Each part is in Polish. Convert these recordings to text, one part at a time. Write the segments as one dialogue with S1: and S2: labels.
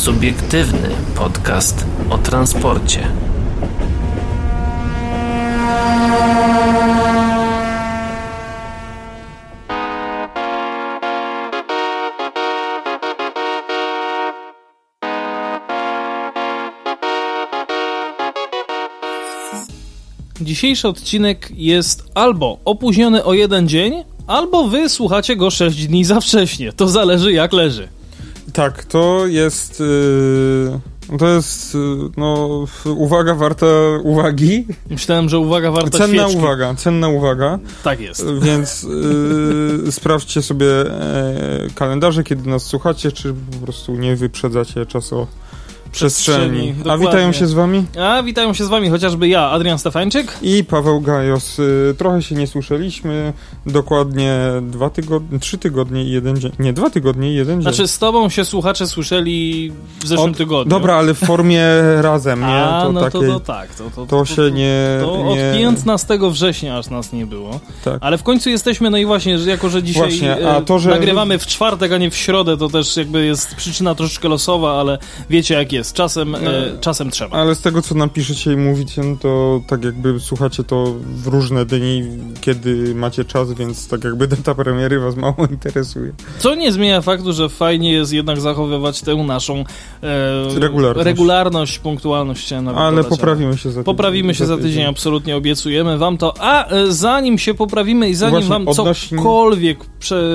S1: Subiektywny podcast o transporcie.
S2: Dzisiejszy odcinek jest albo opóźniony o jeden dzień, albo wy słuchacie go 6 dni za wcześnie. To zależy jak leży.
S3: Tak, to jest. Yy, to jest. Yy, no, uwaga warta uwagi.
S2: Myślałem, że uwaga warta
S3: Cenna
S2: świeczki.
S3: uwaga, cenna uwaga.
S2: Tak jest.
S3: Więc yy, sprawdźcie sobie e, kalendarze, kiedy nas słuchacie, czy po prostu nie wyprzedzacie czasu przestrzeni.
S2: Przestrzeni,
S3: A witają się z wami
S2: A witają się z wami chociażby ja, Adrian Stefańczyk.
S3: i Paweł Gajos. Y, Trochę się nie słyszeliśmy. Dokładnie dwa tygodnie, trzy tygodnie i jeden dzień. Nie, dwa tygodnie i jeden dzień.
S2: Znaczy z tobą się słuchacze słyszeli w zeszłym
S3: Od-
S2: tygodniu.
S3: Dobra, ale w formie razem, nie?
S2: A,
S3: to
S2: no to,
S3: takiej,
S2: to tak. To, to,
S3: to się nie...
S2: To
S3: nie
S2: od 15 września aż nas nie było.
S3: tak.
S2: Ale w końcu jesteśmy, no i właśnie, jako że dzisiaj
S3: Właśnie,
S2: e,
S3: a to, że-
S2: nagrywamy w czwartek, a nie w środę, to też jakby jest przyczyna troszeczkę losowa, ale wiecie jak jest. Czasem, e, czasem trzeba.
S3: Ale z tego, co napiszecie i mówicie, no to tak jakby słuchacie to w różne dni, kiedy macie czas, więc tak jakby data premiery was mało interesuje.
S2: Co nie zmienia faktu, że fajnie jest jednak zachowywać tę naszą e,
S3: Regularność.
S2: regularność, punktualność. nawet
S3: Ale poprawimy się za tydzień.
S2: Poprawimy się za tydzień, absolutnie obiecujemy wam to. A e, zanim się poprawimy i zanim
S3: Właśnie,
S2: wam
S3: odnośnie-
S2: cokolwiek, prze,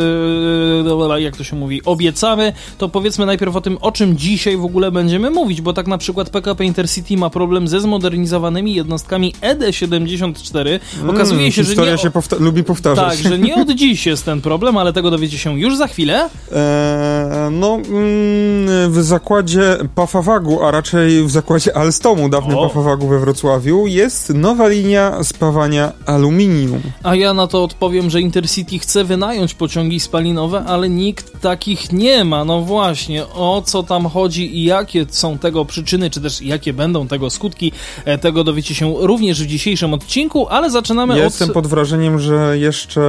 S2: dobra, jak to się mówi, obiecamy, to powiedzmy najpierw o tym, o czym dzisiaj w ogóle będziemy mówić, bo tak na przykład PKP Intercity ma problem ze zmodernizowanymi jednostkami E ED74. Okazuje
S3: Mm,
S2: się, że
S3: historia
S2: nie...
S3: się powta- lubi powtarzać.
S2: Tak, że nie od dziś jest ten problem, ale tego dowiecie się już za chwilę.
S3: Eee, no, mm, w zakładzie Pafawagu, a raczej w zakładzie Alstomu, dawnym
S2: O.
S3: Pafawagu we Wrocławiu, jest nowa linia spawania aluminium.
S2: A ja na to odpowiem, że Intercity chce wynająć pociągi spalinowe, ale nikt takich nie ma. No właśnie, o co tam chodzi i jakie są tego przyczyny, czy też jakie będą tego skutki, e, tego dowiecie się również w dzisiejszym odcinku, ale zaczynamy
S3: Ja
S2: od...
S3: jestem pod wrażeniem, że jeszcze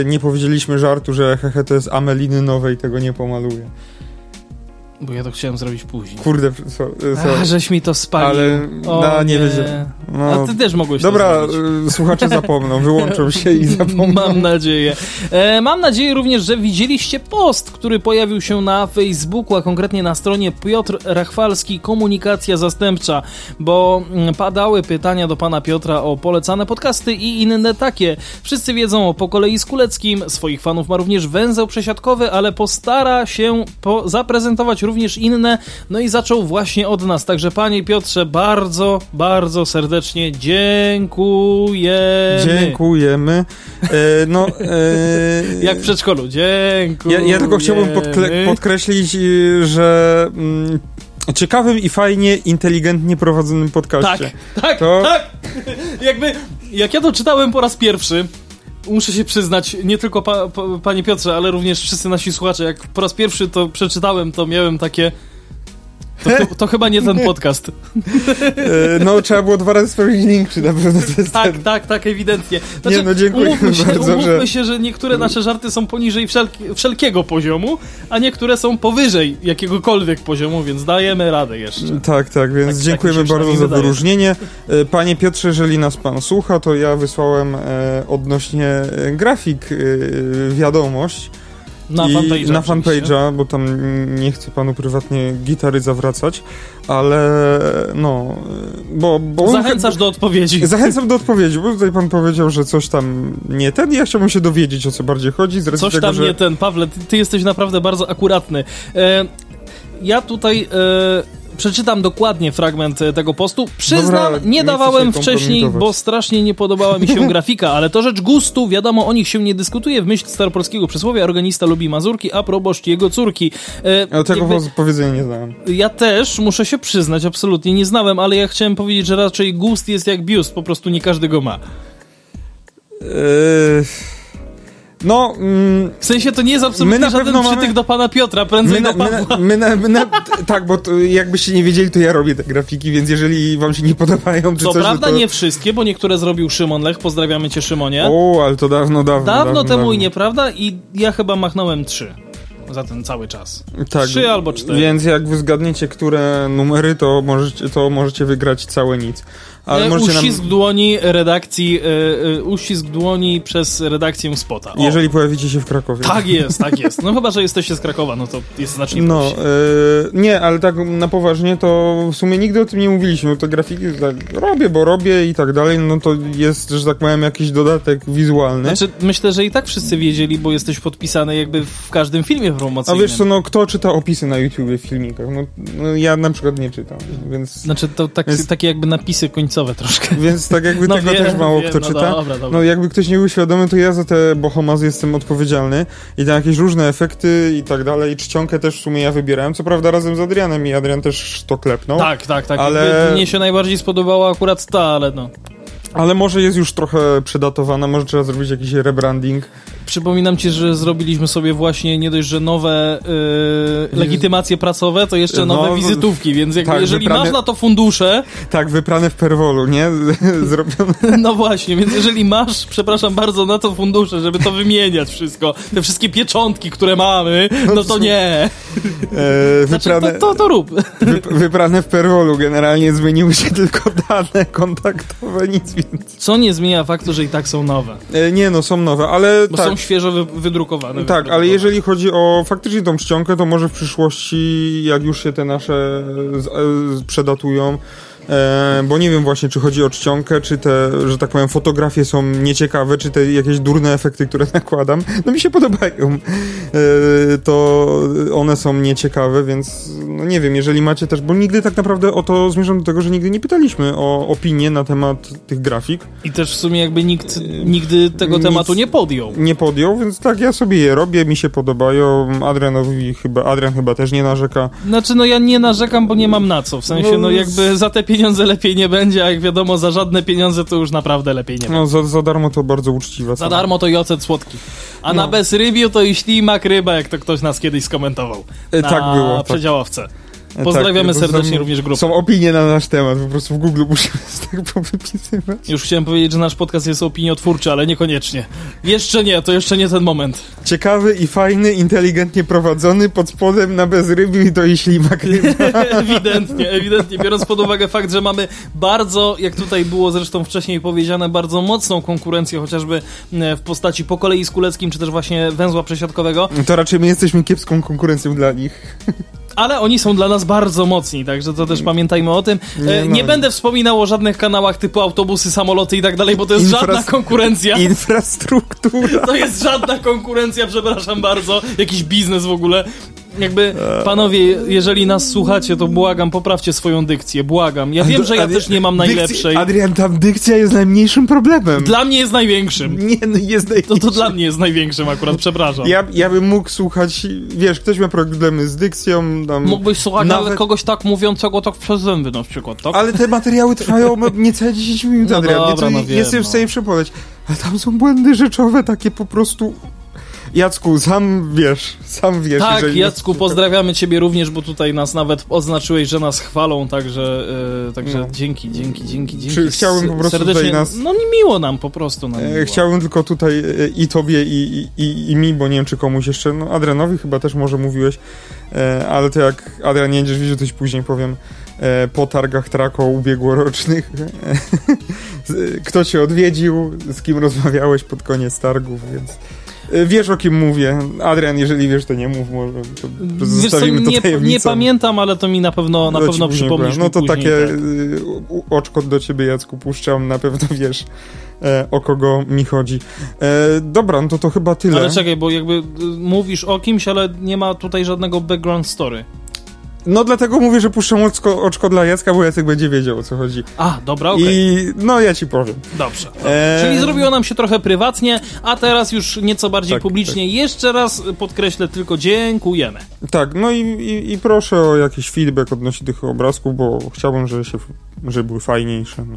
S3: e, nie powiedzieliśmy żartu, że hehe to jest Ameliny nowej, tego nie pomaluje.
S2: Bo ja to chciałem zrobić później.
S3: Kurde, so, so.
S2: A, żeś mi to spalił.
S3: Ale
S2: O,
S3: no, nie
S2: nie.
S3: No,
S2: A ty też mogłeś
S3: Dobra, e, słuchacze zapomną, wyłączą się i zapomną.
S2: Mam nadzieję. E, mam nadzieję również, że widzieliście post, który pojawił się na Facebooku, a konkretnie na stronie Piotr Rachwalski Komunikacja Zastępcza, bo mm, padały pytania do pana Piotra o polecane podcasty i inne takie. Wszyscy wiedzą o Po kolei z Kuleckim, swoich fanów ma również węzeł przesiadkowy, ale postara się po zaprezentować również inne, no i zaczął właśnie od nas. Także panie Piotrze, bardzo, bardzo serdecznie dziękujemy.
S3: Dziękujemy. E, no, e,
S2: Jak w przedszkolu. Dziękuję.
S3: Ja, ja tylko chciałbym podkle- podkreślić, y, że mm, ciekawym i fajnie, inteligentnie prowadzonym
S2: Tak,
S3: podcaście.
S2: tak,
S3: To-
S2: tak. Jakby, jak ja to czytałem po raz pierwszy, muszę się przyznać, nie tylko pa, pa, panie Piotrze, ale również wszyscy nasi słuchacze, jak po raz pierwszy to przeczytałem, to miałem takie... To, to, to chyba nie ten podcast.
S3: E, no, trzeba było dwa razy sprawdzić link, czy na pewno to jest
S2: Tak,
S3: ten.
S2: tak, tak, ewidentnie. Znaczy,
S3: Nie, no, dziękujemy
S2: umówmy się,
S3: bardzo,
S2: umówmy
S3: że-
S2: się, że niektóre nasze żarty są poniżej wszelki, wszelkiego poziomu, a niektóre są powyżej jakiegokolwiek poziomu, więc dajemy radę jeszcze.
S3: Tak, tak, więc
S2: Tak- tak
S3: dziękujemy
S2: się
S3: bardzo za
S2: wydaje.
S3: wyróżnienie. E, Panie Piotrze, jeżeli nas pan słucha, to ja wysłałem e, odnośnie e, grafik e, wiadomość.
S2: Na fanpage'a.
S3: Na fanpage'a, bo tam nie chcę panu prywatnie gitary zawracać, ale no, bo... bo
S2: Zachęcasz do odpowiedzi.
S3: Zachęcam do odpowiedzi, bo tutaj pan powiedział, że coś tam nie ten. Ja chciałbym się dowiedzieć, o co bardziej chodzi. Z
S2: Coś
S3: tego,
S2: tam
S3: że...
S2: nie ten, Pawle, ty, ty jesteś naprawdę bardzo akuratny. E, ja tutaj e, przeczytam dokładnie fragment e, tego postu. Przyznam,
S3: Dobra,
S2: nie dawałem wcześniej, bo strasznie nie podobała mi się grafika, ale to rzecz gustu, wiadomo, o nich się nie dyskutuje. W myśl staropolskiego przysłowia, organista lubi mazurki, a proboszcz jego córki. E,
S3: Ja tego
S2: jakby-
S3: powiedzenia nie znałem.
S2: ja też, muszę się przyznać, absolutnie nie znałem, ale ja chciałem powiedzieć, że raczej gust jest jak biust, po prostu nie każdy go ma.
S3: Yy... No, mm,
S2: W sensie to nie jest absolutnie
S3: My na
S2: żaden
S3: pewno mamy-
S2: przytyk do pana Piotra, prędzej
S3: my, na,
S2: do Pawła.
S3: my, na, my na, tak, bo to, jakbyście nie wiedzieli, to ja robię te grafiki, więc jeżeli wam się nie podobają, czy
S2: Co
S3: coś,
S2: prawda
S3: no to...
S2: nie wszystkie, bo niektóre zrobił Szymon Lech, pozdrawiamy cię Szymonie.
S3: O, ale to dawno, dawno.
S2: dawno, temu
S3: dawno.
S2: i nieprawda i ja chyba machnąłem trzy. za ten cały czas.
S3: Tak,
S2: Trzy albo cztery.
S3: Więc jak wy zgadniecie, które numery, to możecie, to możecie wygrać całe nic. Ale możecie nam,
S2: uścisk dłoni redakcji, e, e, uścisk dłoni przez redakcję Spota. O,
S3: jeżeli pojawicie się w Krakowie.
S2: Tak jest, tak jest. No chyba, że jesteście z Krakowa, no to jest znacznie
S3: No, e, nie, ale tak na poważnie to w sumie nigdy o tym nie mówiliśmy. To grafiki tak robię, bo robię i tak dalej, no to jest, że tak powiem, jakiś dodatek wizualny.
S2: Znaczy, myślę, że i tak wszyscy wiedzieli, bo jesteś podpisany jakby w każdym filmie
S3: A
S2: promocyjnym.
S3: wiesz co, no kto czyta opisy na YouTubie w filmikach? No, no ja na przykład nie czytam, więc...
S2: Znaczy, to tak,
S3: Więc-
S2: takie jakby napisy końcowe troszkę.
S3: Więc tak jakby
S2: No
S3: tego
S2: wiem,
S3: też mało
S2: wiem,
S3: kto
S2: no
S3: czyta.
S2: dobra, dobra.
S3: No jakby ktoś nie był świadomy, to ja za te bohomazy jestem odpowiedzialny i tam jakieś różne efekty i tak dalej. I czcionkę też w sumie ja wybierałem, co prawda razem z Adrianem i Adrian też to klepnął.
S2: Tak, tak, tak.
S3: Ale-
S2: Ale... Mnie się najbardziej spodobała akurat ta, ale no.
S3: Ale może jest już trochę przedatowana, może trzeba zrobić jakiś rebranding.
S2: Przypominam ci, że zrobiliśmy sobie właśnie nie dość, że nowe yy, legitymacje pracowe, to jeszcze
S3: No,
S2: nowe
S3: no,
S2: wizytówki, więc jakby
S3: tak,
S2: jeżeli
S3: wybrane-
S2: masz na to fundusze,
S3: Tak, wyprane w perwolu, nie? Zrobione.
S2: no właśnie, więc jeżeli masz, przepraszam bardzo, na to fundusze, żeby to wymieniać wszystko, te wszystkie pieczątki, które mamy, no to nie.
S3: E,
S2: Znaczy,
S3: wyprane,
S2: to, to, to rób.
S3: wy, wyprane w perwolu, generalnie zmieniły się tylko dane kontaktowe, nic więcej.
S2: Co nie zmienia faktu, że i tak są nowe,
S3: E, nie no, są nowe, ale
S2: bo
S3: tak.
S2: są świeżo wy, wydrukowane.
S3: Tak, ale jeżeli chodzi o faktycznie tą czcionkę, to może w przyszłości, jak już się te nasze z, e, przedatują, e, bo nie wiem właśnie, czy chodzi o czcionkę, czy te, że tak powiem, fotografie są nieciekawe, czy te jakieś durne efekty, które nakładam, no mi się podobają, e, to one są nieciekawe, więc no nie wiem, jeżeli macie też, bo nigdy tak naprawdę o to zmierzam do tego, że nigdy nie pytaliśmy o opinię na temat tych grafik,
S2: I też w sumie jakby nikt nigdy tego
S3: Nic-
S2: tematu nie podjął.
S3: nie podjął, więc tak, ja sobie je robię, mi się podobają. Adrianowi chyba, Adrian chyba też nie narzeka.
S2: Znaczy, no ja nie narzekam, bo nie mam na co. W sensie,
S3: No,
S2: no jakby za te pieniądze lepiej nie będzie, a jak wiadomo, za żadne pieniądze to już naprawdę lepiej nie będzie.
S3: No, za, za darmo to bardzo uczciwe.
S2: Za darmo to i ocet słodki. A na
S3: No.
S2: bezrybiu to i ślimak ryba, jak to ktoś nas kiedyś skomentował.
S3: E,
S2: Na
S3: tak było, tak.
S2: przedziałowce.
S3: E,
S2: Pozdrawiamy
S3: bo
S2: serdecznie
S3: są-
S2: również grupę.
S3: Są opinie na nasz temat, po prostu w Google musimy tak powypisywać.
S2: Już chciałem powiedzieć, że nasz podcast jest opiniotwórczy, ale niekoniecznie. Jeszcze nie, to jeszcze nie ten moment.
S3: Ciekawy i fajny, inteligentnie prowadzony, pod spodem na bezrybiu i to i ślimak
S2: ewidentnie, ewidentnie. Biorąc pod uwagę fakt, że mamy bardzo, jak tutaj było zresztą wcześniej powiedziane, bardzo mocną konkurencję, chociażby e, w postaci po kolei z Kuleckim, czy też właśnie węzła przesiadkowego,
S3: To raczej my jesteśmy kiepską konkurencją dla nich.
S2: Ale oni są dla nas bardzo mocni, także to też pamiętajmy o tym. E,
S3: Nie
S2: Nie,
S3: no.
S2: będę wspominał o żadnych kanałach typu autobusy, samoloty i tak dalej, bo to jest
S3: Infras-
S2: żadna konkurencja.
S3: Infrastruktura.
S2: To jest żadna konkurencja, przepraszam bardzo. Jakiś biznes w ogóle. Jakby, panowie, jeżeli nas słuchacie, to błagam, poprawcie swoją dykcję, błagam. Ja wiem, że ja też nie mam najlepszej.
S3: Adrian, tam dykcja jest najmniejszym problemem.
S2: Dla mnie jest największym.
S3: Nie, no jest
S2: To,
S3: najmniejszym.
S2: to dla mnie jest największym akurat, przepraszam.
S3: Ja, ja bym mógł słuchać, wiesz, ktoś ma problemy z dykcją, tam...
S2: Mógłbyś słuchać
S3: Nawet-
S2: kogoś tak mówiącego tak przez zęby na przykład, tak?
S3: Ale te materiały trwają no, niecałe 10 minut,
S2: No
S3: Adrian,
S2: dobra,
S3: nieco,
S2: no wiem,
S3: jestem w
S2: no.
S3: stanie przepowiedź. Ale tam są błędy rzeczowe, takie po prostu... Jacku, sam wiesz, sam wiesz.
S2: Tak, Jacku, pozdrawiamy ciebie również, bo tutaj nas nawet oznaczyłeś, że nas chwalą, także, e, także
S3: No.
S2: dzięki, dzięki, dzięki, dzięki.
S3: Czy chciałbym po prostu
S2: Serdecznie,
S3: tutaj nas-
S2: No nie miło nam, po prostu nam
S3: E. Chciałbym tylko tutaj e, i tobie, i, i, i, i mi, bo nie wiem, czy komuś jeszcze, no Adrianowi chyba też może mówiłeś, e, ale to jak Adrian nie będziesz widział, to ci później powiem, e, po targach Trako ubiegłorocznych, kto cię odwiedził, z kim rozmawiałeś pod koniec targów, więc wiesz o kim mówię. Adrian, jeżeli wiesz, to nie mów, może to
S2: Wiesz co,
S3: zostawimy to
S2: nie,
S3: tajemnicą.
S2: nie pamiętam, ale to mi na pewno, na pewno przypomnisz.
S3: No to
S2: później,
S3: takie
S2: tak.
S3: y, oczko do ciebie, Jacku, puszczam, na pewno wiesz e, o kogo mi chodzi. E, dobra, no to to chyba tyle.
S2: Ale czekaj, bo jakby y, mówisz o kimś, ale nie ma tutaj żadnego background story.
S3: No dlatego mówię, że puszczam oczko, oczko dla Jacka, bo Jacek będzie wiedział o co chodzi.
S2: A, dobra, okej.
S3: I no ja ci powiem.
S2: Dobrze.
S3: Eee,
S2: Czyli zrobiło nam się trochę prywatnie, a teraz już nieco bardziej
S3: Tak,
S2: publicznie. Jeszcze raz podkreślę tylko dziękujemy.
S3: Tak, no i, i, i proszę o jakiś feedback odnośnie tych obrazków, bo chciałbym, żeby się żeby były fajniejsze. No.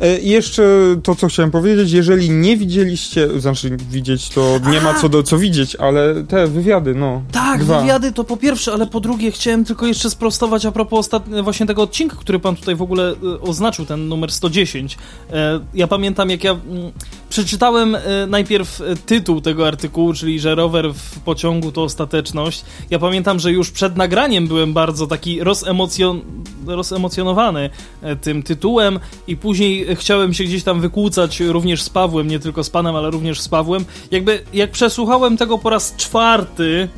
S3: E, I jeszcze to, co chciałem powiedzieć, jeżeli nie widzieliście, znaczy widzieć, to nie ma co, do, co widzieć, ale te wywiady, no.
S2: Tak,
S3: dwa.
S2: wywiady to po pierwsze, ale po drugie chciałem tylko jeszcze sprostować a propos właśnie tego odcinka, który pan tutaj w ogóle e, oznaczył, ten numer 110. E, ja pamiętam, jak ja mm, przeczytałem e, najpierw tytuł tego artykułu, czyli że rower w pociągu to ostateczność. Ja pamiętam, że już przed nagraniem byłem bardzo taki rozemocjon rozemocjonowany tym tytułem i później chciałem się gdzieś tam wykłócać również z Pawłem, nie tylko z panem, ale również z Pawłem. Jakby jak przesłuchałem tego po raz czwarty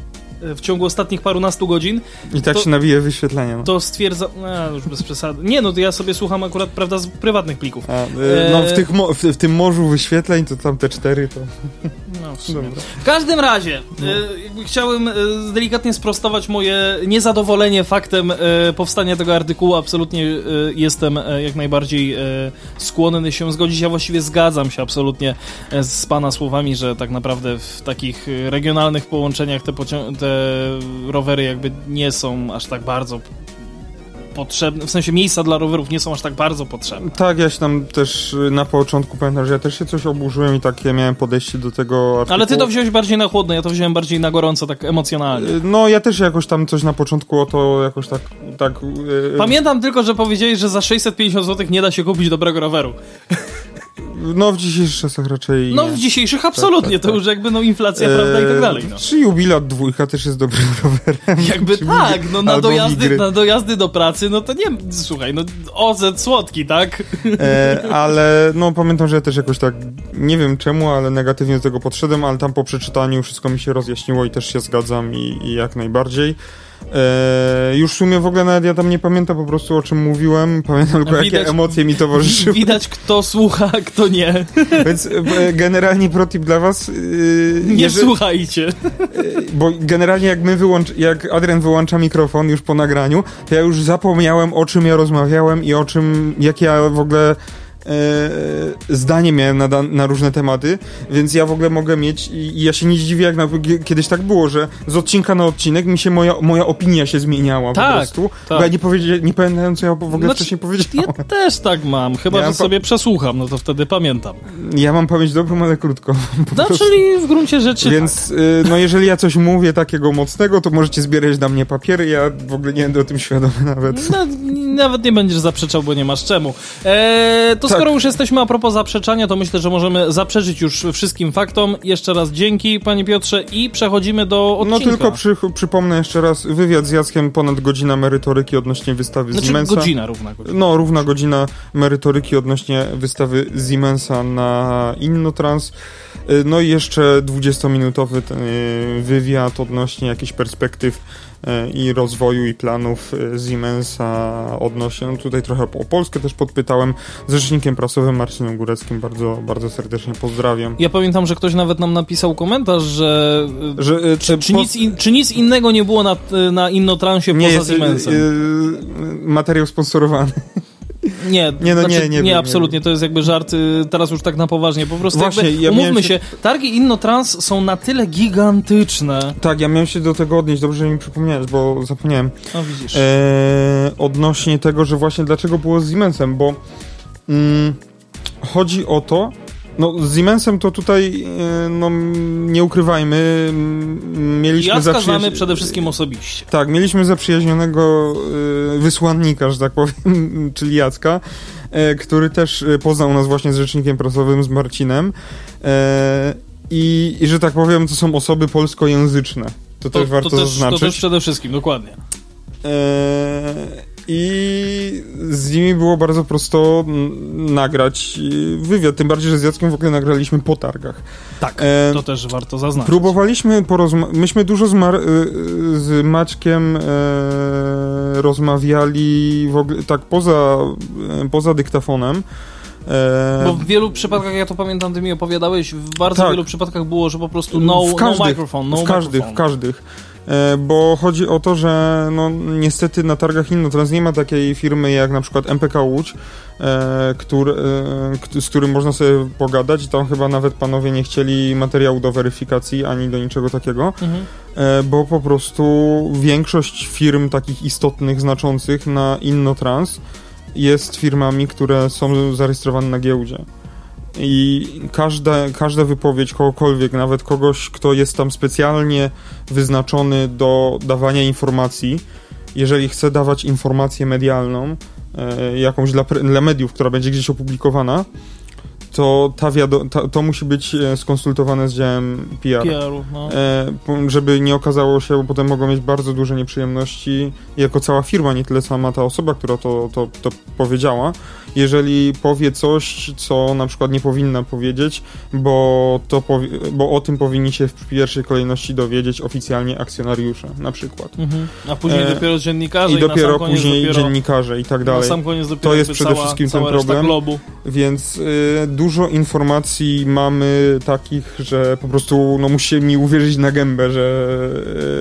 S2: w ciągu ostatnich parunastu godzin,
S3: I tak
S2: To-
S3: się nawije wyświetlenie. No.
S2: to stwierdzam... A, już bez przesady. Nie, no to ja sobie słucham akurat, prawda, z prywatnych plików.
S3: A, y, no w,
S2: E,
S3: tych mo- w, w tym morzu wyświetleń, to tam te cztery, to...
S2: No, w sumie. W każdym razie, e, jakby chciałem e, delikatnie sprostować moje niezadowolenie faktem e, powstania tego artykułu. Absolutnie e, jestem e, jak najbardziej e, skłonny się zgodzić. Ja właściwie zgadzam się absolutnie e, z pana słowami, że tak naprawdę w takich e, regionalnych połączeniach te, pocią- te rowery jakby nie są aż tak bardzo potrzebne, w sensie miejsca dla rowerów nie są aż tak bardzo potrzebne.
S3: Tak, ja się tam też y, na początku pamiętam, że ja też się coś oburzyłem i takie miałem podejście do tego artykułu.
S2: Ale ty to wziąłeś bardziej na chłodno, ja to wziąłem bardziej na gorąco, tak emocjonalnie.
S3: Y, No, ja też jakoś tam coś na początku o to jakoś tak... tak y,
S2: Pamiętam tylko, że powiedziałeś, że za 650 zł nie da się kupić dobrego roweru.
S3: No, w dzisiejszych czasach raczej
S2: No w dzisiejszych absolutnie,
S3: tak,
S2: to
S3: tak.
S2: już jakby no inflacja, prawda, i tak dalej. No.
S3: Czy jubilat dwójka też jest dobrym rowerem?
S2: Jakby tak, no na dojazdy, na dojazdy do pracy, no to nie, słuchaj, no OZ słodki, tak?
S3: E, ale no pamiętam, że ja też jakoś tak, nie wiem czemu, ale negatywnie do tego podszedłem, ale tam po przeczytaniu wszystko mi się rozjaśniło i też się zgadzam i, i jak najbardziej. E, już w sumie w ogóle nawet ja tam nie pamiętam po prostu o czym mówiłem, pamiętam tylko
S2: Widać-
S3: jakie emocje mi towarzyszyły.
S2: Widać kto słucha, a kto nie.
S3: Więc e, generalnie protip dla was. e,
S2: Nie
S3: jeżeli-
S2: słuchajcie.
S3: Bo generalnie jak my wyłącz, jak Adrian wyłącza mikrofon już po nagraniu, to ja już zapomniałem o czym ja rozmawiałem i o czym, jakie ja w ogóle e, zdanie miałem na, na różne tematy, więc ja w ogóle mogę mieć i, ja się nie zdziwię, jak na, kiedyś tak było, że z odcinka na odcinek mi się moja, moja opinia się zmieniała
S2: Tak,
S3: po prostu,
S2: tak.
S3: bo ja nie, powiedzia- nie pamiętam, co ja w ogóle
S2: Znaczy,
S3: wcześniej powiedziałem.
S2: Ja też tak mam, chyba
S3: Ja
S2: że sobie przesłucham, no to wtedy pamiętam.
S3: Ja mam pamięć dobrą, ale krótko. Po
S2: No
S3: prostu.
S2: czyli w gruncie rzeczy
S3: Więc y, no jeżeli ja coś mówię takiego mocnego, to możecie zbierać na mnie papiery, ja w ogóle nie będę o tym świadomy nawet.
S2: No, nawet nie będziesz zaprzeczał, bo nie masz czemu. Eee, to
S3: Tak.
S2: skoro już jesteśmy a propos zaprzeczania, to myślę, że możemy zaprzeczyć już wszystkim faktom. Jeszcze raz dzięki, panie Piotrze, i przechodzimy do
S3: No
S2: odcinka.
S3: tylko przy, przypomnę jeszcze raz, wywiad z Jackiem, ponad godzina merytoryki odnośnie wystawy
S2: Znaczy
S3: Siemensa.
S2: godzina równa godzina.
S3: No, równa godzina merytoryki odnośnie wystawy Siemensa na Innotrans. Y, No i jeszcze 20-minutowy ten, y, wywiad odnośnie jakichś perspektyw i rozwoju i planów y, Siemensa odnośnie, no tutaj trochę o Polskę też podpytałem, z rzecznikiem prasowym Marcinem Góreckim bardzo, bardzo serdecznie pozdrawiam.
S2: Ja pamiętam, że ktoś nawet nam napisał komentarz, że...
S3: Że, y,
S2: Czy, czy,
S3: po-
S2: nic, in, czy nic innego nie było na, na Innotransie
S3: nie
S2: poza
S3: jest
S2: Siemensem?
S3: materiał sponsorowany.
S2: Nie,
S3: Nie, no
S2: znaczy,
S3: nie, nie nie
S2: absolutnie, to jest jakby żart, y, teraz już tak na poważnie, po prostu
S3: Właśnie,
S2: jakby,
S3: ja
S2: umówmy
S3: się-
S2: się, targi Innotrans są na tyle gigantyczne,
S3: Tak, ja miałem się do tego odnieść, dobrze że mi przypomniałeś, bo zapomniałem.
S2: no widzisz,
S3: e, odnośnie tego, że właśnie dlaczego było z Siemensem, bo mm, chodzi o to, no z Siemensem to tutaj, e, no nie ukrywajmy, mieliśmy
S2: Jacka
S3: zaprzyjaź-
S2: znamy przede wszystkim osobiście.
S3: Tak, mieliśmy zaprzyjaźnionego e, wysłannika, że tak powiem, czyli Jacka, e, który też poznał nas właśnie z rzecznikiem prasowym, z Marcinem. I, I że tak powiem, to są osoby polskojęzyczne. To,
S2: To,
S3: też warto
S2: to, też,
S3: zaznaczyć.
S2: to też przede wszystkim, dokładnie.
S3: Eee, I z nimi było bardzo prosto nagrać e, wywiad, tym bardziej, że z Jackiem w ogóle nagraliśmy po targach.
S2: Tak,
S3: Eee,
S2: to też warto zaznaczyć.
S3: Próbowaliśmy porozmawiać, myśmy dużo z, Mar- y, y, z Maćkiem e, rozmawiali w ogóle, tak poza, e, poza dyktafonem. E,
S2: Bo w wielu przypadkach, ja to pamiętam, ty mi opowiadałeś, w bardzo
S3: Tak.
S2: wielu przypadkach było, że po prostu no,
S3: w każdych,
S2: no microphone, no
S3: w każdych, w
S2: microphone.
S3: każdych. E, bo chodzi o to, że no, niestety na targach Innotrans nie ma takiej firmy jak na przykład MPK Łódź, e, który, e, z którym można sobie pogadać tam chyba nawet panowie nie chcieli materiału do weryfikacji ani do niczego takiego,
S2: Mhm.
S3: bo po prostu większość firm takich istotnych, znaczących na Innotrans jest firmami, które są zarejestrowane na giełdzie. I każda, każda wypowiedź kogokolwiek, nawet kogoś, kto jest tam specjalnie wyznaczony do dawania informacji, jeżeli chce dawać informację medialną, e, jakąś dla, dla mediów, która będzie gdzieś opublikowana, to ta wiado- ta, to musi być e, skonsultowane z działem PR.
S2: PR-u, no.
S3: E, żeby nie okazało się, bo potem mogą mieć bardzo duże nieprzyjemności jako cała firma, nie tyle sama ta osoba, która to, to, to powiedziała, jeżeli powie coś, co na przykład nie powinna powiedzieć, bo, to bo o tym powinni się w pierwszej kolejności dowiedzieć oficjalnie akcjonariusze, na przykład.
S2: Mhm. A później
S3: E,
S2: dopiero dziennikarze
S3: I
S2: i,
S3: dopiero później
S2: dopiero,
S3: dziennikarze i tak dalej. To jest przede
S2: cała,
S3: wszystkim ten problem. Więc y, dużo informacji mamy takich, że po prostu no, musicie mi uwierzyć na gębę, że,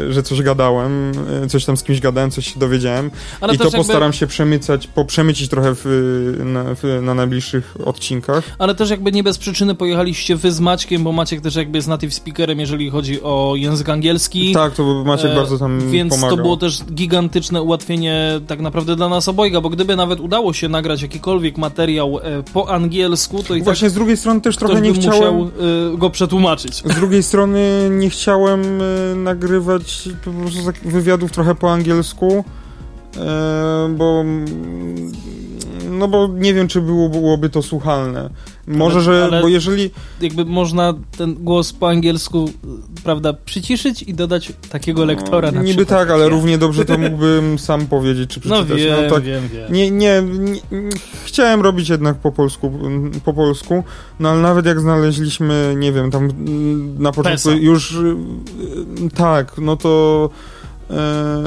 S3: y, że coś gadałem, y, coś tam z kimś gadałem, coś się dowiedziałem. I to
S2: też jakby-
S3: postaram się przemycać, poprzemycić trochę w, na, w, na najbliższych odcinkach.
S2: Ale też jakby nie bez przyczyny pojechaliście wy z Maćkiem, bo Maciek też jakby jest native speakerem, jeżeli chodzi o język angielski.
S3: Tak, to Maciek
S2: E,
S3: bardzo tam
S2: Więc
S3: pomagał.
S2: to było też gigantyczne ułatwienie tak naprawdę dla nas obojga, bo gdyby nawet udało się nagrać jakikolwiek materiał e, po angielsku, to i
S3: Właśnie z drugiej strony też trochę nie chciałem...
S2: musiał e, go przetłumaczyć.
S3: Z drugiej strony nie chciałem e, nagrywać po prostu tak wywiadów trochę po angielsku, e, bo no bo nie wiem, czy było, byłoby to słuchalne. Może,
S2: Ale-
S3: że,
S2: ale-
S3: bo jeżeli
S2: Jakby można ten głos po angielsku, prawda, przyciszyć i dodać takiego lektora na
S3: No, niby
S2: przykład.
S3: tak, ale równie dobrze to mógłbym sam powiedzieć, czy
S2: No
S3: przeczytać.
S2: wiem,
S3: tak,
S2: wiem, wiem.
S3: Nie, nie, nie, chciałem robić jednak po polsku, po polsku, no ale nawet jak znaleźliśmy, nie wiem, tam na początku
S2: Pesa.
S3: już tak, no to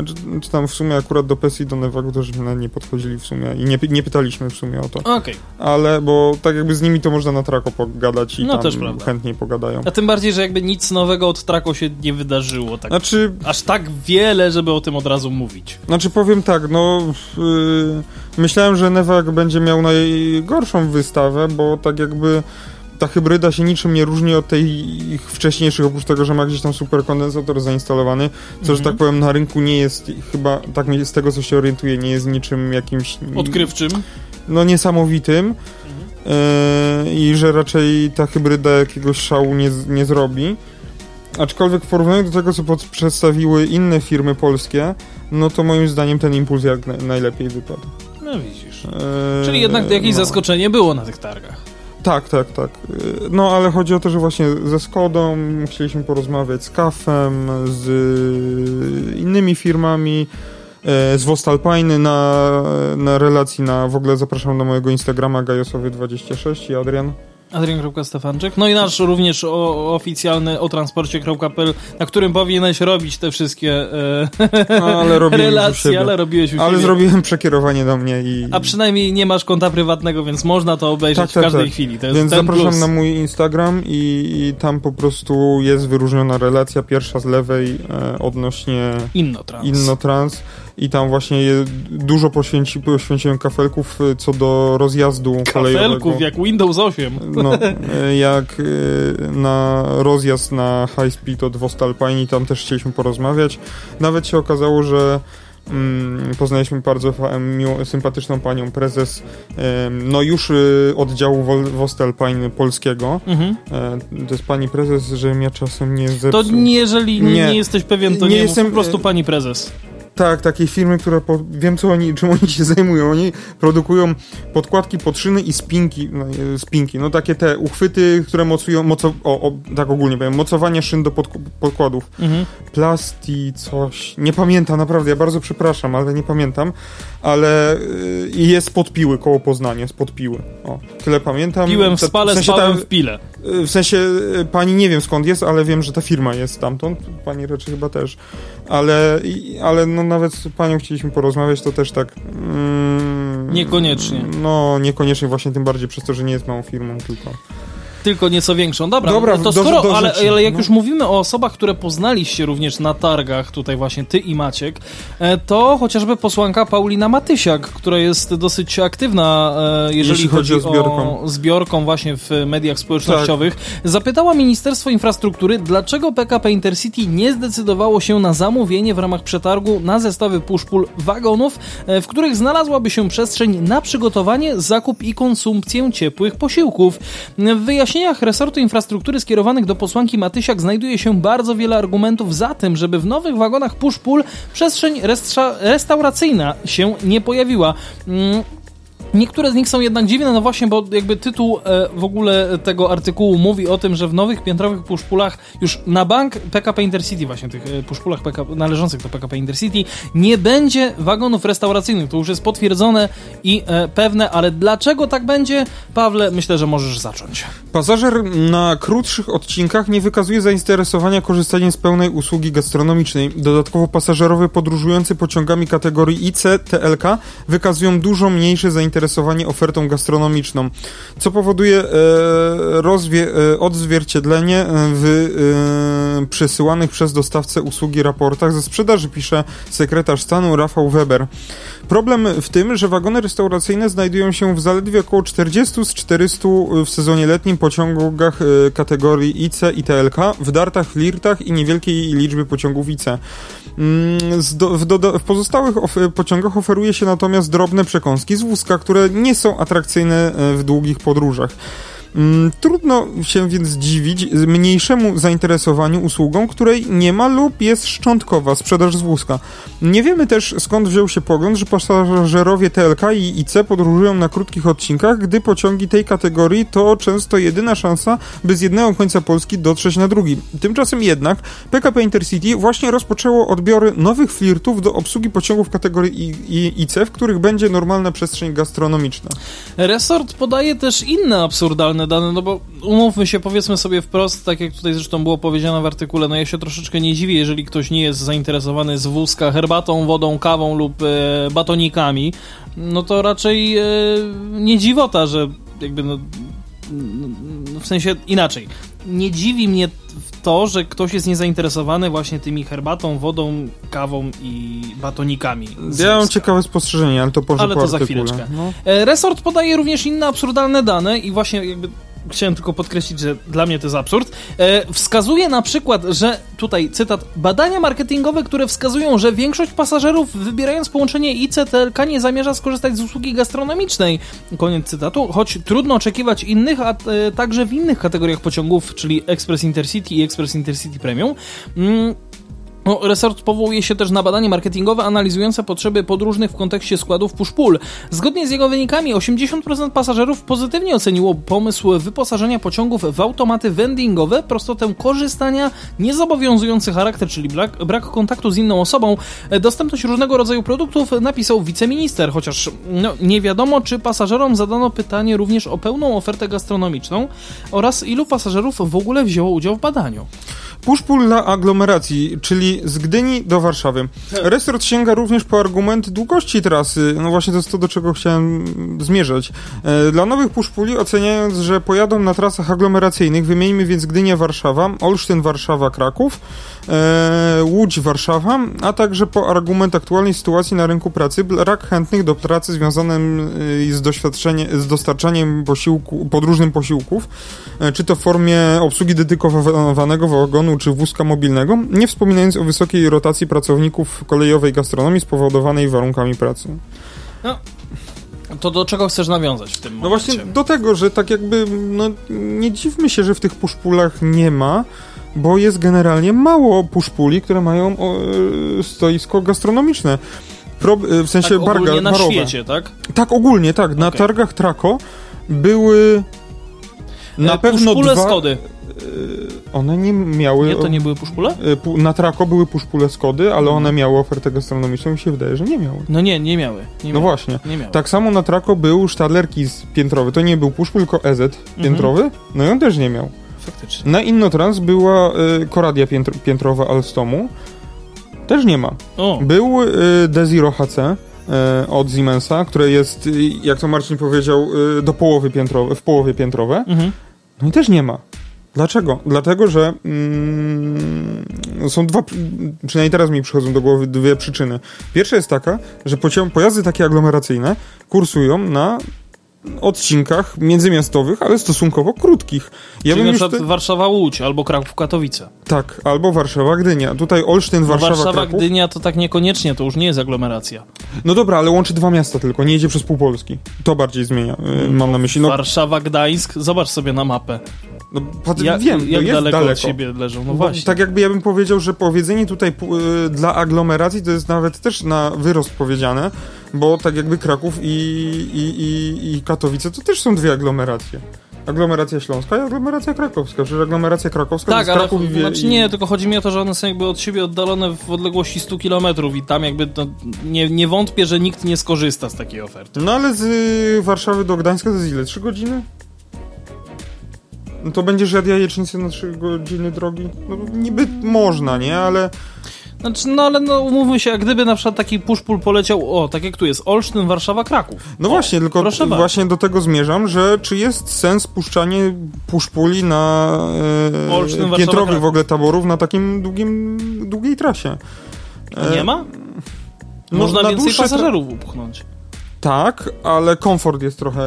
S3: czy, czy tam w sumie akurat do PES i do Nevagu też nie podchodzili w sumie i nie, nie pytaliśmy w sumie o to,
S2: Okej.
S3: ale bo tak jakby z nimi to można na trako pogadać i
S2: No
S3: tam chętniej pogadają.
S2: A tym bardziej, że jakby nic nowego od Trako się nie wydarzyło. Tak,
S3: Znaczy,
S2: Aż tak wiele, żeby o tym od razu mówić.
S3: Znaczy powiem tak, no yy, myślałem, że Nevak będzie miał najgorszą wystawę, bo tak jakby ta hybryda się niczym nie różni od tej ich wcześniejszych, oprócz tego, że ma gdzieś tam superkondensator zainstalowany, co, że
S2: Mhm.
S3: tak powiem, na rynku nie jest chyba, tak z tego co się orientuję, nie jest niczym jakimś...
S2: Odkrywczym.
S3: No niesamowitym
S2: Mhm.
S3: yy, i że raczej ta hybryda jakiegoś szału nie, nie zrobi. Aczkolwiek w porównaniu do tego, co pod, przedstawiły inne firmy polskie, no to moim zdaniem ten impuls jak na, najlepiej wypadł.
S2: No widzisz.
S3: Eee,
S2: Czyli jednak jakieś
S3: no.
S2: zaskoczenie było na tych targach.
S3: Tak, tak, tak. Eee, No ale chodzi o to, że właśnie ze Skodą chcieliśmy porozmawiać z Kafem, z innymi firmami, e, z Wostalpine na, na relacji na, w ogóle zapraszam na mojego Instagrama gajosowy26 i Adrian.
S2: Adrian.Stefanczyk. No i nasz również o, oficjalny o transporcie.pl, na którym powinieneś robić te wszystkie e,
S3: No, ale
S2: relacje, ale robiłeś u
S3: Ale
S2: siebie.
S3: zrobiłem przekierowanie do mnie i...
S2: A przynajmniej nie masz konta prywatnego, więc można to obejrzeć
S3: Tak, tak,
S2: w każdej
S3: tak.
S2: chwili. To jest
S3: Więc zapraszam
S2: plus.
S3: na mój Instagram i, i tam po prostu jest wyróżniona relacja pierwsza z lewej e, odnośnie
S2: Innotrans.
S3: Innotrans i tam właśnie dużo poświęci, poświęciłem kafelków e, co do rozjazdu kolejowego.
S2: Kafelków jak Windows 8.
S3: No, e, jak e, na rozjazd na high speed od Wostalpine i tam też chcieliśmy porozmawiać. Nawet się okazało, że mm, poznaliśmy bardzo miło, sympatyczną panią prezes no już y, oddziału Wostalpine polskiego.
S2: Mhm.
S3: E, to jest pani prezes, żebym ja czasem nie
S2: To
S3: zepsuł.
S2: nie, jeżeli nie,
S3: Nie.
S2: jesteś pewien, to
S3: Nie
S2: nie,
S3: jestem-
S2: po prostu pani prezes.
S3: Tak, takiej firmy, która po, wiem co oni, czym oni się zajmują. Oni produkują podkładki pod szyny i spinki, no, e, spinki, no takie te uchwyty, które mocują, moco, o, o, tak ogólnie powiem, mocowanie szyn do pod, podkładów.
S2: Mhm.
S3: Plasti, coś, nie pamiętam, naprawdę, ja bardzo przepraszam, ale nie pamiętam, ale y, jest podpiły koło Poznania, z podpiły. O, tyle pamiętam.
S2: Piłem w
S3: Ta-
S2: spale,
S3: w sensie
S2: spałem
S3: ta-
S2: w pile.
S3: W sensie y, pani nie wiem skąd jest, ale wiem, że ta firma jest stamtąd. Pani raczej chyba też. Ale, ale no nawet z panią chcieliśmy porozmawiać, to też tak. Mm,
S2: Niekoniecznie.
S3: No, niekoniecznie właśnie tym bardziej przez to, że nie jest małą firmą, tylko.
S2: Tylko nieco większą. Dobra,
S3: Dobra,
S2: to
S3: do-
S2: skoro,
S3: do
S2: ale,
S3: rzeczy,
S2: ale jak
S3: no.
S2: już mówimy o osobach, które poznaliście również na targach, tutaj właśnie ty i Maciek, e, to chociażby posłanka Paulina Matysiak, która jest dosyć aktywna, e, jeżeli
S3: Jeśli chodzi
S2: chodzi
S3: o zbiorką.
S2: o zbiorką właśnie w mediach społecznościowych, zapytała Ministerstwo Infrastruktury, dlaczego PKP Intercity nie zdecydowało się na zamówienie w ramach przetargu na zestawy push-pull wagonów, e, w których znalazłaby się przestrzeń na przygotowanie, zakup i konsumpcję ciepłych posiłków. W wyjaśnieniach resortu infrastruktury skierowanych do posłanki Matysiak znajduje się bardzo wiele argumentów za tym, żeby w nowych wagonach push-pull przestrzeń restauracyjna się nie pojawiła. Mm, Niektóre z nich są jednak dziwne, no właśnie, bo jakby tytuł e, w ogóle tego artykułu mówi o tym, że w nowych piętrowych puszpulach już na bank PKP Intercity, właśnie tych e, puszpulach należących do PKP Intercity, nie będzie wagonów restauracyjnych. To już jest potwierdzone i e, pewne, ale dlaczego tak będzie? Pawle, myślę, że możesz zacząć.
S3: Pasażer na krótszych odcinkach nie wykazuje zainteresowania korzystaniem z pełnej usługi gastronomicznej. Dodatkowo pasażerowie podróżujący pociągami kategorii IC, TLK wykazują dużo mniejsze zainteresowanie ofertą gastronomiczną, co powoduje e, rozwie, e, odzwierciedlenie e, w przesyłanych przez dostawcę usługi raportach ze sprzedaży, pisze sekretarz stanu Rafał Weber. Problem w tym, że wagony restauracyjne znajdują się w zaledwie około 40 z 400 w sezonie letnim pociągach kategorii IC i TLK, w dartach, flirtach i niewielkiej liczby pociągów IC. Mm, w, pozostałych pociągach oferuje się natomiast drobne przekąski z wózka, które nie są atrakcyjne e, w długich podróżach. Mm, Trudno się więc dziwić mniejszemu zainteresowaniu usługą, której nie ma lub jest szczątkowa sprzedaż z wózka. Nie wiemy też skąd wziął się pogląd, że pasażerowie TLK i IC podróżują na krótkich odcinkach, gdy pociągi tej kategorii to często jedyna szansa, by z jednego końca Polski dotrzeć na drugi. Tymczasem jednak PKP Intercity właśnie rozpoczęło odbiory nowych flirtów do obsługi pociągów kategorii IC, w których będzie normalna przestrzeń gastronomiczna.
S2: Resort podaje też inne absurdalne dane, no bo umówmy się, powiedzmy sobie wprost, tak jak tutaj zresztą było powiedziane w artykule, no ja się troszeczkę nie dziwię, jeżeli ktoś nie jest zainteresowany z wózka herbatą, wodą, kawą lub e, batonikami, no to raczej e, nie dziwota, że jakby no, no, w sensie inaczej. Nie dziwi mnie to, że ktoś jest niezainteresowany właśnie tymi herbatą, wodą, kawą i batonikami.
S3: Ja mam ciekawe spostrzeżenie, ale to może
S2: Ale
S3: po
S2: to za
S3: artykule.
S2: chwileczkę.
S3: No.
S2: E, Resort podaje również inne absurdalne dane i właśnie jakby chciałem tylko podkreślić, że dla mnie to jest absurd. E, wskazuje na przykład, że tutaj cytat, badania marketingowe, które wskazują, że większość pasażerów wybierając połączenie ICTLK nie zamierza skorzystać z usługi gastronomicznej. Koniec cytatu. Choć trudno oczekiwać innych, a e, także w innych kategoriach pociągów, czyli Express Intercity i Express Intercity Premium. Mm, no, resort powołuje się też na badanie marketingowe analizujące potrzeby podróżnych w kontekście składów push-pull. Zgodnie z jego wynikami 80% pasażerów pozytywnie oceniło pomysł wyposażenia pociągów w automaty vendingowe, prostotę korzystania, niezobowiązujący charakter, czyli brak, brak kontaktu z inną osobą, dostępność różnego rodzaju produktów, napisał wiceminister, chociaż no, nie wiadomo, czy pasażerom zadano pytanie również o pełną ofertę gastronomiczną oraz ilu pasażerów w ogóle wzięło udział w badaniu.
S3: Push-pull dla aglomeracji, czyli z Gdyni do Warszawy. Resort sięga również po argument długości trasy. No właśnie to jest to, do czego chciałem zmierzać. E, Dla nowych push-pulli oceniając, że pojadą na trasach aglomeracyjnych, wymieńmy więc Gdynia-Warszawa, Olsztyn-Warszawa-Kraków, e, Łódź-Warszawa, a także po argument aktualnej sytuacji na rynku pracy, brak chętnych do pracy związanym e, z, doświadczenie, z dostarczaniem posiłku, podróżnym posiłków, e, czy to w formie obsługi dedykowanego wagonu, czy wózka mobilnego, nie wspominając o wysokiej rotacji pracowników kolejowej gastronomii spowodowanej warunkami pracy.
S2: No, to do czego chcesz nawiązać w tym
S3: No
S2: momencie?
S3: właśnie do tego, że tak jakby, no nie dziwmy się, że w tych puszpulach nie ma, bo jest generalnie mało puszpuli, które mają o, e, stoisko gastronomiczne. Pro, e, w sensie
S2: tak,
S3: barga,
S2: ogólnie na
S3: barowe.
S2: świecie, tak?
S3: Tak, ogólnie, tak. Na
S2: Okej.
S3: targach Trako były na
S2: E,
S3: pewno dwa...
S2: Skody.
S3: One nie miały...
S2: Nie, to nie były puszpule?
S3: Pu- Na Trako były puszpule Skody, ale one miały ofertę gastronomiczną mi się wydaje, że nie miały.
S2: No nie, nie miały. Nie
S3: No
S2: miały.
S3: właśnie.
S2: Nie miały.
S3: Tak samo na Trako był Stadler Kiss piętrowy. To nie był puszpul, tylko EZ piętrowy. No i on też nie miał.
S2: Faktycznie.
S3: Na Innotrans była y, Koradia piętr piętrowa Alstomu. Też nie ma.
S2: O,
S3: Był y, Desiro HC y, od Siemensa, które jest, y, jak to Marcin powiedział, y, do połowy piętrowe, w połowie piętrowe.
S2: mhm.
S3: No i też nie ma. Dlaczego? Dlatego, że mm, są dwa, przynajmniej teraz mi przychodzą do głowy dwie przyczyny. Pierwsza jest taka, że pojazdy takie aglomeracyjne kursują na odcinkach międzymiastowych, ale stosunkowo krótkich.
S2: Ja Czyli na przykład
S3: te...
S2: Warszawa-Łódź albo Kraków-Katowice.
S3: Tak, albo Warszawa-Gdynia. Tutaj Olsztyn, Warszawa,
S2: no Warszawa-Gdynia to tak niekoniecznie, to już nie jest aglomeracja.
S3: No dobra, ale łączy dwa miasta tylko, nie jedzie przez pół Polski. To bardziej zmienia, yy, mam na myśli. No...
S2: Warszawa-Gdańsk, zobacz sobie na mapę.
S3: No, ja, wiem,
S2: jak
S3: jest
S2: daleko,
S3: daleko
S2: od siebie leżą, no właśnie.
S3: Tak jakby ja bym powiedział, że powiedzenie tutaj y, dla aglomeracji to jest nawet też na wyrost powiedziane, bo tak jakby Kraków i, i, i, i Katowice to też są dwie aglomeracje. Aglomeracja śląska i aglomeracja krakowska. Przecież aglomeracja krakowska
S2: tak,
S3: to jest
S2: ale
S3: wie,
S2: znaczy nie, tylko chodzi mi o to, że one są jakby od siebie oddalone w odległości 100 km i tam jakby to nie, nie wątpię, że nikt nie skorzysta z takiej oferty.
S3: No ale z y, Warszawy do Gdańska to jest ile? 3 godziny? No to będziesz jadł jajecznicę na 3 godziny drogi? No niby można, nie? Ale...
S2: Znaczy, no ale no umówmy się, jak gdyby na przykład taki push-pull poleciał, o, tak jak tu jest, Olsztyn, Warszawa, Kraków.
S3: No
S2: o,
S3: właśnie, tylko właśnie do tego zmierzam, że czy jest sens puszczanie push-pulli na e, Olsztyn, piętrowych w ogóle taborów na takim długim, długiej trasie?
S2: E, Nie ma? No, Można więcej pasażerów upchnąć.
S3: Tak, ale komfort jest trochę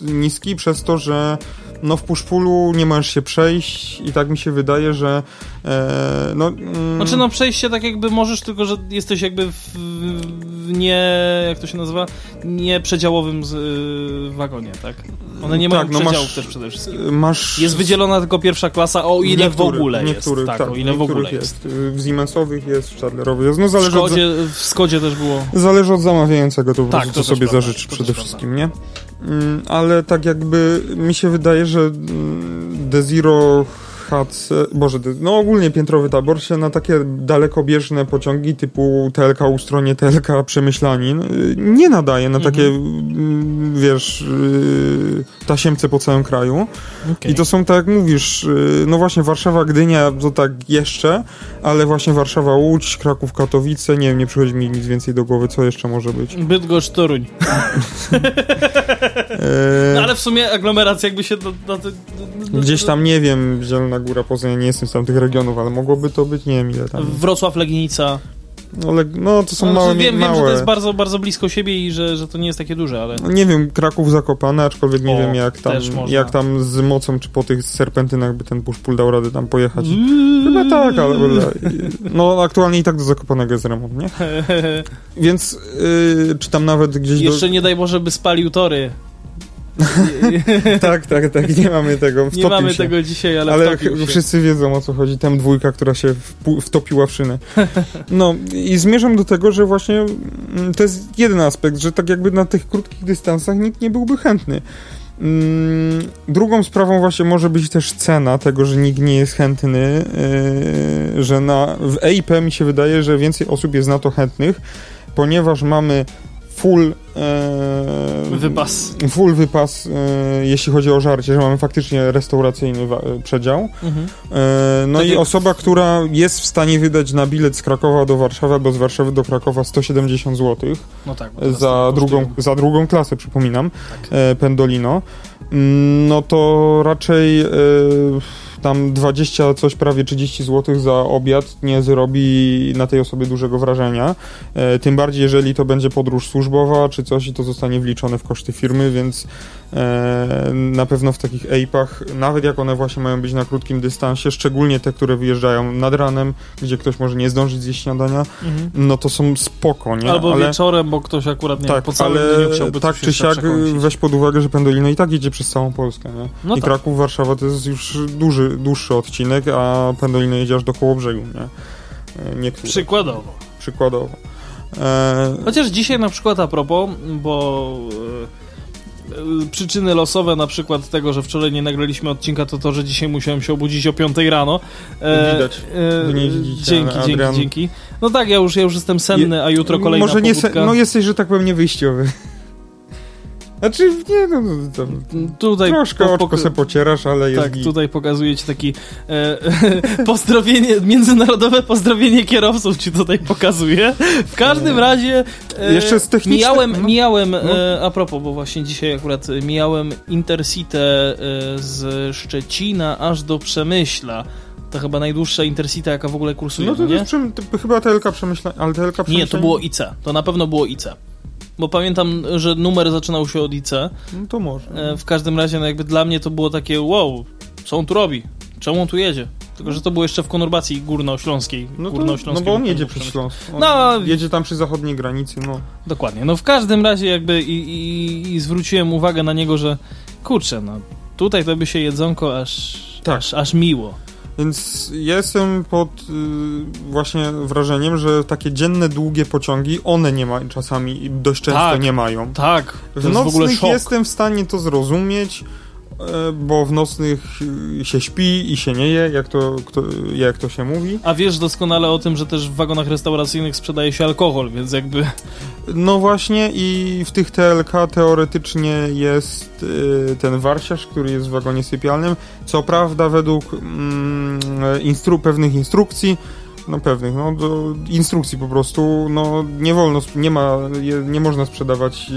S3: niski przez to, że no w puszpulu nie możesz się przejść i tak mi się wydaje, że e, no... Mm...
S2: Znaczy no przejście tak jakby możesz, tylko że jesteś jakby w nie... jak to się nazywa? Nieprzedziałowym z, y, wagonie, tak? One nie tak, mają no przedziałów masz, też przede wszystkim.
S3: Masz...
S2: Jest wydzielona tylko pierwsza klasa, o ile w ogóle jest.
S3: Tak, tak, o ile w ogóle jest. jest. W Ziemensowych jest, w Stadlerowych jest. No,
S2: zależy w, Skodzie, od, w Skodzie też było.
S3: Zależy od zamawiającego, to po tak, prostu to sobie zażyczy przede wszystkim, nie? Mm, ale tak jakby mi się wydaje, że mm, The Zero HC, boże, no ogólnie piętrowy tabor się na takie dalekobieżne pociągi typu TLK Ustronie, TLK Przemyślanin y, nie nadaje na takie, mhm. wiesz, y, tasiemce po całym kraju. Okay. I to są, tak jak mówisz, y, no właśnie Warszawa, Gdynia, to tak jeszcze, ale właśnie Warszawa, Łódź, Kraków, Katowice, nie wiem, nie przychodzi mi nic więcej do głowy, co jeszcze może być.
S2: Bydgoszcz, Toruń. no ale w sumie aglomeracja jakby się do, do, do,
S3: Gdzieś tam, nie wiem, Zielona Góra, Poznań, nie jestem z tamtych regionów, ale mogłoby to być, nie wiem ile tam.
S2: Wrocław, Legnica.
S3: No, le, no to są no, małe,
S2: wiem,
S3: małe.
S2: wiem, że to jest bardzo, bardzo blisko siebie i że, że to nie jest takie duże, ale...
S3: No, nie wiem, Kraków Zakopane, aczkolwiek nie o, wiem jak tam, jak tam z mocą, czy po tych serpentynach by ten push-pull dał radę tam pojechać. Chyba tak, ale... No aktualnie i tak do Zakopanego jest remont, nie? Więc yy, czy tam nawet gdzieś...
S2: Jeszcze
S3: do...
S2: nie daj Boże, by spalił tory.
S3: tak, tak, tak, nie mamy tego.
S2: nie mamy się. tego dzisiaj, ale,
S3: ale wszyscy wiedzą o co chodzi. Tam dwójka, która się wtopiła w szynę. No i zmierzam do tego, że właśnie mm, to jest jeden aspekt, że tak jakby na tych krótkich dystansach nikt nie byłby chętny. Mm, drugą sprawą właśnie może być też cena tego, że nikt nie jest chętny, yy, że na, w EIP mi się wydaje, że więcej osób jest na to chętnych, ponieważ mamy full
S2: e, wypas.
S3: Full wypas, e, jeśli chodzi o żarcie, że mamy faktycznie restauracyjny przedział. Mhm. E, no tak i jak... osoba, która jest w stanie wydać na bilet z Krakowa do Warszawy albo z Warszawy do Krakowa 170 zł
S2: no tak,
S3: za, drugą, za drugą klasę, przypominam, tak. E, Pendolino, mm, no to raczej e, tam 20, coś prawie 30 zł za obiad nie zrobi na tej osobie dużego wrażenia. E, tym bardziej, jeżeli to będzie podróż służbowa czy coś i to zostanie wliczone w koszty firmy, więc e, na pewno w takich APach, nawet jak one właśnie mają być na krótkim dystansie, szczególnie te, które wyjeżdżają nad ranem, gdzie ktoś może nie zdążyć zjeść śniadania, mhm. no to są spoko, nie?
S2: Albo ale, wieczorem, bo ktoś akurat nie tak, po całym ale dniu chciałby
S3: tak czy siak weź pod uwagę, że Pendolino i tak idzie przez całą Polskę, nie? No I tak. Kraków, Warszawa to jest już duży dłuższy odcinek, a Pendolino jedzie aż do koło brzegu, nie?
S2: E, niektóre. Przykładowo.
S3: Przykładowo. E...
S2: Chociaż dzisiaj na przykład a propos, bo e, przyczyny losowe na przykład tego, że wczoraj nie nagraliśmy odcinka, to to, że dzisiaj musiałem się obudzić o 5 rano.
S3: E, Widać. E, nie widzicie,
S2: dzięki, dzięki, dzięki. No tak, ja już, ja już jestem senny, a jutro kolejna
S3: Może nie, se, no jesteś, że tak powiem, niewyjściowy. Znaczy, nie, no, no to,
S2: Tutaj
S3: troszkę
S2: po-
S3: oczko se pocierasz, ale jest
S2: Tak,
S3: git.
S2: tutaj pokazuje ci taki e, pozdrowienie, międzynarodowe pozdrowienie kierowców ci tutaj pokazuje. W każdym razie e,
S3: Jeszcze z technicznych-
S2: mijałem,
S3: no.
S2: mijałem e, a propos, bo właśnie dzisiaj akurat e, mijałem Intercity e, z Szczecina aż do Przemyśla. To chyba najdłuższa Intercity, jaka w ogóle kursuje,
S3: No to,
S2: no
S3: to
S2: nie?
S3: jest przem, to chyba TLK Przemyśleń, ale TLK Przemyśleń...
S2: Nie, to było IC. To na pewno było IC. Bo pamiętam, że numer zaczynał się od IC.
S3: No to może.
S2: E, W każdym razie, no jakby dla mnie to było takie wow, co on tu robi? Czemu on tu jedzie? Tylko, że to było jeszcze w konurbacji górnośląskiej.
S3: No, to,
S2: górnośląskiej
S3: no bo on jedzie przez. Śląsk.
S2: No,
S3: jedzie tam przy zachodniej granicy, no.
S2: Dokładnie. No w każdym razie jakby i, i, i zwróciłem uwagę na niego, że kurczę, no tutaj to by się jedzonko aż,
S3: Tak.
S2: aż, aż miło.
S3: Więc jestem pod y, właśnie wrażeniem, że takie dzienne, długie pociągi, one nie mają czasami, dość często
S2: Tak.
S3: nie mają.
S2: Tak, to
S3: W
S2: jest w ogóle
S3: nocnych
S2: szok.
S3: jestem w stanie to zrozumieć, bo w nocnych y, się śpi i się nie je, jak to, kto, jak to się mówi.
S2: A wiesz doskonale o tym, że też w wagonach restauracyjnych sprzedaje się alkohol, więc jakby
S3: No właśnie i w tych TLK teoretycznie jest y, ten warsiarz, który jest w wagonie sypialnym. Co prawda według mm, instru pewnych instrukcji, no pewnych, no do instrukcji po prostu, no nie wolno, nie ma, nie można sprzedawać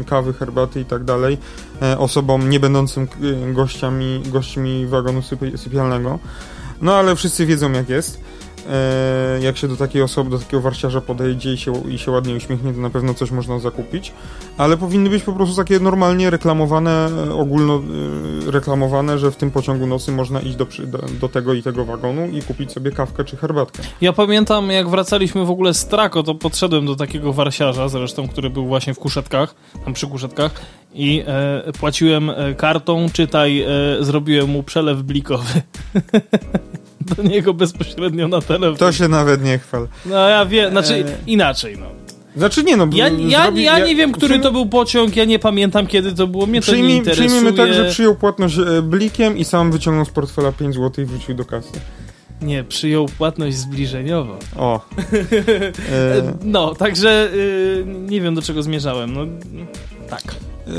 S3: y, kawy, herbaty i tak dalej e, osobom nie będącym y, gościami, gośćmi wagonu sypialnego. No ale wszyscy wiedzą jak jest. E, jak się do takiej osoby, do takiego warciarza podejdzie i się, i się ładnie uśmiechnie, to na pewno coś można zakupić. Ale powinny być po prostu takie normalnie reklamowane, e, ogólno e, reklamowane, że w tym pociągu nocy można iść do, do, tego i tego wagonu i kupić sobie kawkę czy herbatkę.
S2: Ja pamiętam, jak wracaliśmy w ogóle z Trako, to podszedłem do takiego warsiarza, zresztą, który był właśnie w Kuszetkach, tam przy Kuszetkach i e, płaciłem kartą, czytaj, e, zrobiłem mu przelew blikowy. do niego bezpośrednio na telefon.
S3: To się nawet nie chwal.
S2: No ja wiem, znaczy
S3: E,
S2: inaczej, no.
S3: Znaczy nie no,
S2: Ja, ja,
S3: zrobi-
S2: ja nie wiem, który
S3: przyjmij-
S2: to był pociąg, ja nie pamiętam kiedy to było, mnie to nie
S3: Przyjmij,
S2: interesuje.
S3: przyjmijmy tak, że przyjął płatność e, blikiem i sam wyciągnął z portfela 5 zł i wrzucił do kasy.
S2: Nie, przyjął płatność zbliżeniową.
S3: O. E,
S2: No, także y, nie wiem do czego zmierzałem. No, tak.
S3: E,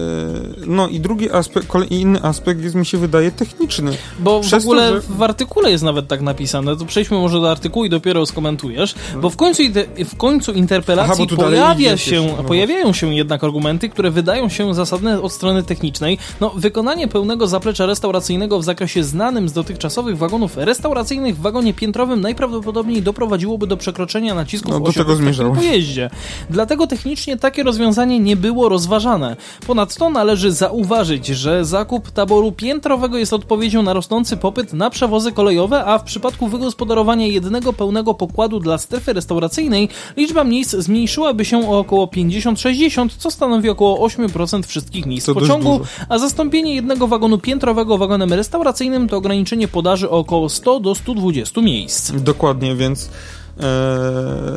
S3: No i drugi aspekt, kolej, inny aspekt jest mi się wydaje techniczny.
S2: Bo
S3: Przez
S2: w
S3: to,
S2: ogóle
S3: że-
S2: w artykule jest nawet tak napisane, to przejdźmy może do artykułu i dopiero skomentujesz, bo w końcu, w końcu interpelacji
S3: Aha,
S2: pojawia się,
S3: no
S2: pojawiają się jednak argumenty, które wydają się zasadne od strony technicznej. No, wykonanie pełnego zaplecza restauracyjnego w zakresie znanym z dotychczasowych wagonów restauracyjnych w wagonie piętrowym najprawdopodobniej doprowadziłoby do przekroczenia nacisków
S3: No, do tego
S2: w pojeździe. Dlatego technicznie takie rozwiązanie nie było rozważane. Ponadto należy zauważyć, że zakup taboru piętrowego jest odpowiedzią na rosnący popyt na przewozy kolejowe, a w przypadku wygospodarowania jednego pełnego pokładu dla strefy restauracyjnej liczba miejsc zmniejszyłaby się o około 50-60, co stanowi około 8% wszystkich miejsc
S3: To
S2: pociągu, a zastąpienie jednego wagonu piętrowego wagonem restauracyjnym to ograniczenie podaży o około 100 do 120 miejsc.
S3: Dokładnie, więc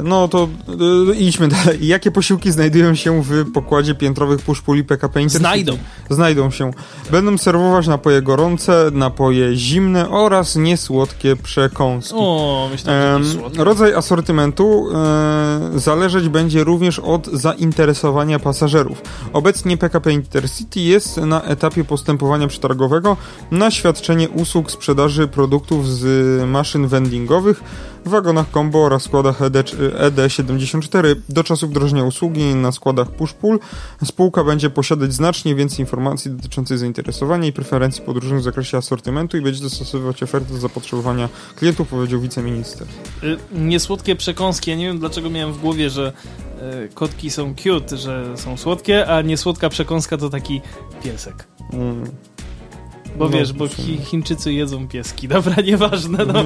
S3: no to e, idźmy dalej. Jakie posiłki znajdują się w pokładzie piętrowych puszpuli PKP Intercity?
S2: Znajdą.
S3: Znajdą się. Będą serwować napoje gorące, napoje zimne oraz niesłodkie przekąski.
S2: O, myślałem, że
S3: rodzaj asortymentu e, zależeć będzie również od zainteresowania pasażerów. Obecnie PKP Intercity jest na etapie postępowania przetargowego na świadczenie usług sprzedaży produktów z maszyn vendingowych wagonach combo oraz składach E ED, ED74 do czasu wdrożenia usługi na składach push-pull. Spółka będzie posiadać znacznie więcej informacji dotyczących zainteresowania i preferencji podróżnych w zakresie asortymentu i będzie dostosowywać ofertę do zapotrzebowania klientów, powiedział wiceminister.
S2: Y, Niesłodkie przekąski. Ja nie wiem dlaczego miałem w głowie, że y, kotki są cute, że są słodkie, a niesłodka przekąska to taki piesek.
S3: Mm.
S2: Bo
S3: No,
S2: wiesz, bo chi, Chińczycy jedzą pieski. Dobra, nieważne. No,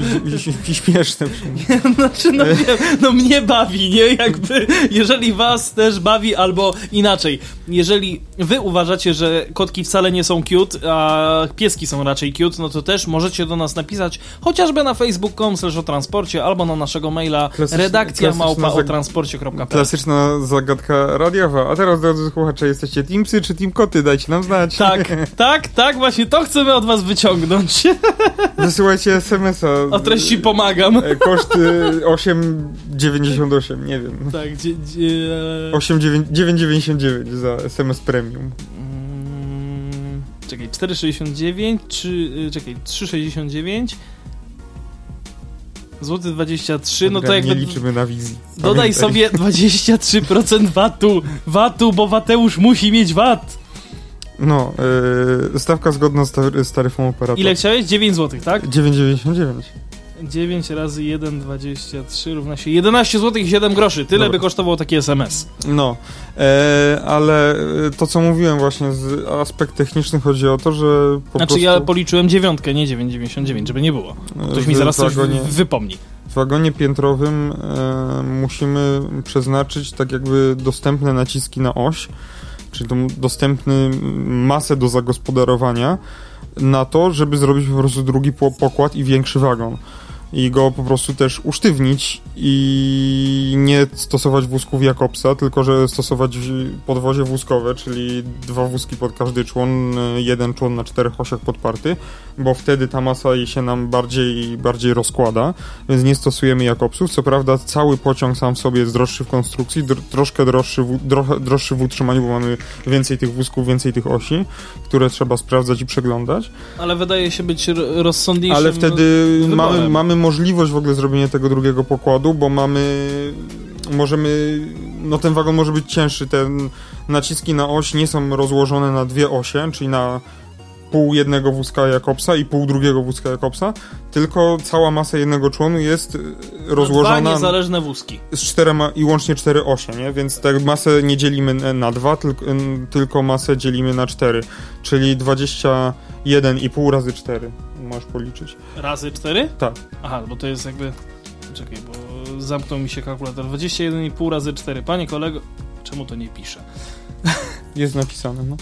S3: I śmieszne.
S2: znaczy, no, wiem, no mnie bawi, nie? Jakby, jeżeli was też bawi, albo inaczej. Jeżeli wy uważacie, że kotki wcale nie są cute, a pieski są raczej cute, no to też możecie do nas napisać chociażby na facebook.com o transporcie albo na naszego maila redakcja małpa o transporcie.pl
S3: Klasyczna zagadka radiowa. A teraz, drodzy słuchacze, jesteście teamsy czy team koty? Dajcie nam znać.
S2: Tak, tak, tak, właśnie to chcę chcemy od was wyciągnąć?
S3: Wysyłajcie SMS-a.
S2: O treści pomagam.
S3: E, Koszt y, 8,98, nie wiem.
S2: Tak, gdzie... gdzie...
S3: 8,999 za SMS Premium.
S2: Mm, Czekaj, 4,69 czy... y, Czekaj, 3,69 Złoty 23, no to jakby...
S3: Nie liczymy na wizji.
S2: Dodaj sobie 23% VAT-u. VAT-u, bo Wateusz musi mieć VAT.
S3: No, y, stawka zgodna z, tar- z taryfą operatora.
S2: Ile chciałeś? 9 zł, tak?
S3: 9,99.
S2: 9 razy 1,23 równa się 11 zł i 7 groszy. Tyle
S3: Dobra.
S2: by kosztował taki SMS.
S3: No, e, ale e, to co mówiłem właśnie z aspekt techniczny chodzi o to, że po
S2: Znaczy
S3: prostu
S2: ja policzyłem dziewiątkę, nie 9,99, żeby nie było. Ktoś mi zaraz coś
S3: wagonie,
S2: wypomni.
S3: w wagonie piętrowym e, musimy przeznaczyć tak jakby dostępne naciski na oś, czyli dostępny masę do zagospodarowania na to, żeby zrobić po prostu drugi po- pokład i większy wagon. I go po prostu też usztywnić i nie stosować wózków Jakobsa, tylko że stosować podwozie wózkowe, czyli dwa wózki pod każdy człon, jeden człon na czterech osiach podparty, bo wtedy ta masa jej się nam bardziej, bardziej rozkłada, więc nie stosujemy Jakobsów. Co prawda cały pociąg sam w sobie jest droższy w konstrukcji, dr troszkę droższy w, dro droższy w utrzymaniu, bo mamy więcej tych wózków, więcej tych osi, które trzeba sprawdzać i przeglądać.
S2: Ale wydaje się być rozsądniejszym.
S3: Ale wtedy
S2: wyborem.
S3: mamy, mamy możliwość w ogóle zrobienia tego drugiego pokładu, bo mamy możemy, no ten wagon może być cięższy, te naciski na oś nie są rozłożone na dwie osie, czyli na pół jednego wózka Jakobsa i pół drugiego wózka Jakobsa, tylko cała masa jednego członu jest
S2: Na
S3: rozłożona
S2: Dwa niezależne wózki.
S3: z czterema i łącznie cztery osie, nie? Więc tę masę nie dzielimy na dwa, tylko, tylko masę dzielimy na cztery, czyli 21,5 razy 4 możesz policzyć.
S2: Razy 4?
S3: Tak.
S2: Aha, bo to jest jakby. Czekaj, bo zamknął mi się kalkulator. 21,5 razy 4. Panie kolego, czemu to nie pisze?
S3: Jest napisane, no.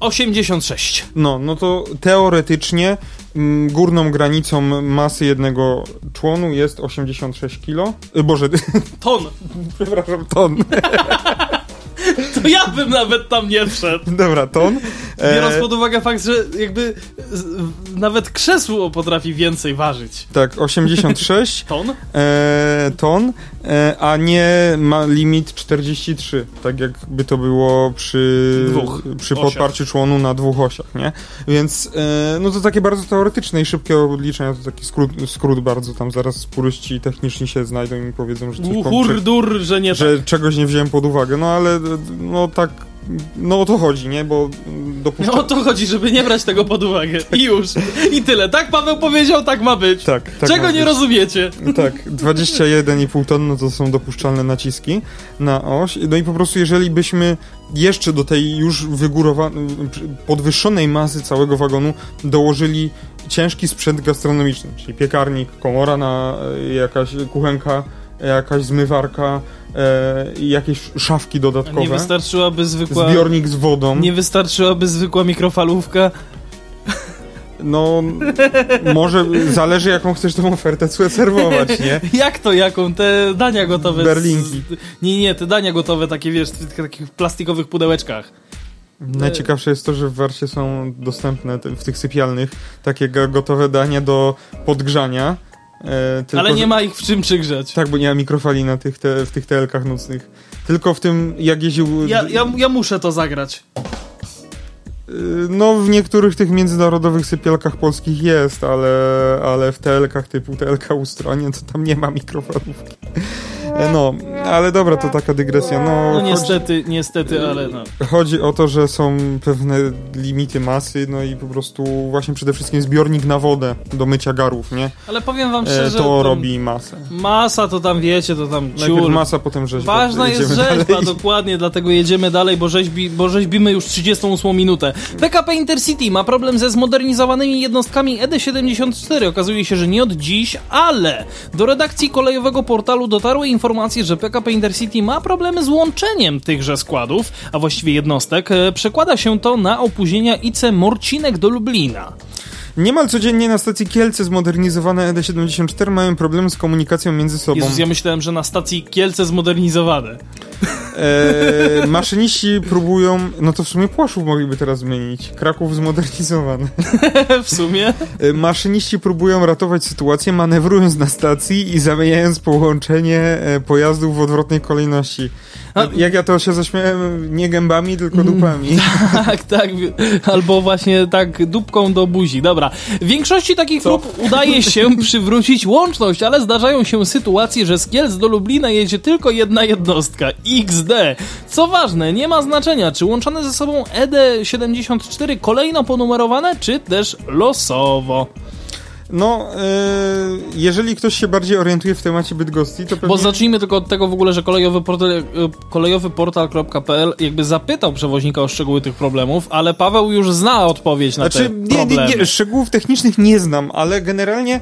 S2: 86.
S3: No, no to teoretycznie mm, górną granicą masy jednego członu jest 86 kg. Y, Boże,
S2: Ton.
S3: przepraszam, ton.
S2: To ja bym nawet tam nie wszedł.
S3: Dobra, ton.
S2: Biorąc
S3: E,
S2: pod uwagę fakt, że jakby nawet krzesło potrafi więcej ważyć.
S3: tak, 86
S2: Ton?
S3: e, ton, e, a nie ma limit 43, tak jakby to było przy,
S2: Dwóch
S3: przy
S2: osiach.
S3: podparciu członu na dwóch osiach, nie? Więc e, no to takie bardzo teoretyczne i szybkie obliczenia, to taki skrót, skrót bardzo, tam zaraz puryści techniczni się znajdą i mi powiedzą, że coś pom-
S2: Hurdur, że nie tak.
S3: że czegoś nie wziąłem pod uwagę, no ale no tak, no o to chodzi, nie? Bo dopuszczam...
S2: No o to chodzi, żeby nie brać tego pod uwagę. I już. I tyle. Tak Paweł powiedział, tak ma być.
S3: Tak, tak
S2: Czego nie
S3: być.
S2: rozumiecie?
S3: Tak, 21,5 ton no to są dopuszczalne naciski na oś. No i po prostu jeżeli byśmy jeszcze do tej już wygórowanej, podwyższonej masy całego wagonu dołożyli ciężki sprzęt gastronomiczny, czyli piekarnik, komora na e, jakaś kuchenka, jakaś zmywarka e, i jakieś szafki
S2: Nie
S3: dodatkowe,
S2: wystarczyłaby zwykła...
S3: zbiornik z wodą.
S2: Nie wystarczyłaby zwykła mikrofalówka.
S3: No, może zależy jaką chcesz tą ofertę serwować, nie?
S2: Jak to, jaką? Te dania gotowe. z-
S3: Berlinki.
S2: Nie, nie, te dania gotowe, takie wiesz, w takich plastikowych pudełeczkach.
S3: Najciekawsze jest to, że w Warcie są dostępne w tych sypialnych takie go- gotowe dania do podgrzania. E, tylko,
S2: Ale nie ma ich w czym przygrzać.
S3: Tak, bo nie ma mikrofali na tych, te, w tych telkach nocnych. Tylko w tym, jak jeździł...
S2: Ja, ja, ja muszę to zagrać.
S3: y, No, w niektórych tych międzynarodowych sypialkach polskich jest, ale, ale w telkach typu telka Ustronie to tam nie ma mikrofalówki. E, No, ale dobra, to taka dygresja. No,
S2: No
S3: chodzi-
S2: niestety, niestety, ale no.
S3: Chodzi o to, że są pewne limity masy, no i po prostu właśnie przede wszystkim zbiornik na wodę do mycia garów, nie?
S2: Ale powiem wam
S3: E,
S2: szczerze,
S3: to robi masę.
S2: masa to tam wiecie, to tam
S3: Najpierw
S2: ciul.
S3: masa, potem rzeźba.
S2: Ważna jest rzeźba,
S3: dalej.
S2: dokładnie, dlatego jedziemy dalej, bo, rzeźbi, bo rzeźbimy już 38 minutę. PKP Intercity ma problem ze zmodernizowanymi jednostkami ED74. Okazuje się, że nie od dziś, ale do redakcji kolejowego portalu dotarły informacje, że PKP Intercity ma problemy z łączeniem tychże składów, a właściwie jednostek. E, Przekłada się to na opóźnienia IC Morcinek do Lublina.
S3: Niemal codziennie na stacji Kielce zmodernizowane ED74 mają problem z komunikacją między sobą.
S2: Jezus, ja myślałem, że na stacji Kielce zmodernizowane.
S3: E, maszyniści próbują, no to w sumie Płaszów mogliby teraz zmienić. Kraków zmodernizowany.
S2: w sumie.
S3: E, maszyniści próbują ratować sytuację, manewrując na stacji i zamieniając połączenie e, pojazdów w odwrotnej kolejności.
S2: A-
S3: Jak ja to się zaśmiałem, nie gębami, tylko
S2: Mm.
S3: dupami.
S2: Tak, tak. Albo właśnie tak dupką do buzi. Dobra. W większości takich prób udaje się przywrócić łączność, ale zdarzają się sytuacje, że z Kielc do Lublina jedzie tylko jedna jednostka. XD. Co ważne, nie ma znaczenia, czy łączone ze sobą E ED74 kolejno ponumerowane, czy też losowo.
S3: No, e, jeżeli ktoś się bardziej orientuje w temacie Bydgoszczy, to pewnie...
S2: Bo zacznijmy tylko od tego w ogóle, że kolejowy portal, e, kolejowy portal.pl jakby zapytał przewoźnika o szczegóły tych problemów, ale Paweł już zna odpowiedź na
S3: Znaczy,
S2: te
S3: nie,
S2: problemy.
S3: nie, nie, szczegółów technicznych nie znam, ale generalnie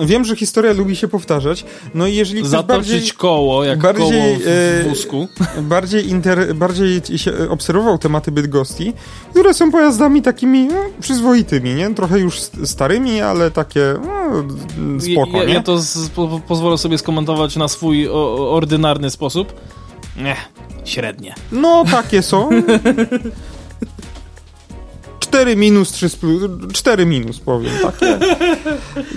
S3: wiem, że historia lubi się powtarzać. No i jeżeli ktoś
S2: Zatoczyć
S3: bardziej,
S2: koło, jak
S3: bardziej,
S2: koło w
S3: e,
S2: wózku.
S3: bardziej, inter, bardziej się obserwował tematy Bydgoszczy, które są pojazdami takimi no, przyzwoitymi, nie? Trochę już st- starymi, ale takie no, spoko,
S2: ja,
S3: nie?
S2: ja to z, po, pozwolę sobie skomentować na swój o, ordynarny sposób. Nie, średnie.
S3: No, takie są. 4 minus, 3 plus, 4 minus powiem, takie.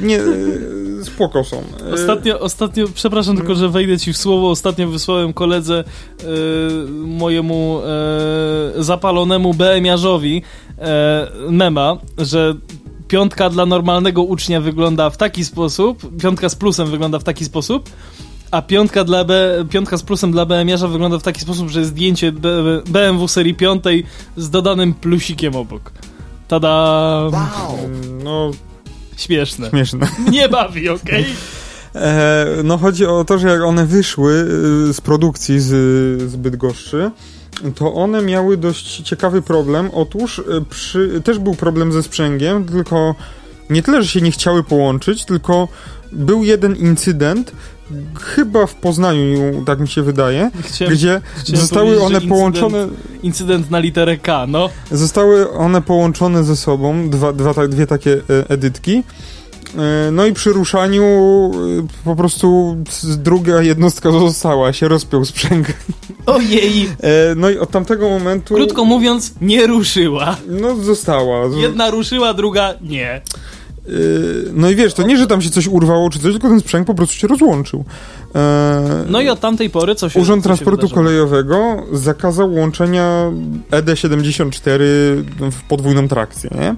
S3: Nie, e, spoko są. E,
S2: Ostatnio, ostatnio, przepraszam tylko, że wejdę ci w słowo, ostatnio wysłałem koledze e, mojemu e, zapalonemu BM-iarzowi e, mema, że piątka dla normalnego ucznia wygląda w taki sposób, piątka z plusem wygląda w taki sposób, a piątka, dla B, piątka z plusem dla BM-iarza wygląda w taki sposób, że jest zdjęcie BMW serii piątej z dodanym plusikiem obok. Tada!
S3: No,
S2: Śmieszne.
S3: śmieszne.
S2: Nie bawi, okej?
S3: E, no chodzi o to, że jak one wyszły y, z produkcji z, z Bydgoszczy, to one miały dość ciekawy problem. Otóż y, przy, też był problem ze sprzęgiem, tylko nie tyle, że się nie chciały połączyć, tylko był jeden incydent, chyba w Poznaniu, tak mi się wydaje,
S2: Chciałem,
S3: gdzie
S2: chciałem
S3: zostały one
S2: incydent-
S3: połączone,
S2: Incydent na literę K, no.
S3: zostały one połączone ze sobą, dwa, dwa, dwie takie e, edytki. E, No i przy ruszaniu e, po prostu druga jednostka została, się rozpiął sprzęg.
S2: Ojej!
S3: No i od tamtego momentu...
S2: Krótko mówiąc, nie ruszyła.
S3: No została.
S2: Jedna ruszyła, druga nie.
S3: E, No i wiesz, to nie, że tam się coś urwało czy coś, tylko ten sprzęg po prostu się rozłączył. E,
S2: No i od tamtej pory co się
S3: Urząd
S2: co się
S3: Transportu
S2: wydarzyło?
S3: Kolejowego zakazał łączenia E ED74 w podwójną trakcję, nie?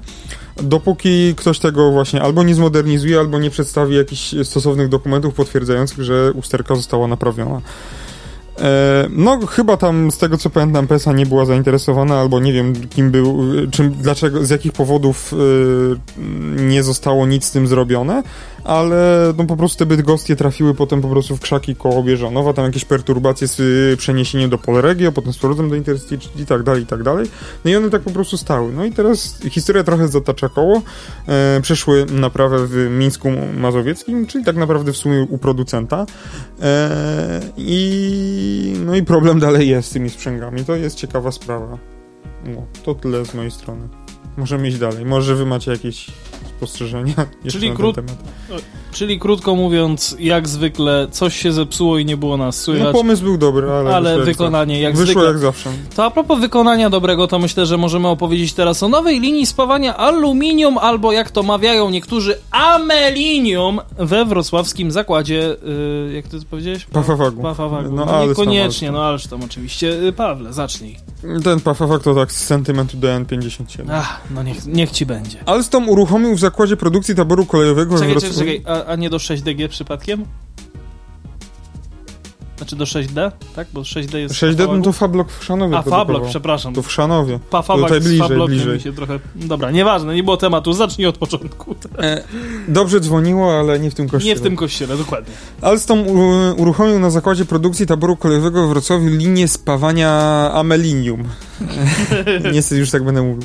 S3: Dopóki ktoś tego właśnie albo nie zmodernizuje, albo nie przedstawi jakichś stosownych dokumentów potwierdzających, że usterka została naprawiona. E, no, chyba tam z tego co pamiętam, PESA nie była zainteresowana, albo nie wiem kim był, y, czym, dlaczego, z jakich powodów y, nie zostało nic z tym zrobione, ale no po prostu te bydgostie trafiły potem po prostu w krzaki koło Bieżanowa, tam jakieś perturbacje z y, przeniesieniem do Polregio, potem z powrotem do Intercity i tak dalej, i tak dalej. No i one tak po prostu stały. No i teraz historia trochę zatacza koło. E, przeszły naprawę w Mińsku Mazowieckim, czyli tak naprawdę w sumie u producenta. E, I no i problem dalej jest z tymi sprzęgami. To jest ciekawa sprawa. No, to tyle z mojej strony. Możemy iść dalej. Może wy macie jakieś spostrzeżenia
S2: Czyli
S3: na
S2: krót-
S3: ten temat.
S2: Czyli krótko mówiąc, jak zwykle, coś się zepsuło i nie było nas
S3: No
S2: słychać.
S3: pomysł był dobry, ale,
S2: ale wykonanie jak.
S3: Wyszło
S2: zwykle.
S3: jak zawsze.
S2: To a propos wykonania dobrego, to myślę, że możemy opowiedzieć teraz o nowej linii spawania aluminium, albo jak to mawiają niektórzy, amelinium we wrocławskim zakładzie, yy, jak ty to powiedziałeś?
S3: Pafawagu.
S2: Pafawagu.
S3: No,
S2: No, niekoniecznie, no ależ tam oczywiście. Yy, Pawle, zacznij.
S3: Ten Pafawak to tak z sentymentu do N57.
S2: Ach, no niech, niech ci będzie.
S3: Alstom uruchomił w zakładzie produkcji taboru kolejowego we
S2: Czekaj, czekaj,
S3: Wrocławiu...
S2: czekaj, a, a nie do 6DG przypadkiem? Znaczy do 6D, tak? Bo 6D jest...
S3: 6D no to Fablok w Chrzanowie
S2: A, Fablok, przepraszam.
S3: To w Chrzanowie.
S2: Pafabak
S3: tutaj bliżej,
S2: z Fablokiem
S3: bliżej.
S2: mi się trochę... Dobra, nieważne, nie było tematu, zacznij od początku.
S3: E, dobrze dzwoniło, ale nie w tym kościele.
S2: Nie w tym kościele, dokładnie.
S3: Alstom u- uruchomił na zakładzie produkcji taboru kolejowego w Wrocławiu linię spawania amelinium. Niestety już tak będę mówił.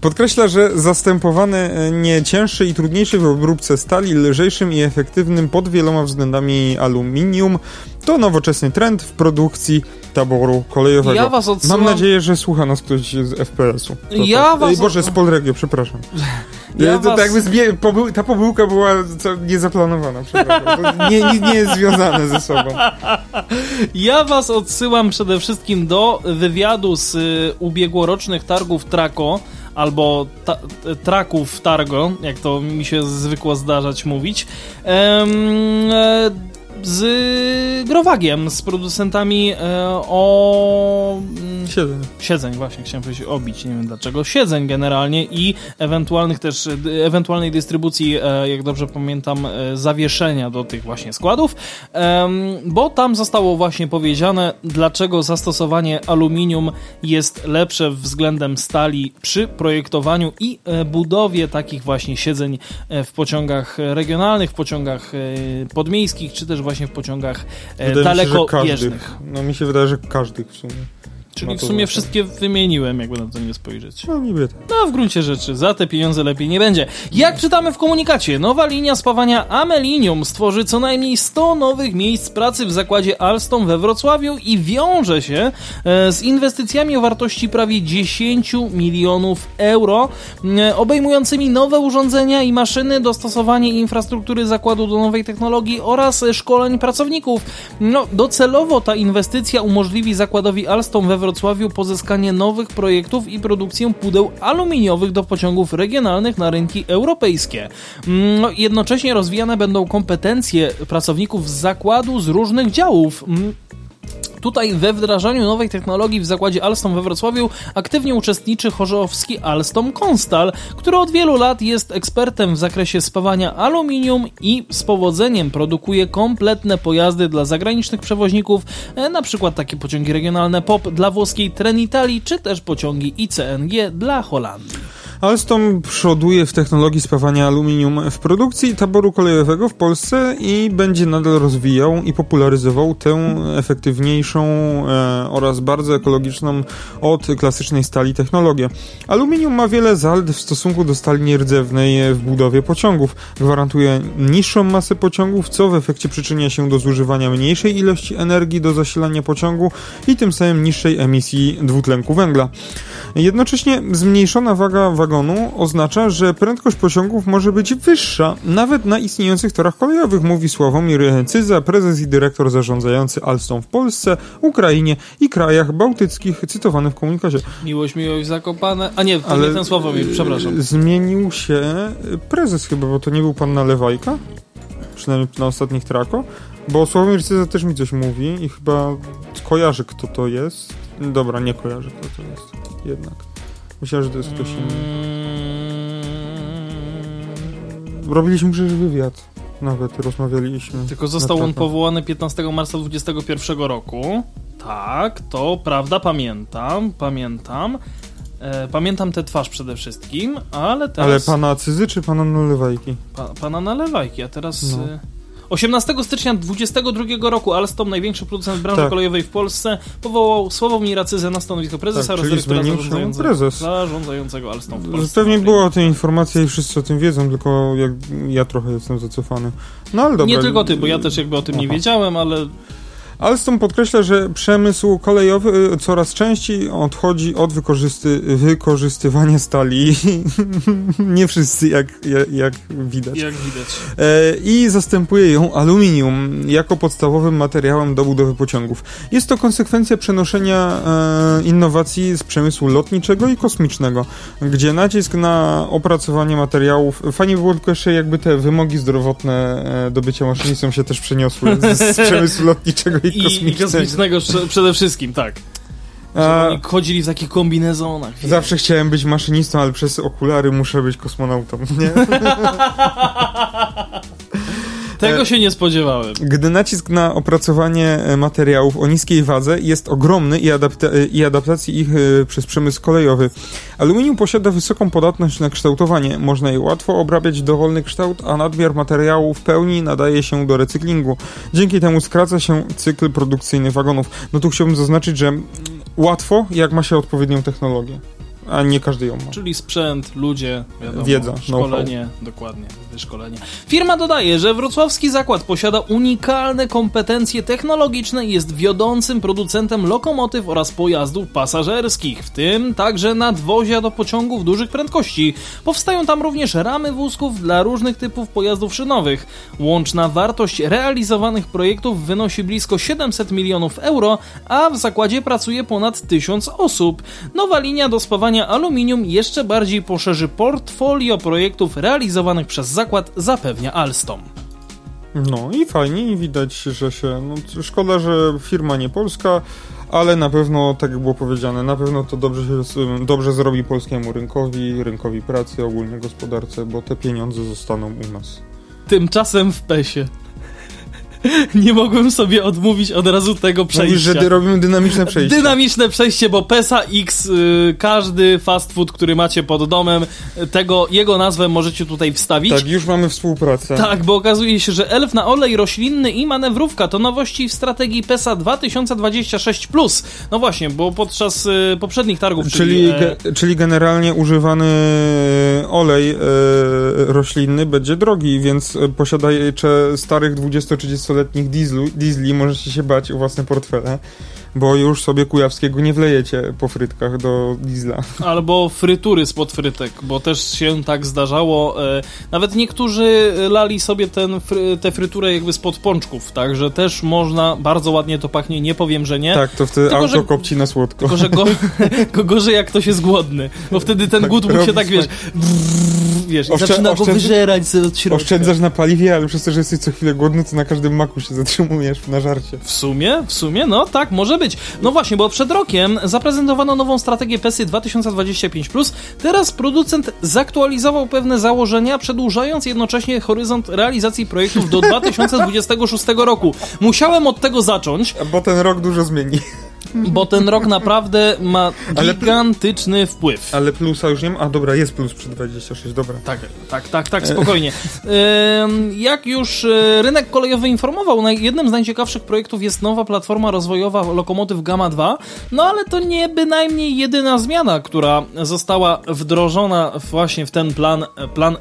S3: Podkreśla, że zastępowany e, nie cięższy i trudniejszy w obróbce stali, lżejszym i efektywnym pod wieloma względami aluminium to nowoczesny trend w produkcji taboru kolejowego.
S2: Ja was odsyłam-
S3: Mam nadzieję, że słucha nas ktoś z FPS-u. To
S2: Ja
S3: tak.
S2: was-
S3: Ej, Boże, z Polregio, przepraszam.
S2: Ja
S3: to,
S2: was-
S3: jakby pobył, ta pomyłka była niezaplanowana, nie, nie, nie jest związane ze sobą.
S2: Ja was odsyłam przede wszystkim do wywiadu z y, ubiegłorocznych targów Traco albo ta, traków Targo, jak to mi się zwykło zdarzać mówić. Em, e, z Growagiem, z producentami e, o mm,
S3: Siedzę.
S2: siedzeń, właśnie chciałem powiedzieć obić, nie wiem dlaczego, siedzeń generalnie i ewentualnych też, d- ewentualnej dystrybucji, e, jak dobrze pamiętam, e, zawieszenia do tych właśnie składów, bo tam zostało właśnie powiedziane, dlaczego zastosowanie aluminium jest lepsze względem stali przy projektowaniu i e, budowie takich właśnie siedzeń e, w pociągach regionalnych, w pociągach e, podmiejskich, czy też właśnie w pociągach e,
S3: Wydaje mi się, każdych. No mi się wydaje, że każdych w sumie.
S2: Czyli
S3: Ma
S2: w sumie wszystkie wymieniłem, jakby na to nie spojrzeć.
S3: No niby tak.
S2: No, w gruncie rzeczy, za te pieniądze lepiej nie będzie. Jak czytamy w komunikacie, nowa linia spawania Amelinium stworzy co najmniej 100 nowych miejsc pracy w zakładzie Alstom we Wrocławiu i wiąże się e, z inwestycjami o wartości prawie 10 milionów euro, obejmującymi nowe urządzenia i maszyny, dostosowanie infrastruktury zakładu do nowej technologii oraz szkoleń pracowników. No, docelowo ta inwestycja umożliwi zakładowi Alstom we Wrocławiu pozyskanie nowych projektów i produkcję pudeł aluminiowych do pociągów regionalnych na rynki europejskie. Mm, No, jednocześnie rozwijane będą kompetencje pracowników zakładu z różnych działów. Tutaj we wdrażaniu nowej technologii w zakładzie Alstom we Wrocławiu aktywnie uczestniczy chorzowski Alstom Konstal, który od wielu lat jest ekspertem w zakresie spawania aluminium i z powodzeniem produkuje kompletne pojazdy dla zagranicznych przewoźników, e, na przykład takie pociągi regionalne POP dla włoskiej Trenitali, czy też pociągi ICNG dla Holandii.
S3: Alstom przoduje w technologii spawania aluminium w produkcji taboru kolejowego w Polsce i będzie nadal rozwijał i popularyzował tę efektywniejszą e, oraz bardzo ekologiczną od klasycznej stali technologię. Aluminium ma wiele zalet w stosunku do stali nierdzewnej w budowie pociągów. Gwarantuje niższą masę pociągów, co w efekcie przyczynia się do zużywania mniejszej ilości energii do zasilania pociągu i tym samym niższej emisji dwutlenku węgla. Jednocześnie zmniejszona waga wagonu oznacza, że prędkość pociągów może być wyższa, nawet na istniejących torach kolejowych, mówi Sławomir Cyza, prezes i dyrektor zarządzający Alstom w Polsce, Ukrainie i krajach bałtyckich, cytowany w komunikacie.
S2: Miłość, miłość, zakopane. A nie, to
S3: Ale-
S2: nie ten Sławomir, przepraszam.
S3: Zmienił się prezes chyba, bo to nie był pan Nalewajka, przynajmniej na ostatnich trako, bo Sławomir Cyza też mi coś mówi i chyba kojarzy kto to jest. Dobra, nie kojarzy kto to jest, jednak. Myślałem, że to jest ktoś inny. Robiliśmy przecież wywiad. Nawet rozmawialiśmy.
S2: Tylko został on powołany 15 marca 2021 roku. Tak, to prawda, pamiętam, pamiętam. E, pamiętam tę twarz przede wszystkim, ale
S3: Ale
S2: teraz...
S3: pana Cyzy czy pana Nalewajki?
S2: Pa, pana nalewajki, a teraz...
S3: No.
S2: E, 18 stycznia 2022 roku Alstom, największy producent branży
S3: Tak.
S2: kolejowej w Polsce, powołał Sławomira Cyzę na stanowisko prezesa
S3: Tak,
S2: oraz zarządzającego,
S3: prezes.
S2: zarządzającego Alstom w Polsce.
S3: Pewnie była o tej informacja i wszyscy o tym wiedzą, tylko jak, ja trochę jestem zacofany. No ale dobra.
S2: Nie tylko ty, bo ja też jakby o tym nie
S3: Aha.
S2: wiedziałem, ale
S3: Alstom podkreśla, że przemysł kolejowy y, coraz częściej odchodzi od wykorzysty, wykorzystywania stali. Nie wszyscy, jak, jak, jak widać.
S2: jak widać.
S3: E, i zastępuje ją aluminium jako podstawowym materiałem do budowy pociągów. Jest to konsekwencja przenoszenia e, innowacji z przemysłu lotniczego i kosmicznego, gdzie nacisk na opracowanie materiałów, fajnie by było tylko jeszcze jakby te wymogi zdrowotne e, do bycia maszynistą się też przeniosły z, z przemysłu lotniczego i,
S2: I, i
S3: kosmicznego.
S2: kosmicznego prze- przede wszystkim, tak.
S3: A,
S2: oni chodzili w takich kombinezonach. wiesz.
S3: zawsze chciałem być maszynistą, ale przez okulary muszę być kosmonautą. Nie?
S2: Tego się nie spodziewałem.
S3: Gdy nacisk na opracowanie e, materiałów o niskiej wadze jest ogromny i, adapta e, i adaptacji ich e, przez przemysł kolejowy. Aluminium posiada wysoką podatność na kształtowanie. Można je łatwo obrabiać dowolny kształt, a nadmiar materiału w pełni nadaje się do recyklingu. Dzięki temu skraca się cykl produkcyjny wagonów. No tu chciałbym zaznaczyć, że łatwo, jak ma się odpowiednią technologię. A nie każdy ją ma.
S2: Czyli sprzęt, ludzie, wiadomo,
S3: Wiedza,
S2: szkolenie, dokładnie, wyszkolenie. Firma dodaje, że wrocławski zakład posiada unikalne kompetencje technologiczne i jest wiodącym producentem lokomotyw oraz pojazdów pasażerskich, w tym także nadwozia do pociągów dużych prędkości. Powstają tam również ramy wózków dla różnych typów pojazdów szynowych. Łączna wartość realizowanych projektów wynosi blisko 700 milionów euro, a w zakładzie pracuje ponad 1000 osób. Nowa linia do spawania aluminium jeszcze bardziej poszerzy portfolio projektów realizowanych przez zakład, zapewnia Alstom.
S3: No i fajnie, i widać, że się. No, szkoda, że firma nie polska, ale na pewno, tak jak było powiedziane, na pewno to dobrze, się, dobrze zrobi polskiemu rynkowi, rynkowi pracy, ogólnie gospodarce, bo te pieniądze zostaną u nas.
S2: Tymczasem w PESie. nie mogłem sobie odmówić od razu tego przejścia.
S3: Mówisz, że dy robimy dynamiczne przejście.
S2: Dynamiczne przejście, bo PESA X, y, każdy fast food, który macie pod domem, y, tego, jego nazwę możecie tutaj wstawić.
S3: Tak, już mamy współpracę.
S2: Tak, bo okazuje się, że elf na olej roślinny i manewrówka to nowości w strategii PESA 2026+. No właśnie, bo podczas y, poprzednich targów,
S3: czyli...
S2: Czyli, e,
S3: ge czyli generalnie używany e, olej y, roślinny będzie drogi, więc posiadacze starych 20-30 30-letnich diesli możecie się bać o własne portfele bo już sobie kujawskiego nie wlejecie po frytkach do diesla.
S2: Albo frytury spod frytek, bo też się tak zdarzało. E, nawet niektórzy lali sobie ten, tę fryturę jakby spod pączków, także też można, bardzo ładnie to pachnie, nie powiem, że nie.
S3: Tak, to wtedy tylko, auto że, kopci na słodko.
S2: Tylko, że go, gorzej jak ktoś jest głodny, bo wtedy ten tak, głód mu się tak, wiesz, brrr, wiesz Oszczę, zaczyna go wyżerać od środka.
S3: Oszczędzasz na paliwie, ale przez to, że jesteś co chwilę głodny, to na każdym maku się zatrzymujesz na żarcie.
S2: W sumie, w sumie, no tak, może być. No właśnie, bo przed rokiem zaprezentowano nową strategię PESY 2025+. Teraz producent zaktualizował pewne założenia, przedłużając jednocześnie horyzont realizacji projektów do 2026 roku. Musiałem od tego zacząć.
S3: Bo ten rok dużo zmieni
S2: bo ten rok naprawdę ma gigantyczny ale, wpływ.
S3: Ale plusa już nie ma? A dobra, jest plus przy 26, dobra.
S2: Tak, tak, tak, tak, spokojnie. Jak już e, rynek kolejowy informował, jednym z najciekawszych projektów jest nowa platforma rozwojowa lokomotyw Gamma 2, no ale to nie bynajmniej jedyna zmiana, która została wdrożona właśnie w ten plan, plan e,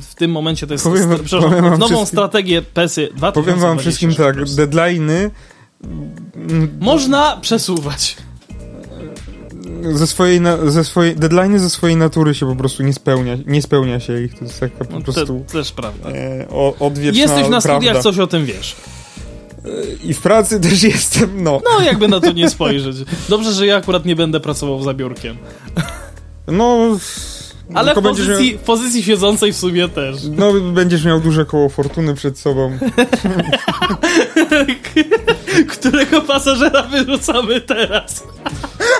S2: w tym momencie to jest powiem, przepraszam, powiem nową strategię PESY 2026.
S3: Powiem wam wszystkim tak, deadline'y
S2: można przesuwać.
S3: Ze swojej, ze swojej, deadline ze swojej natury się po prostu nie spełnia, nie spełnia się ich, to jest taka po no, prostu...
S2: Te, też prawda.
S3: E, o, odwieczna
S2: Jesteś na
S3: prawda.
S2: studiach, coś o tym wiesz.
S3: E, I w pracy też jestem, no.
S2: No, jakby na to nie spojrzeć. Dobrze, że ja akurat nie będę pracował za biurkiem.
S3: No...
S2: Ale w pozycji, miał... pozycji siedzącej w sumie też.
S3: No, będziesz miał duże koło fortuny przed sobą.
S2: Którego pasażera wyrzucamy teraz?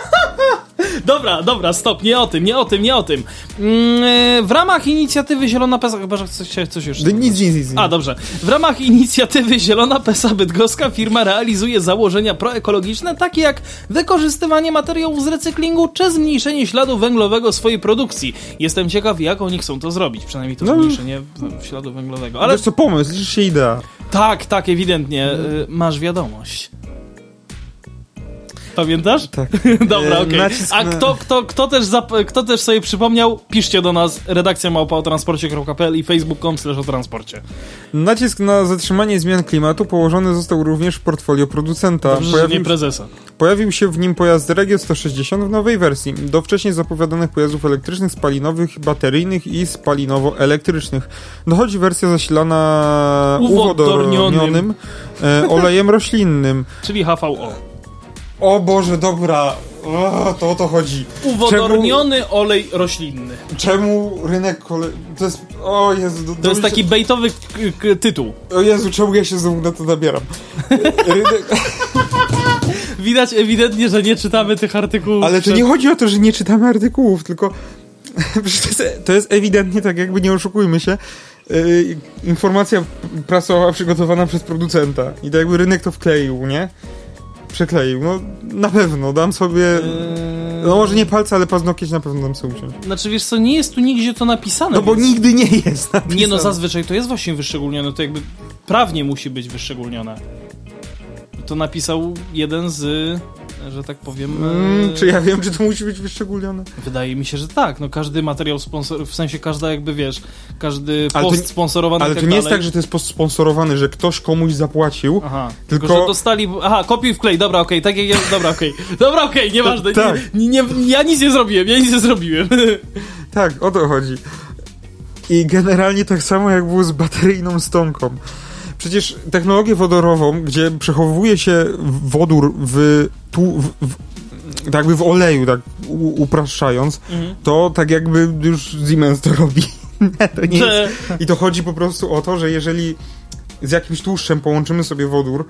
S2: Dobra, dobra, stop, nie o tym, nie o tym, nie o tym. Mm, w ramach inicjatywy Zielona Pesa... Chyba, że coś, coś już...
S3: Nic, nic, nic.
S2: A, dobrze. W ramach inicjatywy Zielona Pesa Bydgoska firma realizuje założenia proekologiczne, takie jak wykorzystywanie materiałów z recyklingu, czy zmniejszenie śladu węglowego swojej produkcji. Jestem ciekaw, jak oni chcą to zrobić, przynajmniej to no, zmniejszenie śladu węglowego.
S3: Ale... Wiesz co, pomysł, liczy się idea.
S2: Tak, tak, ewidentnie. Y, masz wiadomość. Pamiętasz?
S3: Tak.
S2: Dobra, okej. Okay. A kto, kto, kto, też kto też sobie przypomniał, piszcie do nas redakcja małpa o transporcie.pl i facebook.com slash o transporcie.
S3: Nacisk na zatrzymanie zmian klimatu położony został również w portfolio producenta.
S2: Dobrze, pojawił, nie prezesa.
S3: Pojawił się w nim pojazd Regio 160 w nowej wersji. Do wcześniej zapowiadanych pojazdów elektrycznych, spalinowych, bateryjnych i spalinowo-elektrycznych. Dochodzi wersja zasilana uwodornionym e, olejem roślinnym.
S2: Czyli HVO.
S3: O Boże, dobra. O, to o to chodzi.
S2: Uwodorniony czemu, olej roślinny.
S3: Czemu rynek kolej... To jest... O Jezu...
S2: To, to jest taki bejtowy tytuł.
S3: O Jezu, czemu ja się znowu na to nabieram? rynek...
S2: Widać ewidentnie, że nie czytamy tych artykułów.
S3: Ale to nie chodzi o to, że nie czytamy artykułów, tylko... to, jest, to jest ewidentnie tak, jakby nie oszukujmy się, yy, informacja prasowa przygotowana przez producenta. I tak jakby rynek to wkleił, nie? Przekleił. No na pewno, dam sobie. Eee... No może nie palce, ale paznokieć na pewno dam sobie uciąć.
S2: Znaczy wiesz co, nie jest tu nigdzie to napisane.
S3: No bo więc... nigdy nie jest napisane.
S2: Nie no, zazwyczaj to jest właśnie wyszczególnione, to jakby prawnie musi być wyszczególnione. To napisał jeden z że tak powiem.
S3: Mm,
S2: e,
S3: czy ja wiem, czy to musi być wyszczególnione?
S2: Wydaje mi się, że tak. No każdy materiał sponsor, w sensie każda jakby wiesz, każdy
S3: Ale
S2: post sponsorowany
S3: Ale
S2: i
S3: to
S2: tak
S3: nie jest
S2: dalej.
S3: tak, że to jest post sponsorowany, że ktoś komuś zapłacił.
S2: Aha,
S3: Tylko-
S2: tylko, że dostali. Aha, kopiuj w klej, dobra, okej, tak jak ja. Dobra, okej. Dobra, okej, nieważne.
S3: Tak.
S2: Nie, nie, nie, ja nic nie zrobiłem, ja nic nie zrobiłem.
S3: Tak, o to chodzi. I generalnie tak samo jak było z bateryjną stonką. Przecież technologię wodorową, gdzie przechowuje się wodór w, tu, w, w, tak jakby w oleju, tak u, upraszczając,
S2: Mhm.
S3: to tak jakby już Siemens to robi. To nie jest. I to chodzi po prostu o to, że jeżeli z jakimś tłuszczem połączymy sobie wodór,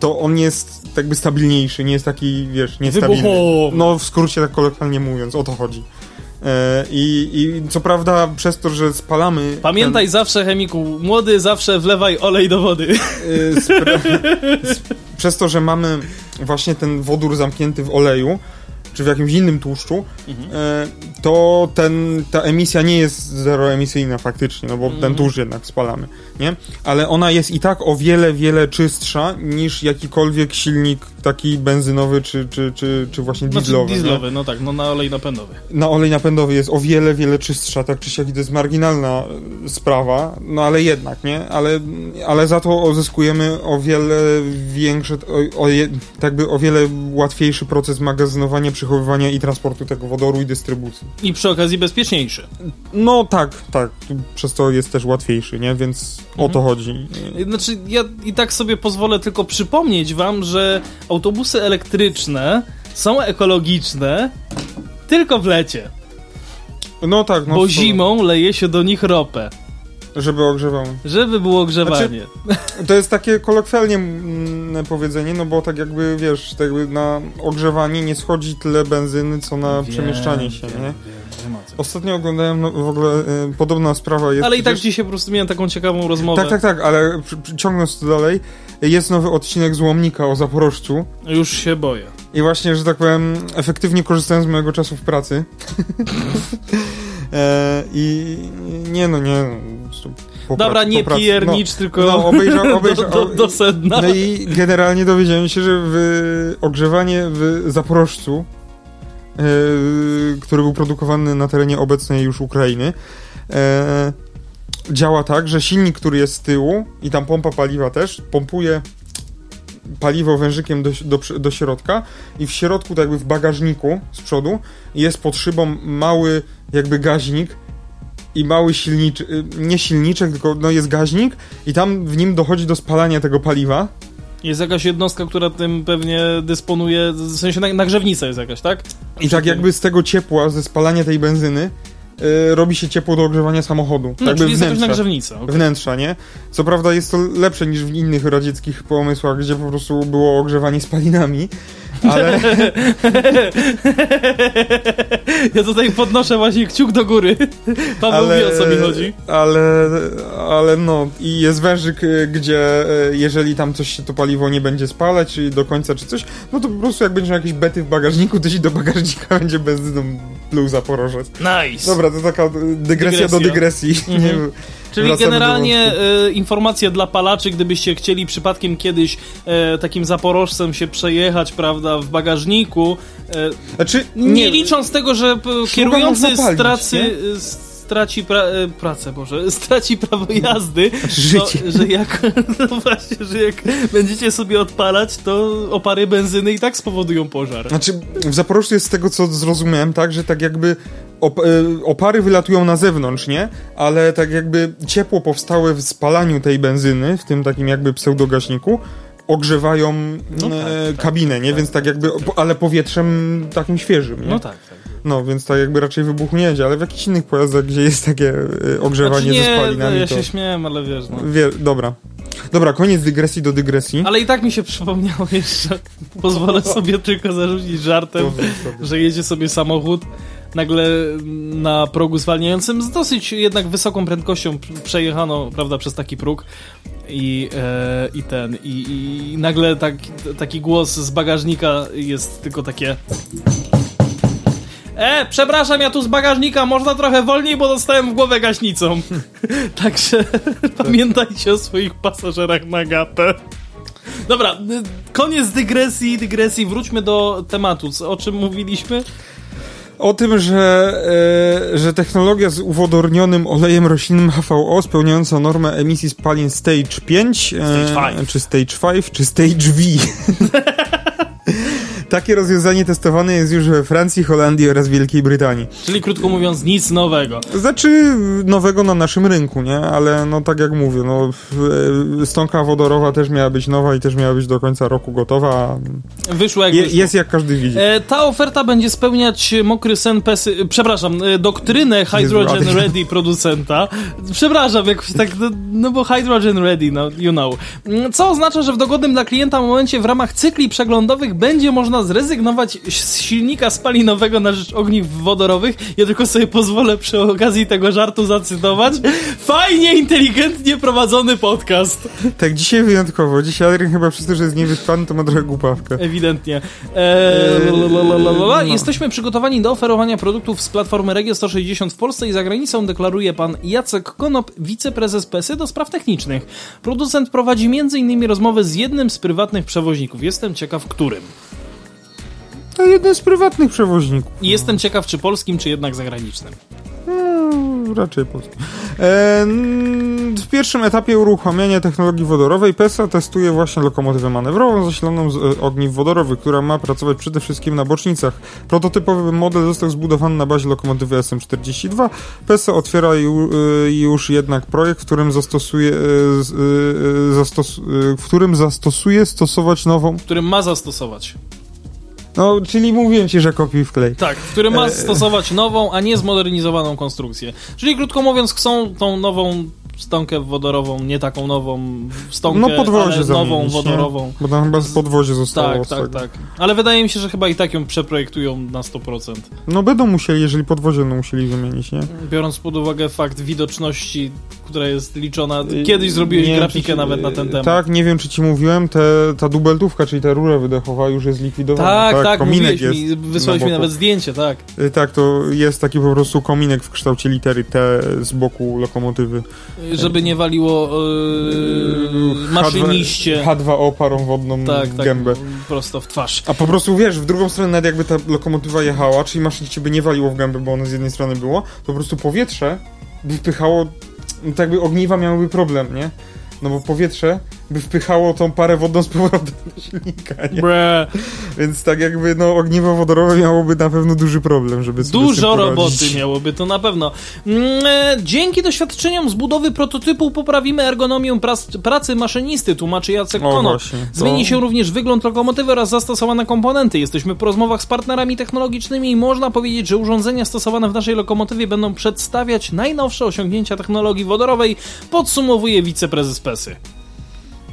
S3: to on jest tak jakby stabilniejszy, nie jest taki, wiesz, niestabilny. No w skrócie tak kolokwialnie mówiąc, o to chodzi. E, I, I co prawda przez to, że spalamy...
S2: Pamiętaj zawsze, chemiku, młody, zawsze wlewaj olej do wody.
S3: Ten, y, spra- sp- przez to, że mamy właśnie ten wodór zamknięty w oleju, czy w jakimś innym tłuszczu,
S2: Mhm.
S3: e, to ten, ta emisja nie jest zeroemisyjna faktycznie, no bo
S2: Mhm.
S3: ten tłuszcz jednak spalamy, nie? Ale ona jest i tak o wiele, wiele czystsza niż jakikolwiek silnik taki benzynowy, czy, czy, czy, czy właśnie
S2: Znaczy
S3: dieslowy. nie?
S2: no tak, no na olej napędowy.
S3: na olej napędowy jest o wiele, wiele czystsza, tak czy siak to jest marginalna sprawa, no ale jednak, nie? Ale, ale za to uzyskujemy o wiele większe, o, o, tak by o wiele łatwiejszy proces magazynowania, przechowywania i transportu tego wodoru i dystrybucji.
S2: I przy okazji bezpieczniejszy.
S3: No tak, tak, przez to jest też łatwiejszy, nie? Więc o to chodzi.
S2: Znaczy, ja i tak sobie pozwolę tylko przypomnieć wam, że autobusy elektryczne są ekologiczne tylko w lecie,
S3: No tak, no.
S2: bo zimą leje się do nich ropę,
S3: Żeby ogrzewały.
S2: żeby było ogrzewanie.
S3: To jest takie kolokwialnie mm, powiedzenie, no bo tak jakby, wiesz, tak jakby na ogrzewanie nie schodzi tyle benzyny, co na przemieszczanie się, nie? Ostatnio oglądałem no, w ogóle, y, podobna sprawa jest...
S2: Ale i tak
S3: przecież-
S2: dzisiaj po prostu miałem taką ciekawą rozmowę.
S3: Tak, tak, tak, ale ciągnąc to dalej, jest nowy odcinek Złomnika o Zaporożcu
S2: Już się boję.
S3: i właśnie, że tak powiem, efektywnie korzystałem z mojego czasu w pracy. e, I nie no, nie no. po prostu po
S2: Dobra, nie
S3: po pracy.
S2: piernicz, tylko
S3: no, obejrzał- obejrzał-
S2: do, do, do sedna.
S3: No i generalnie dowiedziałem się, że w ogrzewanie w Zaporożcu, e, który był produkowany na terenie obecnej już Ukrainy, e, działa tak, że silnik, który jest z tyłu i tam pompa paliwa też, pompuje paliwo wężykiem do, do, do środka i w środku, tak jakby w bagażniku z przodu jest pod szybą mały jakby gaźnik i mały silniczek, nie silniczek, tylko no jest gaźnik i tam w nim dochodzi do spalania tego paliwa
S2: Jest jakaś jednostka, która tym pewnie dysponuje, w sensie nag- nagrzewnica jest jakaś, tak?
S3: i tak jakby z tego ciepła, ze spalania tej benzyny y, robi się ciepło do ogrzewania samochodu.
S2: No,
S3: jakby
S2: czyli
S3: wnętrza.
S2: nagrzewnica. okej.
S3: wnętrza, nie? Co prawda jest to lepsze niż w innych radzieckich pomysłach, gdzie po prostu było ogrzewanie spalinami, ale
S2: Ja tutaj podnoszę właśnie kciuk do góry. Paweł
S3: ale,
S2: wie o co mi chodzi.
S3: Ale, ale no, i jest wężyk, y, gdzie y, jeżeli tam coś się to paliwo nie będzie spalać, czy do końca, czy coś, no to po prostu jak będziesz miał jakieś bety w bagażniku, to ci do bagażnika będzie benzyną pluł Zaporożec.
S2: Nice.
S3: Dobra, to taka dygresja do dygresji.
S2: Mhm.
S3: Nie,
S2: Czyli
S3: wracamy
S2: generalnie e, informacje dla palaczy, gdybyście chcieli przypadkiem kiedyś e, takim zaporożcem się przejechać, prawda, w bagażniku, e,
S3: Znaczy,
S2: nie, licząc tego, że kierujący
S3: można palić,
S2: stracy,
S3: nie?
S2: E, straci pra, e, pracę, Boże, straci prawo jazdy,
S3: Znaczy życie.
S2: To, że jak, no właśnie, że jak będziecie sobie odpalać, to opary benzyny i tak spowodują pożar.
S3: Znaczy, w Zaporożcu jest z tego, co zrozumiałem, tak, że tak jakby op y, opary wylatują na zewnątrz, nie? Ale tak jakby ciepło powstałe w spalaniu tej benzyny, w tym takim jakby pseudogaśniku, ogrzewają
S2: No
S3: e,
S2: tak, tak,
S3: kabinę, nie? Więc tak jakby, ale powietrzem takim świeżym, nie?
S2: No tak, tak.
S3: No, więc tak jakby raczej wybuchu nie jedzie, ale w jakichś innych pojazdach, gdzie jest takie e, ogrzewanie
S2: Znaczy
S3: ze
S2: nie,
S3: spalinami,
S2: ja
S3: to...
S2: się śmiałem, ale wiesz, no.
S3: Wie, dobra. Dobra, koniec dygresji do dygresji.
S2: Ale i tak mi się przypomniało jeszcze, pozwolę sobie tylko zarzucić żartem, że jedzie sobie samochód, nagle na progu zwalniającym z dosyć jednak wysoką prędkością przejechano, prawda, przez taki próg i, e, i ten, i, i nagle tak, taki głos z bagażnika jest tylko takie... E, przepraszam, ja tu z bagażnika, można trochę wolniej, bo dostałem w głowę gaśnicą. Także pamiętajcie o swoich pasażerach na gapę. Dobra, y, koniec dygresji, dygresji. Wróćmy do tematu. O czym mówiliśmy?
S3: O tym, że, e, że technologia z uwodornionym olejem roślinnym HVO spełniająca normę emisji spalin Stage 5, e,
S2: Stage
S3: czy Stage 5, czy Stage V. Takie rozwiązanie testowane jest już we Francji, Holandii oraz Wielkiej Brytanii.
S2: Czyli krótko mówiąc, nic nowego.
S3: Znaczy nowego na naszym rynku, nie? Ale no tak jak mówię, no e, stonka wodorowa też miała być nowa i też miała być do końca roku gotowa.
S2: Wyszło jak
S3: Je,
S2: wyszło.
S3: jest jak każdy widzi.
S2: E, ta oferta będzie spełniać mokry sen pesy, przepraszam, e, doktrynę Hydrogen Ready producenta. Przepraszam, jakoś tak, no, no bo Hydrogen Ready, no you know. Mm, Co oznacza, że w dogodnym dla klienta momencie w ramach cykli przeglądowych będzie można zrezygnować z silnika spalinowego na rzecz ogniw wodorowych. Ja tylko sobie pozwolę przy okazji tego żartu zacytować. Fajnie, inteligentnie prowadzony podcast.
S3: Tak, dzisiaj wyjątkowo. Dzisiaj Adrian chyba przez to, że jest niewyspany, to ma trochę głupawkę.
S2: Ewidentnie. Eee, lalalala.
S3: no.
S2: Jesteśmy przygotowani do oferowania produktów z platformy Regio 160 w Polsce i za granicą, deklaruje pan Jacek Konop, wiceprezes PESY do spraw technicznych. Producent prowadzi m.in. rozmowę z jednym z prywatnych przewoźników. Jestem ciekaw, którym.
S3: To jeden z prywatnych przewoźników.
S2: I jestem ciekaw, czy polskim, czy jednak zagranicznym.
S3: No, raczej polski. E, w pierwszym etapie uruchamiania technologii wodorowej PESA testuje właśnie lokomotywę manewrową zasiloną z e, ogniw wodorowych, która ma pracować przede wszystkim na bocznicach. Prototypowy model został zbudowany na bazie lokomotywy SM42. PESA otwiera ju, e, już jednak projekt, w którym zastosuje, zastos, w którym zastosuje stosować nową.
S2: Którym ma zastosować.
S3: No, czyli mówiłem ci, że kopiuj wklej.
S2: Tak, który ma stosować nową, a nie zmodernizowaną konstrukcję. Czyli krótko mówiąc, chcą tą nową stonkę wodorową, nie taką nową stonkę,
S3: No podwozie
S2: ale nową wodorową.
S3: Bo tam chyba z podwozie zostało.
S2: Tak, tak, tak. Ale wydaje mi się, że chyba i tak ją przeprojektują na 100%.
S3: No będą musieli, jeżeli podwozie będą musieli wymienić, nie?
S2: Biorąc pod uwagę fakt widoczności, która jest liczona. Kiedyś zrobiłeś
S3: Nie
S2: grafikę
S3: ci-
S2: nawet na ten temat.
S3: Tak, nie wiem czy ci mówiłem, te, ta dubeltówka, czyli ta rura wydechowa już jest likwidowana.
S2: tak, tak,
S3: kominek
S2: mówiłeś
S3: jest
S2: mi, wysłałeś
S3: na
S2: mi nawet zdjęcie, tak.
S3: Y, Tak, to jest taki po prostu kominek w kształcie litery T z boku lokomotywy.
S2: Żeby nie waliło yy, maszyniście.
S3: H2O parą wodną
S2: Tak,
S3: w
S2: tak,
S3: gębę.
S2: prosto w twarz.
S3: A po prostu wiesz, w drugą stronę nawet jakby ta lokomotywa jechała, czyli maszyniście by nie waliło w gębę, bo ono z jednej strony było, to po prostu powietrze by wpychało, no tak jakby ogniwa miałyby problem, nie? No bo powietrze by wpychało tą parę wodną z powrotem do silnika, nie?
S2: Bre.
S3: Więc tak jakby, no, ogniwo wodorowe miałoby na pewno duży problem, żeby
S2: Dużo roboty miałoby to na pewno. Mm, e, Dzięki doświadczeniom z budowy prototypu poprawimy ergonomię prac, pracy maszynisty, tłumaczy Jacek
S3: O,
S2: Konop.
S3: właśnie, to-
S2: Zmieni się również wygląd lokomotywy oraz zastosowane komponenty. Jesteśmy po rozmowach z partnerami technologicznymi i można powiedzieć, że urządzenia stosowane w naszej lokomotywie będą przedstawiać najnowsze osiągnięcia technologii wodorowej, podsumowuje wiceprezes PESY.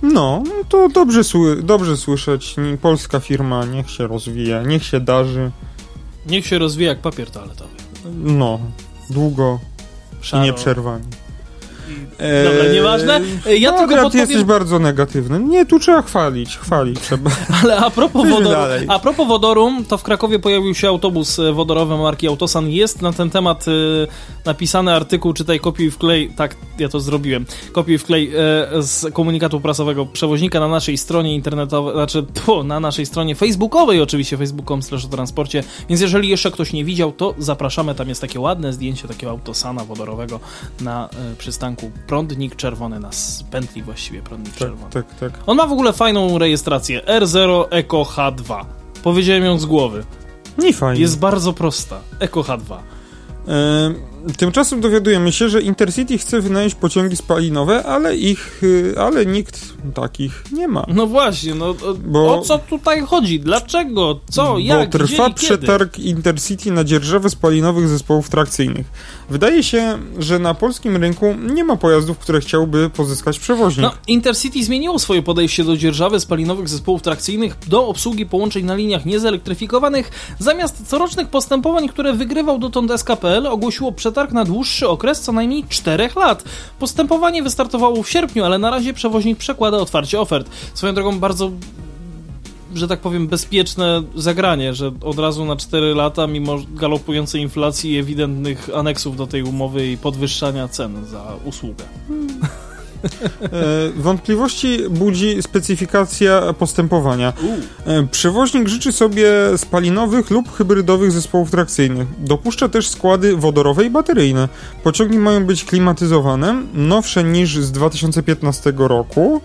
S3: No, to dobrze, sły- dobrze słyszeć. Polska firma, niech się rozwija, niech się darzy.
S2: Niech się rozwija jak papier toaletowy.
S3: No, długo i
S2: Szaro.
S3: Nieprzerwanie.
S2: Dobra, nieważne. E, Ja
S3: no,
S2: tylko podpowiem-
S3: jesteś bardzo negatywny. Nie, tu trzeba chwalić, chwalić trzeba.
S2: Ale a propos, wodoru, a propos wodoru, to w Krakowie pojawił się autobus e, wodorowy marki Autosan. Jest na ten temat e, napisany artykuł, czytaj kopiuj w klej, tak, ja to zrobiłem, kopiuj w klej z komunikatu prasowego przewoźnika na naszej stronie internetowej, znaczy tu, na naszej stronie facebookowej oczywiście, facebook.com slash o transporcie, więc jeżeli jeszcze ktoś nie widział, to zapraszamy, tam jest takie ładne zdjęcie takiego Autosana wodorowego na e, przystanku Prądnik Czerwony, na s- pętli właściwie Prądnik
S3: tak,
S2: Czerwony.
S3: tak, tak.
S2: On ma w ogóle fajną rejestrację. R0 Eco H2. Powiedziałem ją z głowy.
S3: Nie fajnie.
S2: Jest bardzo prosta. Eco H2.
S3: E, tymczasem dowiadujemy się, że Intercity chce wynająć pociągi spalinowe, ale ich, y, ale nikt takich nie ma.
S2: No właśnie, no o,
S3: Bo-
S2: o co tutaj chodzi? Dlaczego? Co? Jak?
S3: Bo trwa
S2: gdzie i kiedy?
S3: przetarg Intercity na dzierżawę spalinowych zespołów trakcyjnych. Wydaje się, że na polskim rynku nie ma pojazdów, które chciałby pozyskać przewoźnik.
S2: No, Intercity zmieniło swoje podejście do dzierżawy spalinowych zespołów trakcyjnych do obsługi połączeń na liniach niezelektryfikowanych. Zamiast corocznych postępowań, które wygrywał dotąd SKPL, ogłosiło przetarg na dłuższy okres co najmniej 4 lat. Postępowanie wystartowało w sierpniu, ale na razie przewoźnik przekłada otwarcie ofert. Swoją drogą bardzo że tak powiem, bezpieczne zagranie, że od razu na 4 lata, mimo galopującej inflacji i ewidentnych aneksów do tej umowy i podwyższania cen za usługę.
S3: E, wątpliwości budzi specyfikacja postępowania. E, Przewoźnik życzy sobie spalinowych lub hybrydowych zespołów trakcyjnych. Dopuszcza też składy wodorowe i bateryjne. Pociągi mają być klimatyzowane, nowsze niż z 2015 roku.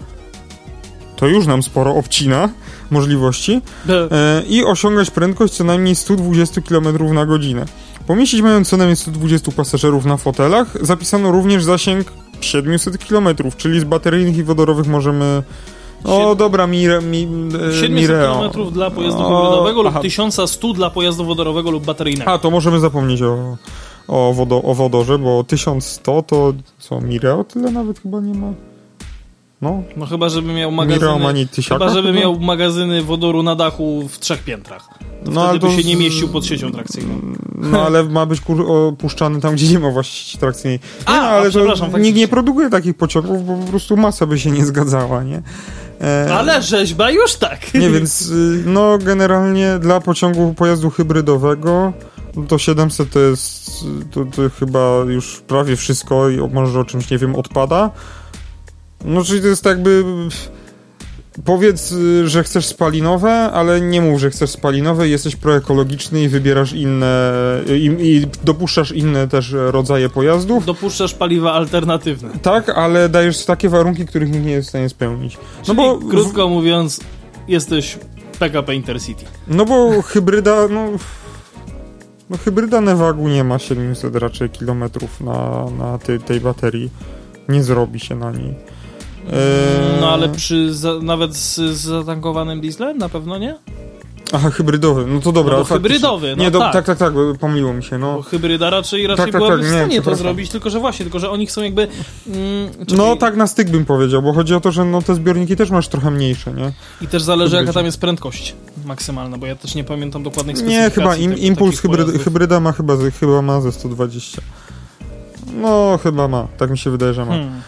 S3: To już nam sporo obcina możliwości. E, I osiągać prędkość co najmniej 120 km na godzinę. Pomieścić mają co najmniej 120 pasażerów na fotelach. Zapisano również zasięg 700 km, czyli z bateryjnych i wodorowych możemy... O, dobra, mi, e,
S2: 700
S3: Mireo.
S2: km dla pojazdu
S3: O,
S2: hybrydowego lub
S3: aha.
S2: 1100 dla pojazdu wodorowego lub bateryjnego.
S3: A, to możemy zapomnieć o, o, wodo, o wodorze, bo 1100 to co, Mireo tyle nawet chyba nie ma? No,
S2: No chyba, żeby miał
S3: Mireo
S2: magazyny...
S3: ma nie tysiaka
S2: Chyba, żeby
S3: chyba?
S2: miał magazyny wodoru na dachu w trzech piętrach. To
S3: No, ale
S2: wtedy by się nie mieścił pod siecią trakcyjną.
S3: No ale ma być kur, opuszczany tam, gdzie nie ma właściwie trakcyjnej.
S2: A,
S3: Nie, no, ale
S2: a,
S3: to nikt
S2: faktycznie.
S3: nie produkuje takich pociągów, bo po prostu masa by się nie zgadzała, nie? E,
S2: Ale rzeźba już tak.
S3: Nie, więc y, no generalnie dla pociągu pojazdu hybrydowego no to 700 to jest to, to chyba już prawie wszystko i może o czymś, nie wiem, odpada. No czyli to jest tak jakby powiedz, y, że chcesz spalinowe, ale nie mów, że chcesz spalinowe, jesteś proekologiczny i wybierasz inne i, i dopuszczasz inne też rodzaje pojazdów.
S2: Dopuszczasz paliwa alternatywne.
S3: Tak, ale dajesz takie warunki, których nikt nie jest w stanie spełnić. No
S2: Czyli,
S3: bo
S2: krótko mówiąc, jesteś PKP Intercity.
S3: No bo hybryda, no... No hybryda Nevagu nie ma 700 raczej kilometrów na, na tej, tej baterii. Nie zrobi się na niej. Eee,
S2: No ale przy za, nawet z, z zatankowanym dieslem na pewno nie?
S3: Aha, hybrydowy. No to dobra.
S2: No bo hybrydowy, no
S3: nie, do,
S2: tak.
S3: tak, tak, tak, bo pomyliło mi się,
S2: Bo
S3: no.
S2: hybryda raczej, raczej
S3: Tak, tak,
S2: byłaby
S3: tak,
S2: w
S3: nie,
S2: stanie to
S3: przepraszam.
S2: zrobić, tylko że właśnie, tylko że oni chcą jakby... Mm,
S3: No tak na styk bym powiedział, bo chodzi o to, że no te zbiorniki też masz trochę mniejsze, nie?
S2: I też zależy jaka
S3: Hybrydzi.
S2: tam jest prędkość maksymalna, bo ja też nie pamiętam dokładnych
S3: Nie,
S2: specyfikacji.
S3: chyba im,
S2: tego-
S3: impuls
S2: takich
S3: hybryd,
S2: pojazdów.
S3: hybryda ma chyba, chyba ma ze 120. No, chyba ma. Tak mi się wydaje, że ma.
S2: Hmm.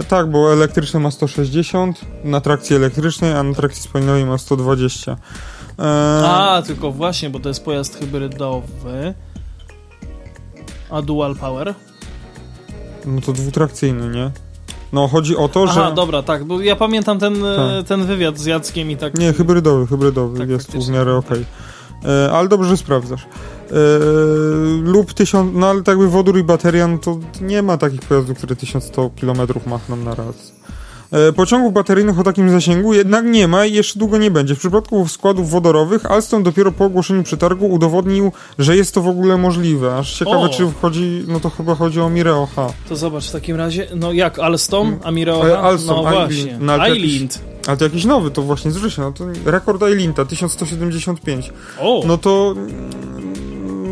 S3: E, tak, bo elektryczne ma 160 na trakcji elektrycznej, a na trakcji spalinowej ma 120. E,
S2: A, tylko właśnie, bo to jest pojazd hybrydowy. A dual power?
S3: No to dwutrakcyjny, nie? No, chodzi o to,
S2: Aha,
S3: że...
S2: dobra, tak, bo ja pamiętam ten, e,
S3: Tak.
S2: ten wywiad z Jackiem i tak...
S3: Nie, hybrydowy, hybrydowy,
S2: Tak,
S3: jest w miarę okej. E, Ale dobrze, że sprawdzasz. E, lub 1000, no ale tak jakby wodór i bateria, no to nie ma takich pojazdów, które 1100 km machną na raz. E, Pociągów bateryjnych o takim zasięgu jednak nie ma i jeszcze długo nie będzie. W przypadku składów wodorowych Alstom dopiero po ogłoszeniu przetargu udowodnił, że jest to w ogóle możliwe. Aż ciekawe,
S2: O!
S3: czy wchodzi, no to chyba chodzi o Mireo H.
S2: To zobacz w takim razie, no jak, Alstom, Amireo?
S3: Ale Alstom,
S2: no
S3: Eilind,
S2: właśnie,
S3: no ale to jakiś-
S2: Eilind.
S3: Nowy, to właśnie z no to rekord Eilinta, 1175.
S2: O,
S3: No to...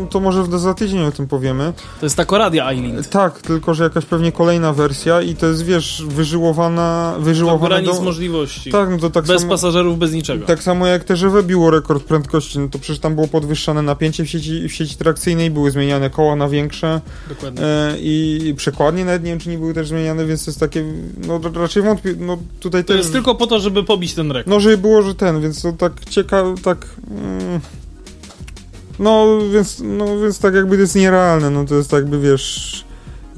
S3: To może za tydzień o tym powiemy.
S2: to jest ta Koradia Eilind.
S3: Tak, tylko że jakaś pewnie kolejna wersja i to jest, wiesz, wyżyłowana... Wyżyłowana do...
S2: możliwości.
S3: Tak, no to tak
S2: bez
S3: samo...
S2: pasażerów, bez niczego.
S3: Tak samo jak TGV biło rekord prędkości, no to przecież tam było podwyższane napięcie w sieci, w sieci trakcyjnej, były zmieniane koła na większe
S2: Dokładnie.
S3: e, i przekładnie nawet nie wiem, czy nie były też zmieniane, więc to jest takie, no ra- raczej wątpię, no tutaj
S2: To
S3: też...
S2: jest tylko po to, żeby pobić ten rekord.
S3: No, żeby było, że ten, więc to tak ciekawe, tak... Mm, no, więc, no, więc tak jakby to jest nierealne, no to jest jakby, wiesz...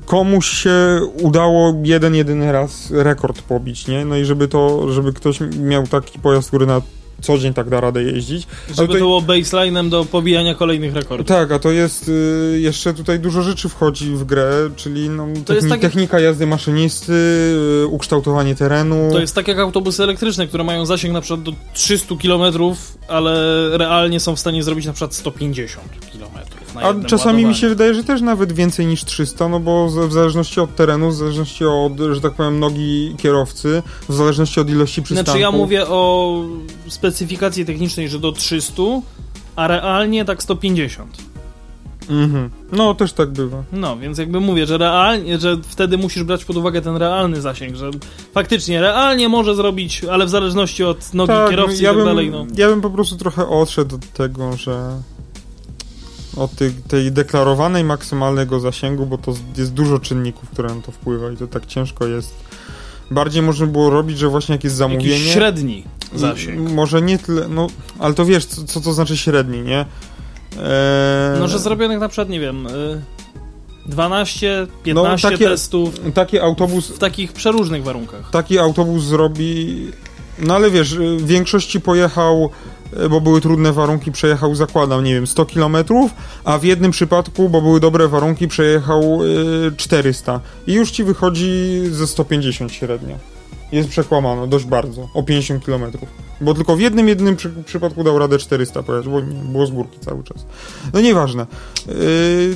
S3: Komuś się udało jeden, jedyny raz rekord pobić, nie? No i żeby to, żeby ktoś miał taki pojazd, który na co dzień tak da radę jeździć.
S2: Żeby
S3: tutaj-
S2: to było baseline'em do pobijania kolejnych rekordów.
S3: Tak, a to jest y, jeszcze tutaj dużo rzeczy wchodzi w grę, czyli no, techni-
S2: jest tak
S3: technika jazdy maszynisty, y, ukształtowanie terenu.
S2: To jest tak jak autobusy elektryczne, które mają zasięg na przykład do 300 km, ale realnie są w stanie zrobić na przykład 150 km. Na
S3: A czasami mi się wydaje, że też nawet więcej niż 300, no bo w zależności od terenu, w zależności od, że tak powiem, nogi kierowcy, w zależności od ilości przystanków.
S2: Znaczy ja mówię o specyfikacji technicznej, że do 300, a realnie tak 150.
S3: Mhm. No, też tak bywa.
S2: No, więc jakby mówię, że realnie, że wtedy musisz brać pod uwagę ten realny zasięg, że faktycznie realnie może zrobić, ale w zależności od nogi kierowcy
S3: ja
S2: i tak
S3: bym,
S2: dalej, no.
S3: Ja bym po prostu trochę odszedł od tego, że od tej, tej deklarowanej maksymalnego zasięgu, bo to jest dużo czynników, które na to wpływa i to tak ciężko jest. Bardziej można było robić, że właśnie jak jest zamówienie...
S2: Jakiś średni
S3: i-
S2: zasięg.
S3: Może nie tyle, no, ale to wiesz, co, co to znaczy średni, nie? Eee,
S2: No, że zrobionych na przykład, nie wiem, y, 12, 15
S3: No, takie-
S2: testów
S3: Taki autobus,
S2: w takich przeróżnych warunkach.
S3: taki autobus zrobi... No ale wiesz, y, w większości pojechał, y, bo były trudne warunki, przejechał, zakładam, nie wiem, 100 km, a w jednym przypadku, bo były dobre warunki, przejechał y, 400. I już ci wychodzi ze 150 średnio. Jest przekłamano dość bardzo, o 50 km. Bo tylko w jednym, jednym przy, przypadku dał radę 400 pojechać, bo nie, było z górki cały czas. No nieważne. Yy,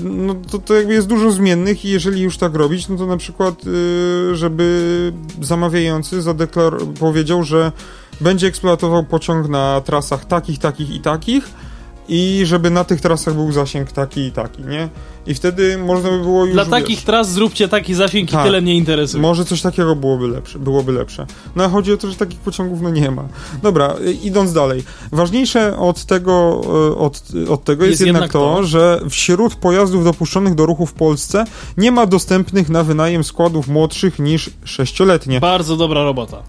S3: no to, to jakby jest dużo zmiennych i jeżeli już tak robić, no to na przykład, yy, żeby zamawiający zadeklar- powiedział, że będzie eksploatował pociąg na trasach takich, takich i takich i żeby na tych trasach był zasięg taki i taki, nie? I wtedy można by było już...
S2: Dla
S3: wiesz,
S2: takich tras zróbcie taki zasięg i
S3: Tak.
S2: tyle mnie interesuje.
S3: może coś takiego byłoby lepsze, byłoby lepsze. No a chodzi o to, że takich pociągów no nie ma. Dobra, y, idąc dalej. Ważniejsze od tego, y, od, od tego jest,
S2: Jest
S3: jednak,
S2: jednak
S3: to,
S2: to.
S3: że wśród pojazdów dopuszczonych do ruchu w Polsce nie ma dostępnych na wynajem składów młodszych niż sześcioletnie.
S2: Bardzo dobra robota.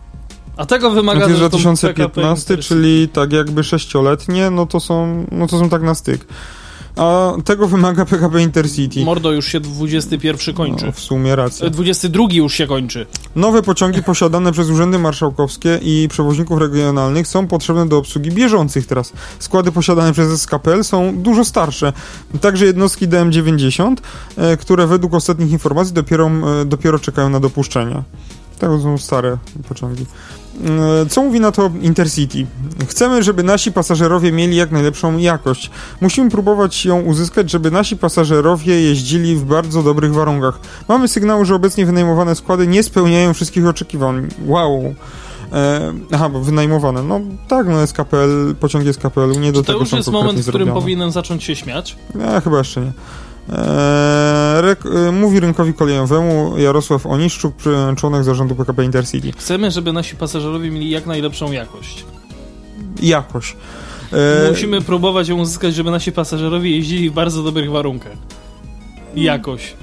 S2: A tego wymaga
S3: To jest
S2: zresztą
S3: 2015,
S2: PKP
S3: czyli tak jakby sześcioletnie, no to są, no to są tak na styk. A tego wymaga PKP Intercity.
S2: Mordo już się 21 kończy.
S3: No, w sumie racja.
S2: E, 22 już się kończy.
S3: Nowe pociągi posiadane przez urzędy marszałkowskie i przewoźników regionalnych są potrzebne do obsługi bieżących tras. Składy posiadane przez SKPL są dużo starsze. Także jednostki DM90, e, które według ostatnich informacji dopiero, e, dopiero czekają na dopuszczenia. To są stare pociągi. E, Co mówi na to Intercity? Chcemy, żeby nasi pasażerowie mieli jak najlepszą jakość. Musimy próbować ją uzyskać, żeby nasi pasażerowie jeździli w bardzo dobrych warunkach. Mamy sygnały, że obecnie wynajmowane składy nie spełniają wszystkich oczekiwań. Wow. E, aha, bo wynajmowane. No tak, no SKPL, pociągi SKPL-u nie do
S2: To
S3: tego
S2: już
S3: są
S2: jest moment, w którym
S3: zrobione.
S2: powinienem zacząć się śmiać.
S3: Nie, chyba jeszcze nie. Eee, e, mówi rynkowi kolejowemu Jarosław Oniszczuk, członek zarządu PKP Intercity.
S2: Chcemy, żeby nasi pasażerowie mieli jak najlepszą jakość.
S3: Jakoś. Eee,
S2: Musimy próbować ją uzyskać, żeby nasi pasażerowie jeździli w bardzo dobrych warunkach. Jakoś.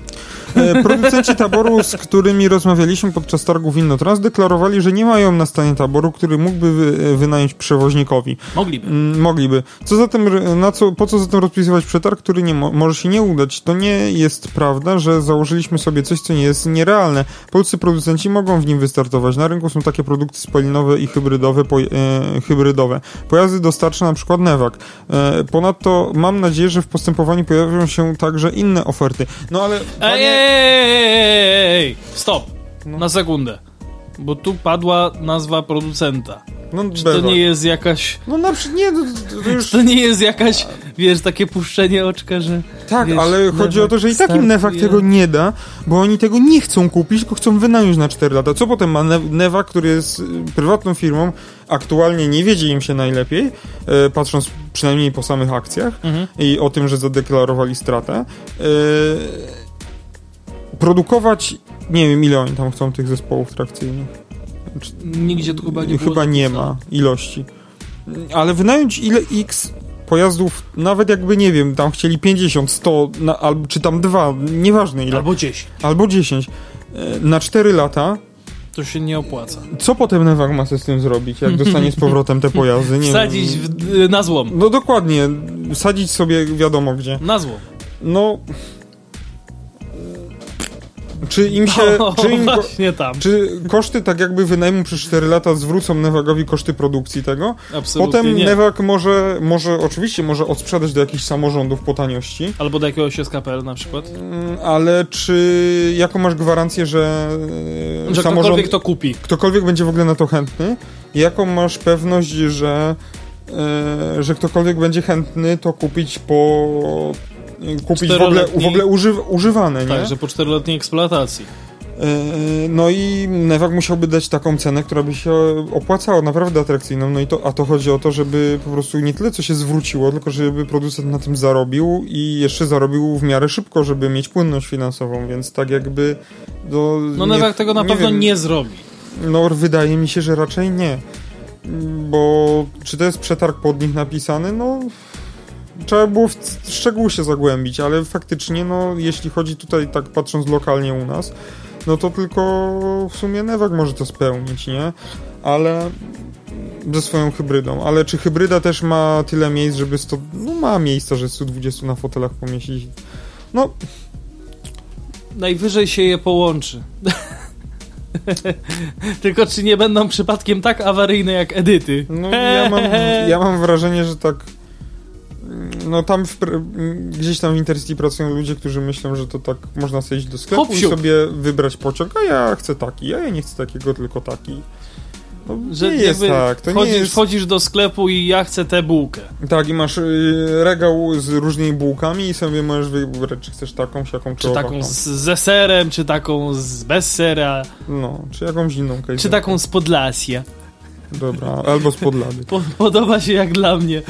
S3: E, producenci taboru, z którymi rozmawialiśmy podczas targów Innotrans, deklarowali, że nie mają na stanie taboru, który mógłby wy, wynająć przewoźnikowi.
S2: Mogliby.
S3: Mm, Mogliby. Co zatem, na co, po co zatem rozpisywać przetarg, który nie mo- może się nie udać? To nie jest prawda, że założyliśmy sobie coś, co nie jest nierealne. Polscy producenci mogą w nim wystartować. Na rynku są takie produkty spalinowe i hybrydowe, po, e, hybrydowe. Pojazdy dostarcza na przykład Newak. E, ponadto mam nadzieję, że w postępowaniu pojawią się także inne oferty. No ale...
S2: Ej,
S3: panie-
S2: ej, stop.
S3: No.
S2: Na sekundę. Bo tu padła nazwa producenta.
S3: No,
S2: Czy to nie jest jakaś...
S3: No na przykład, nie, no, to- już...
S2: To nie jest jakaś, wiesz, takie puszczenie oczka, że...
S3: Tak,
S2: Wiesz,
S3: ale chodzi o to, że i takim
S2: startuje.
S3: Newak tego nie da, bo oni tego nie chcą kupić, tylko chcą wynająć na 4 lata. Co potem ma Ne- Newak, który jest y, prywatną firmą, aktualnie nie wiedzie im się najlepiej, e, patrząc przynajmniej po samych akcjach
S2: Mhm.
S3: i o tym, że zadeklarowali stratę. Produkować, nie wiem ile oni tam chcą tych zespołów trakcyjnych.
S2: Nigdzie tu chyba nie
S3: Chyba nie ma ilości. Ale wynająć ile x pojazdów, nawet jakby nie wiem, tam chcieli 50, 100, na, albo, czy tam dwa, nieważne ile, albo,
S2: Albo 10.
S3: albo 10, e, na 4 lata,
S2: To się nie opłaca.
S3: co potem Newak ma z tym zrobić, jak dostanie z powrotem te pojazdy? Nie
S2: Wsadzić
S3: wiem.
S2: w, na złom.
S3: No dokładnie, sadzić sobie wiadomo gdzie.
S2: Na złom.
S3: No... Czy im się...
S2: O,
S3: czy, im,
S2: właśnie tam.
S3: czy koszty tak jakby wynajmu przez 4 lata zwrócą Newagowi koszty produkcji tego?
S2: Absolutnie
S3: Potem
S2: nie.
S3: Newak może, może, oczywiście może odsprzedać do jakichś samorządów po taniości,
S2: Albo do jakiegoś SKPL na przykład.
S3: mm, ale czy, jaką masz gwarancję, że, e,
S2: Że
S3: samorząd,
S2: ktokolwiek to kupi.
S3: ktokolwiek będzie w ogóle na to chętny? Jaką masz pewność, że, e, że ktokolwiek będzie chętny to kupić po... kupić w ogóle, w ogóle uży, używane, nie?
S2: Tak, że po czteroletniej eksploatacji.
S3: Yy, No i Newak musiałby dać taką cenę, która by się opłacała, naprawdę atrakcyjną. No i to, a to chodzi o to, żeby po prostu nie tyle co się zwróciło, tylko żeby producent na tym zarobił i jeszcze zarobił w miarę szybko, żeby mieć płynność finansową, więc tak jakby do,
S2: No
S3: nie-
S2: Newak tego na pewno
S3: wiem,
S2: nie zrobi.
S3: No wydaje mi się, że raczej nie. Bo czy to jest przetarg pod nich napisany? No trzeba było w szczegóły się zagłębić, ale faktycznie, no jeśli chodzi tutaj tak patrząc lokalnie u nas, no to tylko w sumie Newak może to spełnić, nie? Ale ze swoją hybrydą. Ale czy hybryda też ma tyle miejsc, żeby 100... No ma miejsca, że 120 na fotelach pomieścić. No
S2: najwyżej się je połączy. Tylko czy nie będą przypadkiem tak awaryjne jak edyty?
S3: No ja mam, ja mam wrażenie, że tak no tam w, gdzieś tam w Intercity pracują ludzie, którzy myślą, że to tak można sobie iść do sklepu
S2: Hop,
S3: i sobie wybrać pociąg, a ja chcę taki, a ja nie chcę takiego, tylko taki. No,
S2: Że
S3: nie jest tak, to
S2: wchodzisz,
S3: nie jest...
S2: wchodzisz do sklepu i ja chcę tę bułkę.
S3: Tak, i masz y, regał z różnymi bułkami i sobie możesz wybrać, czy chcesz taką, siaką, czy,
S2: Czy taką z, ze serem, czy taką z bez sera,
S3: No, czy jakąś inną
S2: czy taką z Podlasia.
S3: Dobra, albo z podlady.
S2: Po, podoba się jak dla mnie.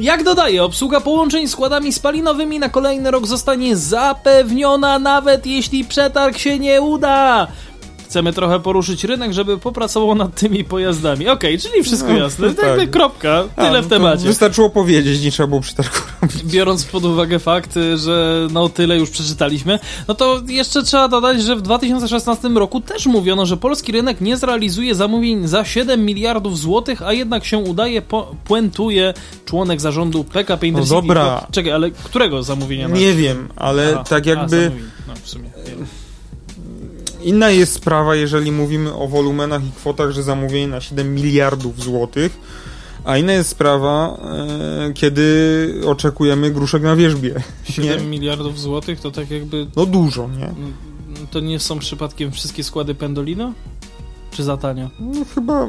S2: Jak dodaję, obsługa połączeń składami spalinowymi na kolejny rok zostanie zapewniona, nawet jeśli przetarg się nie uda. Chcemy trochę poruszyć rynek, żeby popracował nad tymi pojazdami. Okej, czyli wszystko
S3: No,
S2: jasne.
S3: tak.
S2: Tak, kropka.
S3: A,
S2: Tyle
S3: no
S2: w
S3: to
S2: temacie.
S3: Wystarczyło powiedzieć, nie trzeba było przetargu robić.
S2: Biorąc pod uwagę fakt, że no tyle już przeczytaliśmy, no to jeszcze trzeba dodać, że w 2016 roku też mówiono, że polski rynek nie zrealizuje zamówień za 7 miliardów złotych, a jednak się udaje, po, puentuje członek zarządu PKP Intercity.
S3: No dobra.
S2: Czekaj, ale którego zamówienia?
S3: Nie wiem, ale
S2: Aha,
S3: tak
S2: A,
S3: jakby...
S2: zamówień. No, w sumie. wiem.
S3: Inna jest sprawa, jeżeli mówimy o wolumenach i kwotach, że zamówienie na 7 miliardów złotych, a inna jest sprawa, e, kiedy oczekujemy gruszek na wierzbie.
S2: 7 miliardów złotych to tak jakby...
S3: No dużo, nie?
S2: To nie są przypadkiem wszystkie składy Pendolino? Czy za tanio?
S3: No chyba...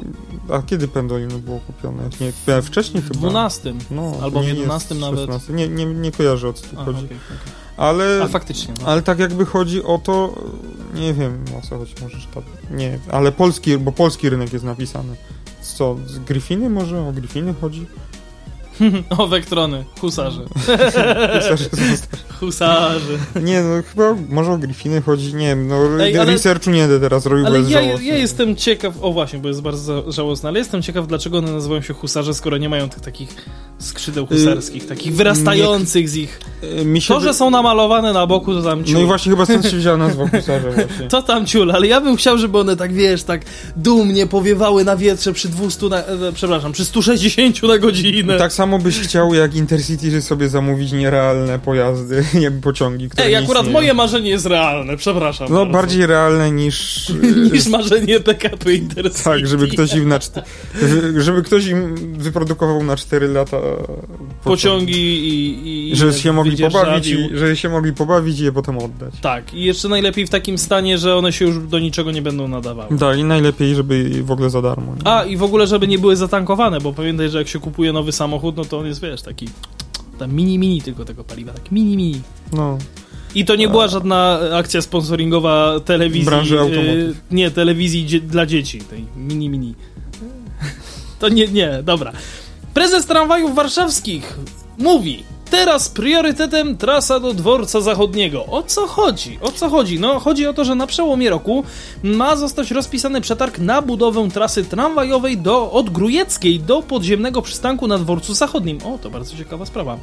S3: A kiedy Pendolino było kupione? Nie, wcześniej
S2: W
S3: chyba.
S2: 12.
S3: No,
S2: Albo w
S3: nie, nie,
S2: 11 nawet.
S3: 16. Nie, nie, nie kojarzę o co tu
S2: Aha,
S3: chodzi.
S2: okej, okej.
S3: Ale,
S2: A faktycznie. No.
S3: ale tak jakby chodzi o to, nie wiem o co chodzi, może sztab. Nie, ale polski, bo polski rynek jest napisany. Co, z Griffiny może? O Griffiny chodzi?
S2: O, Wektrony, husarze.
S3: Zostali.
S2: Husarze.
S3: Nie, no chyba może o Griffiny chodzi, nie wiem, no
S2: Ej, ale-
S3: researchu nie będę teraz robił,
S2: Ale ja, ja jestem ciekaw, o właśnie, bo jest bardzo żałosne, ale jestem ciekaw, dlaczego one nazywają się husarze, skoro nie mają tych takich skrzydeł husarskich, takich wyrastających z ich.
S3: Y, Mi się
S2: To, że są namalowane na boku, to tam ciul.
S3: No i właśnie chyba stąd się wzięła nazwa husarze właśnie.
S2: To tam ciul, ale ja bym chciał, żeby one tak, wiesz, tak dumnie powiewały na wietrze przy 200, na, e, przepraszam, przy 160 na godzinę.
S3: Tak samo byś chciał jak Intercity sobie zamówić nierealne pojazdy, nie pociągi, które
S2: Ej, akurat moje marzenie jest realne, przepraszam.
S3: No
S2: bardzo.
S3: bardziej realne niż...
S2: niż marzenie PKP Intercity.
S3: Tak, żeby ktoś im na czty... żeby ktoś im wyprodukował na 4 lata
S2: Pociągi i... i
S3: Żeby się mogli pobawić i, żeby się mogli pobawić i je potem oddać.
S2: Tak, i jeszcze najlepiej w takim stanie, że one się już do niczego nie będą nadawały.
S3: Tak, i najlepiej, żeby w ogóle za darmo. Nie?
S2: A, i w ogóle, żeby nie były zatankowane, bo pamiętaj, że jak się kupuje nowy samochód, no to on jest, wiesz, taki tam mini, mini tylko tego paliwa, tak mini, mini.
S3: No.
S2: I to nie była żadna akcja sponsoringowa telewizji.
S3: Branży automotive.
S2: y, nie, telewizji dzie- dla dzieci, tej mini, mini. To nie, nie, dobra. Prezes tramwajów warszawskich mówi. Teraz priorytetem trasa do dworca zachodniego. O co chodzi? O co chodzi? No, chodzi o to, że na przełomie roku ma zostać rozpisany przetarg na budowę trasy tramwajowej do, od Grujeckiej do podziemnego przystanku na dworcu zachodnim. O, to bardzo ciekawa sprawa.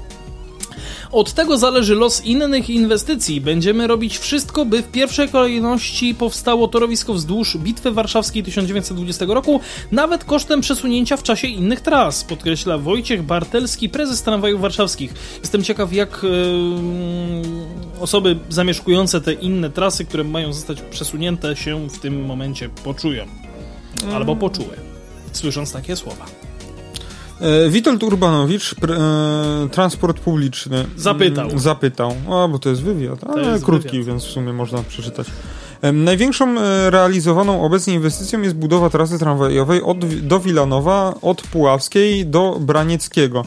S2: Od tego zależy los innych inwestycji. Będziemy robić wszystko, by w pierwszej kolejności powstało torowisko wzdłuż Bitwy Warszawskiej 1920 roku, nawet kosztem przesunięcia w czasie innych tras, podkreśla Wojciech Bartelski, prezes tramwajów warszawskich. Jestem ciekaw, jak e, osoby zamieszkujące te inne trasy, które mają zostać przesunięte, się w tym momencie poczują. Albo poczuły, słysząc takie słowa.
S3: E, Witold Urbanowicz, e, transport publiczny.
S2: Zapytał.
S3: Mm, Zapytał. A, bo to jest wywiad, ale
S2: jest
S3: krótki,
S2: wywiad.
S3: więc w sumie można przeczytać. Największą e, realizowaną obecnie inwestycją jest budowa trasy tramwajowej od, do Wilanowa, od Puławskiej do Branieckiego.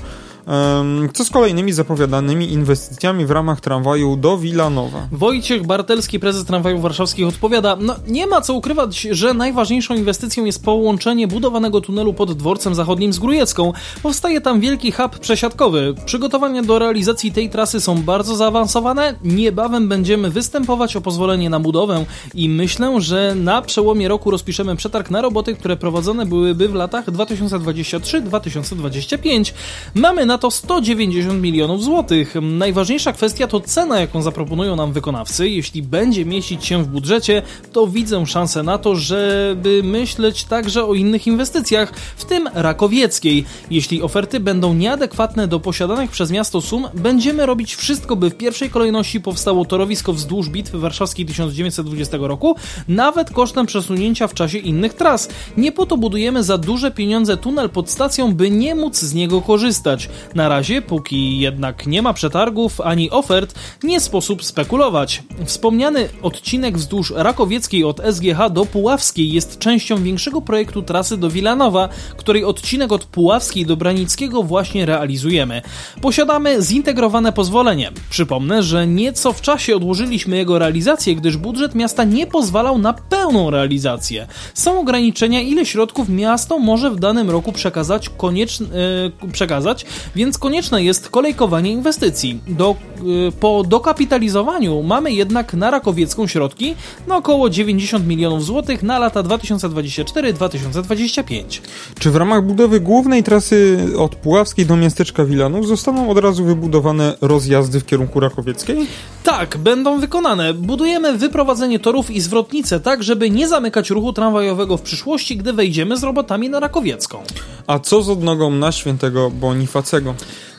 S3: Co z kolejnymi zapowiadanymi inwestycjami w ramach tramwaju do Wilanowa?
S2: Wojciech Bartelski, prezes tramwajów warszawskich, odpowiada: No, nie ma co ukrywać, że najważniejszą inwestycją jest połączenie budowanego tunelu pod dworcem zachodnim z Grujecką. Powstaje tam wielki hub przesiadkowy. Przygotowania do realizacji tej trasy są bardzo zaawansowane. Niebawem będziemy występować o pozwolenie na budowę i myślę, że na przełomie roku rozpiszemy przetarg na roboty, które prowadzone byłyby w latach 2023-2025. Mamy na na to 190 milionów złotych. Najważniejsza kwestia to cena, jaką zaproponują nam wykonawcy. Jeśli będzie mieścić się w budżecie, to widzę szansę na to, żeby myśleć także o innych inwestycjach, w tym rakowieckiej. Jeśli oferty będą nieadekwatne do posiadanych przez miasto sum, będziemy robić wszystko, by w pierwszej kolejności powstało torowisko wzdłuż Bitwy Warszawskiej 1920 roku, nawet kosztem przesunięcia w czasie innych tras. Nie po to budujemy za duże pieniądze tunel pod stacją, by nie móc z niego korzystać. Na razie, póki jednak nie ma przetargów ani ofert, nie sposób spekulować. Wspomniany odcinek wzdłuż Rakowieckiej od SGH do Puławskiej jest częścią większego projektu trasy do Wilanowa, której odcinek od Puławskiej do Branickiego właśnie realizujemy. Posiadamy zintegrowane pozwolenie. Przypomnę, że nieco w czasie odłożyliśmy jego realizację, gdyż budżet miasta nie pozwalał na pełną realizację. Są ograniczenia, ile środków miasto może w danym roku przekazać, yy, przekazać więc konieczne jest kolejkowanie inwestycji. Do, yy, po dokapitalizowaniu mamy jednak na Rakowiecką środki na około 90 milionów złotych na lata 2024-2025.
S3: Czy w ramach budowy głównej trasy od Puławskiej do miasteczka Wilanów zostaną od razu wybudowane rozjazdy w kierunku Rakowieckiej?
S2: Tak, będą wykonane. Budujemy wyprowadzenie torów i zwrotnice tak, żeby nie zamykać ruchu tramwajowego w przyszłości, gdy wejdziemy z robotami na Rakowiecką.
S3: A co z odnogą na świętego Bonifacego?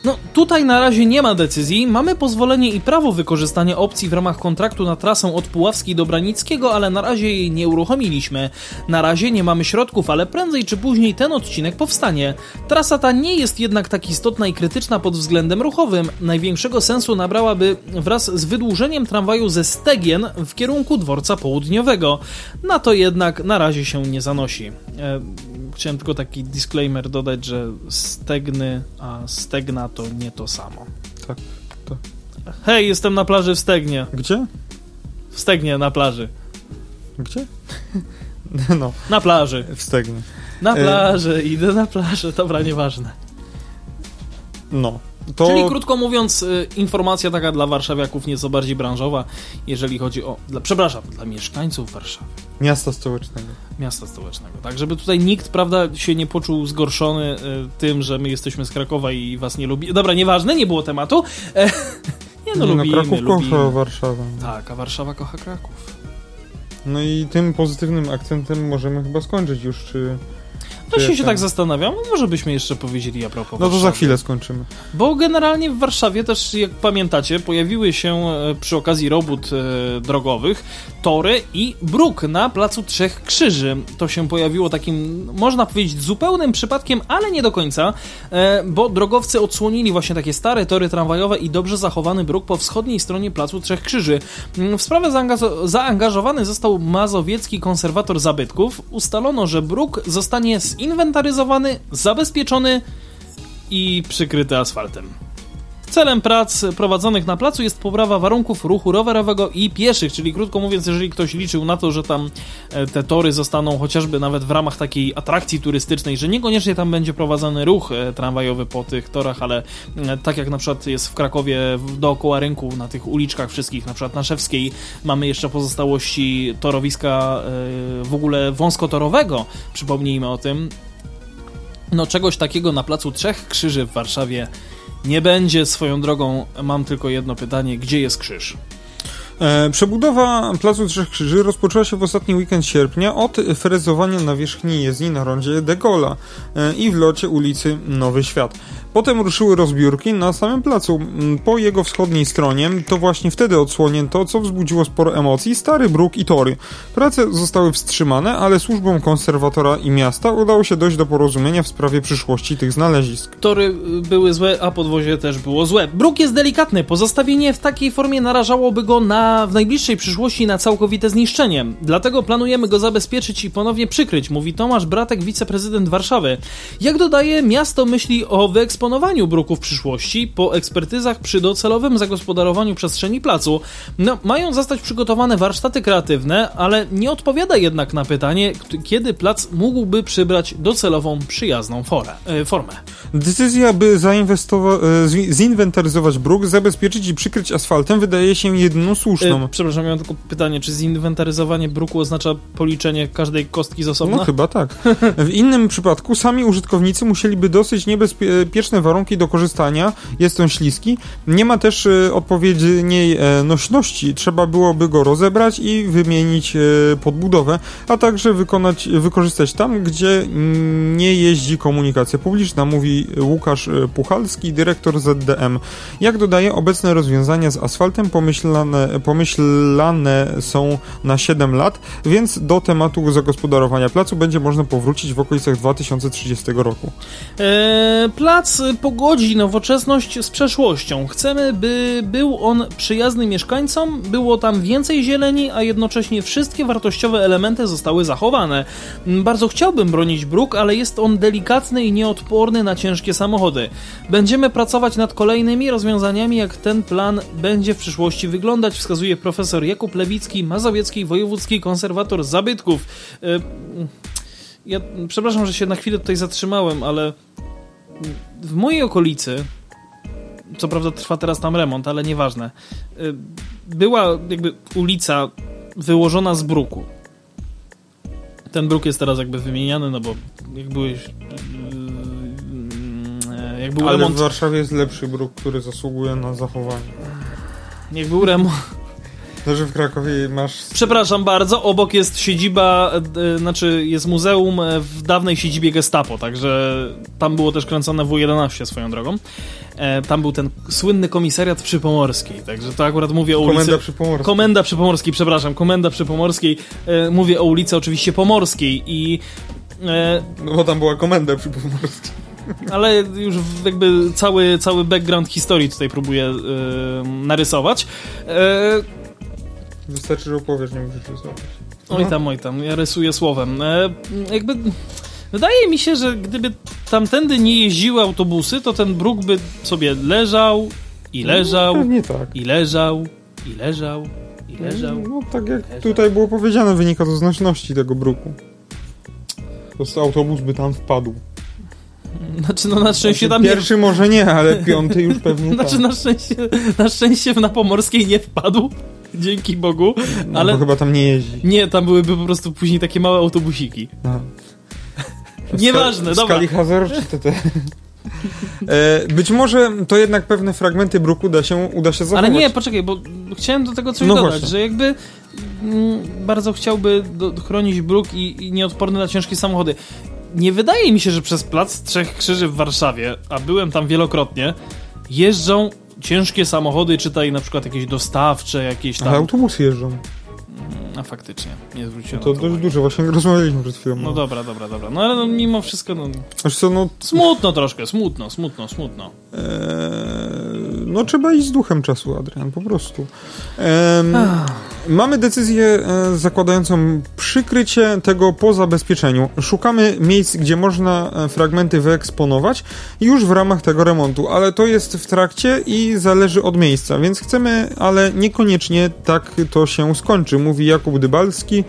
S2: No, tutaj na razie nie ma decyzji. Mamy pozwolenie i prawo wykorzystania opcji w ramach kontraktu na trasę od Puławskiej do Branickiego, ale na razie jej nie uruchomiliśmy. Na razie nie mamy środków, ale prędzej czy później ten odcinek powstanie. Trasa ta nie jest jednak tak istotna i krytyczna pod względem ruchowym. Największego sensu nabrałaby wraz z wydłużeniem tramwaju ze Stegien w kierunku dworca południowego. Na to jednak na razie się nie zanosi. E, chciałem tylko taki disclaimer dodać, że stegny, a stegna to nie to samo.
S3: Tak, tak.
S2: Hej, jestem na plaży w Stegnie.
S3: Gdzie?
S2: W Stegnie na plaży.
S3: Gdzie? No,
S2: Na plaży.
S3: w Stegnie.
S2: Na
S3: E.
S2: plaży, idę na plażę. Dobra, nieważne.
S3: No. To...
S2: Czyli krótko mówiąc, y, informacja taka dla warszawiaków nieco bardziej branżowa, jeżeli chodzi o... Dla, przepraszam, dla mieszkańców Warszawy.
S3: Miasta stołecznego.
S2: miasta stołecznego. Tak, żeby tutaj nikt, prawda, się nie poczuł zgorszony y, tym, że my jesteśmy z Krakowa i was nie lubi. Dobra, nieważne, nie było tematu. E, nie no,
S3: Nie
S2: lubimy,
S3: Kraków
S2: lubimy.
S3: kocha Warszawę.
S2: Tak, a Warszawa kocha Kraków.
S3: No i tym pozytywnym akcentem możemy chyba skończyć już, czy...
S2: Właśnie się tak zastanawiam, może byśmy jeszcze powiedzieli a propos
S3: No to za chwilę skończymy.
S2: Bo generalnie w Warszawie też, jak pamiętacie, pojawiły się e, przy okazji robót e, drogowych tory i bruk na Placu Trzech Krzyży. To się pojawiło takim, można powiedzieć, zupełnym przypadkiem, ale nie do końca, e, bo drogowcy odsłonili właśnie takie stare tory tramwajowe i dobrze zachowany bruk po wschodniej stronie Placu Trzech Krzyży. Mm, W sprawę zaangaż- zaangażowany został mazowiecki konserwator zabytków. Ustalono, że bruk zostanie zinwentaryzowany, zabezpieczony i przykryty asfaltem. Celem prac prowadzonych na placu jest poprawa warunków ruchu rowerowego i pieszych, czyli krótko mówiąc, jeżeli ktoś liczył na to, że tam e, te tory zostaną chociażby nawet w ramach takiej atrakcji turystycznej, że niekoniecznie tam będzie prowadzony ruch e, tramwajowy po tych torach, ale e, tak jak na przykład jest w Krakowie dookoła rynku, na tych uliczkach wszystkich, na przykład na Szewskiej, mamy jeszcze pozostałości torowiska w ogóle wąskotorowego, przypomnijmy o tym, no czegoś takiego na placu Trzech Krzyży w Warszawie nie będzie. Swoją drogą mam tylko jedno pytanie, gdzie jest krzyż?
S3: E, przebudowa Placu Trzech Krzyży rozpoczęła się w ostatni weekend sierpnia od frezowania nawierzchni jezdni na rondzie de Gaulle'a e, i w locie ulicy Nowy Świat. Potem ruszyły rozbiórki na samym placu. M, Po jego wschodniej stronie to właśnie wtedy odsłonięto, co wzbudziło sporo emocji, stary bruk i tory. Prace zostały wstrzymane, ale służbom konserwatora i miasta udało się dojść do porozumienia w sprawie przyszłości tych znalezisk.
S2: Tory y, były złe, a podwozie też było złe. Bruk jest delikatny, pozostawienie w takiej formie narażałoby go na, w najbliższej przyszłości na całkowite zniszczenie. Dlatego planujemy go zabezpieczyć i ponownie przykryć, mówi Tomasz Bratek, wiceprezydent Warszawy. Jak dodaje, miasto myśli o wyeksponowaniu bruku w przyszłości po ekspertyzach przy docelowym zagospodarowaniu przestrzeni placu. No, mają zostać przygotowane warsztaty kreatywne, ale nie odpowiada jednak na pytanie, kiedy plac mógłby przybrać docelową przyjazną forę, e, formę.
S3: Decyzja, by e, zi- zinwentaryzować bruk, zabezpieczyć i przykryć asfaltem wydaje się jedyną słuszną.
S2: E, przepraszam, miałem tylko pytanie, czy zinwentaryzowanie bruku oznacza policzenie każdej kostki z osobna?
S3: No chyba tak. W innym przypadku sami użytkownicy musieliby dosyć warunki do korzystania, jest on śliski. Nie ma też e, odpowiedniej e, nośności, trzeba byłoby go rozebrać i wymienić e, podbudowę, a także wykonać, wykorzystać tam, gdzie nie jeździ komunikacja publiczna, mówi Łukasz e, Puchalski, dyrektor ZDM. Jak dodaje, obecne rozwiązania z asfaltem pomyślane, pomyślane są na 7 lat, więc do tematu zagospodarowania placu będzie można powrócić w okolicach 2030 roku.
S2: Eee, plac pogodzi nowoczesność z przeszłością. Chcemy, by był on przyjazny mieszkańcom, było tam więcej zieleni, a jednocześnie wszystkie wartościowe elementy zostały zachowane. Bardzo chciałbym bronić bruk, ale jest on delikatny i nieodporny na ciężkie samochody. Będziemy pracować nad kolejnymi rozwiązaniami, jak ten plan będzie w przyszłości wyglądać, wskazuje profesor Jakub Lewicki, mazowiecki wojewódzki konserwator zabytków. Yy, ja przepraszam, że się na chwilę tutaj zatrzymałem, ale w mojej okolicy co prawda trwa teraz tam remont, ale nieważne. Y, była jakby ulica wyłożona z bruku. Ten bruk jest teraz jakby wymieniany, no bo jak byłeś jak był
S3: Ale
S2: remont...
S3: w Warszawie jest lepszy bruk, który zasługuje na zachowanie.
S2: Jak był remont...
S3: No, że w Krakowie masz...
S2: Przepraszam bardzo, obok jest siedziba, e, znaczy jest muzeum w dawnej siedzibie Gestapo, także tam było też kręcone W11 swoją drogą. E, tam był ten słynny komisariat przypomorskiej, także to akurat mówię o ulicy...
S3: Komenda Przypomorskiej.
S2: Komenda Przypomorskiej, przepraszam, Komenda Przypomorskiej. E, mówię o ulicy oczywiście Pomorskiej i...
S3: E, no bo tam była Komenda Przypomorskiej.
S2: Ale już jakby cały, cały background historii tutaj próbuję e, narysować. E,
S3: Wystarczy, że opowiesz, nie musisz rysować.
S2: Oj tam, oj tam, ja rysuję słowem. E, jakby... Wydaje mi się, że gdyby tamtędy nie jeździły autobusy, to ten bruk by sobie leżał i no, leżał,
S3: no, tak.
S2: i leżał, i leżał, i leżał.
S3: No tak jak leżał. tutaj było powiedziane, wynika to z nośności tego bruku. Prostu autobus by tam wpadł.
S2: Znaczy, no na szczęście
S3: znaczy,
S2: tam
S3: Pierwszy nie... może nie, ale piąty już pewnie
S2: Znaczy,
S3: tak.
S2: na szczęście, na szczęście na Pomorskiej nie wpadł. Dzięki Bogu.
S3: No,
S2: ale
S3: bo chyba tam nie jeździ.
S2: Nie, tam byłyby po prostu później takie małe autobusiki. No. Nieważne,
S3: Ska
S2: dobra.
S3: Skali Hazard czy. E, być może to jednak pewne fragmenty bruku uda się, uda się zachować.
S2: Ale nie, poczekaj, bo chciałem do tego coś no dodać, właśnie. że jakby mm, bardzo chciałby do, chronić bruk i, i nieodporny na ciężkie samochody. Nie wydaje mi się, że przez Plac Trzech Krzyży w Warszawie, a byłem tam wielokrotnie, jeżdżą ciężkie samochody, czytaj na przykład jakieś dostawcze, jakieś tam...
S3: Ale autobusy jeżdżą.
S2: A faktycznie, nie zwróciłem
S3: To
S2: na
S3: dość dużo, właśnie rozmawialiśmy przed chwilą.
S2: No dobra, dobra, dobra. No ale no, mimo wszystko, no...
S3: Wiesz co, no...
S2: Smutno troszkę, smutno, smutno, smutno.
S3: Eee, no trzeba iść z duchem czasu, Adrian, po prostu. Eee, mamy decyzję e, zakładającą przykrycie tego po zabezpieczeniu. Szukamy miejsc, gdzie można e, fragmenty wyeksponować już w ramach tego remontu, ale to jest w trakcie i zależy od miejsca, więc chcemy, ale niekoniecznie tak to się skończy, mówi Jakub Dybalski,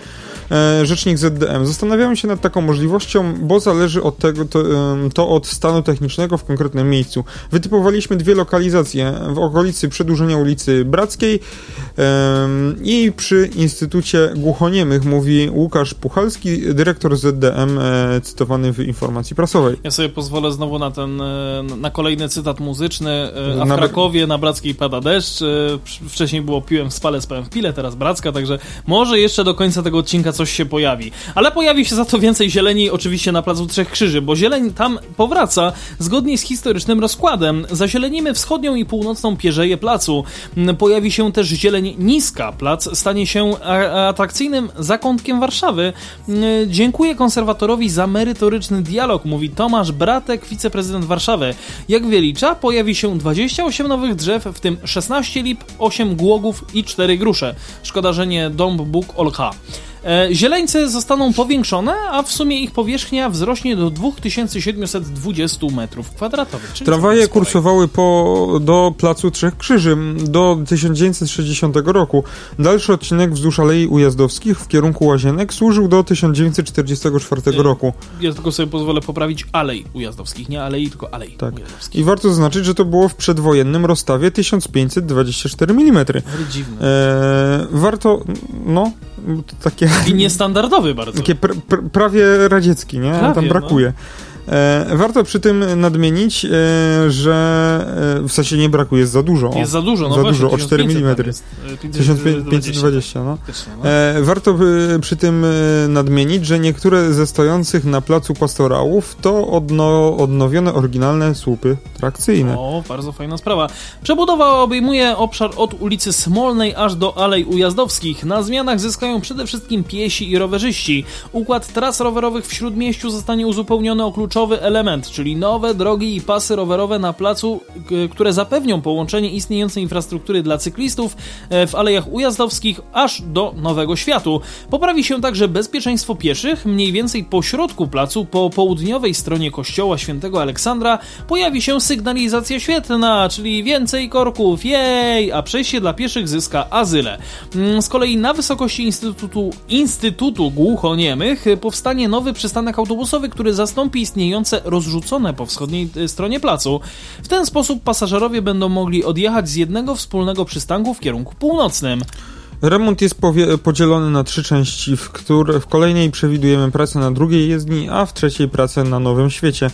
S3: rzecznik ZDM. Zastanawiamy się nad taką możliwością, bo zależy od tego, to, to, od stanu technicznego w konkretnym miejscu. Wytypowaliśmy dwie lokalizacje w okolicy przedłużenia ulicy Brackiej i przy Instytucie Głuchoniemych, mówi Łukasz Puchalski, dyrektor ZDM, e, cytowany w informacji prasowej.
S2: Ja sobie pozwolę znowu na ten, e, na kolejny cytat muzyczny. A w na... Krakowie na Brackiej pada deszcz. Wcześniej było piłem w spale, spałem w pile, teraz Bracka, także może jeszcze do końca tego odcinka coś się pojawi. Ale pojawi się za to więcej zieleni oczywiście na Placu Trzech Krzyży, bo zieleń tam powraca zgodnie z historycznym rozkładem. Zazielonimy wschodnią i północną pierzeję placu. Pojawi się też zieleń niska. Plac stanie się atrakcyjnym zakątkiem Warszawy. Dziękuję konserwatorowi za merytoryczny dialog, mówi Tomasz Bratek, wiceprezydent Warszawy. Jak wylicza, pojawi się 28 nowych drzew, w tym 16 lip, 8 głogów i 4 grusze. Szkoda, że nie Dąb Bóg Olcha. E, zieleńce zostaną powiększone, a w sumie ich powierzchnia wzrośnie do 2720 metrów kwadratowych.
S3: Tramwaje kursowały po, do Placu Trzech Krzyży do 1960 roku. Dalszy odcinek wzdłuż Alei Ujazdowskich w kierunku Łazienek służył do 1944
S2: Y,
S3: roku.
S2: Ja tylko sobie pozwolę poprawić alej ujazdowskich. Nie alei, tylko alej
S3: Tak.
S2: ujazdowskich.
S3: I warto zaznaczyć, że to było w przedwojennym rozstawie 1524 mm.
S2: Ale dziwne.
S3: Eee, warto, no, takie,
S2: I niestandardowy bardzo.
S3: takie pr, pr, prawie radziecki, nie?
S2: Prawie,
S3: Tam
S2: no.
S3: brakuje. E, warto przy tym nadmienić, e, że e, w sensie nie brakuje, jest za dużo. O,
S2: Jest za dużo, no
S3: za
S2: właśnie,
S3: dużo, o 4
S2: 1500
S3: mm.
S2: tam jest. E,
S3: 1520, no.
S2: No.
S3: E, warto przy tym e, nadmienić, że niektóre ze stojących na placu pastorałów to odno, odnowione oryginalne słupy trakcyjne.
S2: O, bardzo fajna sprawa. Przebudowa obejmuje obszar od ulicy Smolnej aż do Alei Ujazdowskich. Na zmianach zyskają przede wszystkim piesi i rowerzyści. Układ tras rowerowych w Śródmieściu zostanie uzupełniony o kluczowy element, czyli nowe drogi i pasy rowerowe na placu, które zapewnią połączenie istniejącej infrastruktury dla cyklistów e, w Alejach Ujazdowskich aż do Nowego Światu. Poprawi się także bezpieczeństwo pieszych. Mniej więcej po środku placu, po południowej stronie kościoła świętego Aleksandra, pojawi się sygnalizacja świetlna, czyli więcej korków, jej, a przejście dla pieszych zyska azyle. Mm, Z kolei na wysokości Instytutu, Instytutu Głuchoniemych powstanie nowy przystanek autobusowy, który zastąpi istniejące rozrzucone po wschodniej y, stronie placu. W ten sposób pasażerowie będą mogli odjechać z jednego wspólnego przystanku w kierunku północnym.
S3: Remont jest podzielony na trzy części, w, które, w kolejnej przewidujemy pracę na drugiej jezdni, a w trzeciej pracę na Nowym Świecie.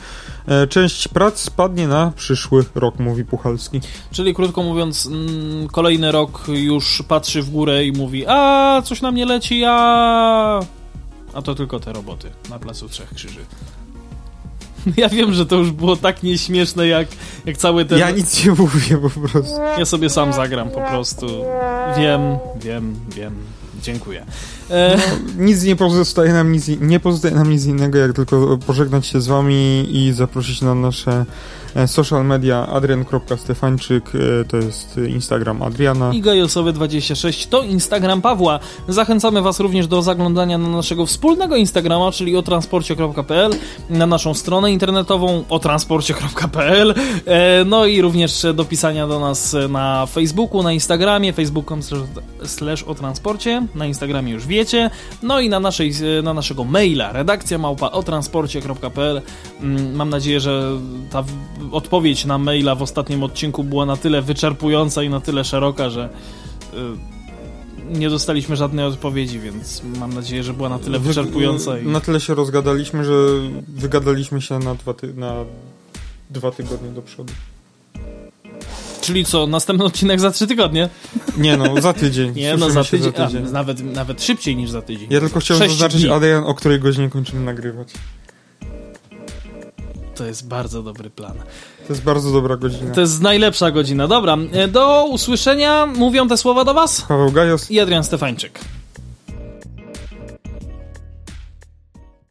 S3: E, część prac spadnie na przyszły rok, mówi Puchalski.
S2: Czyli krótko mówiąc, mm, kolejny rok już patrzy w górę i mówi: A, coś na mnie leci, a. A to tylko te roboty na placu Trzech Krzyży. Ja wiem, że to już było tak nieśmieszne, jak, jak cały ten.
S3: Ja nic nie mówię po prostu.
S2: Ja sobie sam zagram po prostu. Wiem, wiem, wiem. Dziękuję. E,
S3: Nic nie pozostaje nam nic, nie pozostaje nam nic innego, jak tylko pożegnać się z wami i zaprosić na nasze social media adrian.stefańczyk, e, to jest Instagram Adriana.
S2: I Gajosowy26 to Instagram Pawła. Zachęcamy Was również do zaglądania na naszego wspólnego Instagrama, czyli o transporcie.pl, na naszą stronę internetową o transporcie.pl, e, no i również do pisania do nas na Facebooku, na Instagramie, facebook.com slash o transporcie, na Instagramie już wiecie, no i na, naszej, na naszego maila redakcja małpa o transporcie.pl. Mm, Mam nadzieję, że ta odpowiedź na maila w ostatnim odcinku była na tyle wyczerpująca i na tyle szeroka, że y, nie dostaliśmy żadnej odpowiedzi, więc mam nadzieję, że była na tyle
S3: Wy-
S2: wyczerpująca. I...
S3: Na tyle się rozgadaliśmy, że wygadaliśmy się na dwa, ty- na dwa tygodnie do przodu.
S2: Czyli co, następny odcinek za trzy tygodnie?
S3: Nie no, za tydzień.
S2: Nie, no za tydzień,
S3: za tydzień.
S2: A, nawet, nawet szybciej niż za tydzień.
S3: Ja tylko chciałem
S2: Sześć
S3: zaznaczyć,
S2: dni.
S3: Adrian, o której godzinie kończymy nagrywać.
S2: To jest bardzo dobry plan.
S3: To jest bardzo dobra godzina.
S2: To jest najlepsza godzina. Dobra, e, do usłyszenia. Mówią te słowa do Was
S3: Paweł Gajos.
S2: i Adrian Stefańczyk.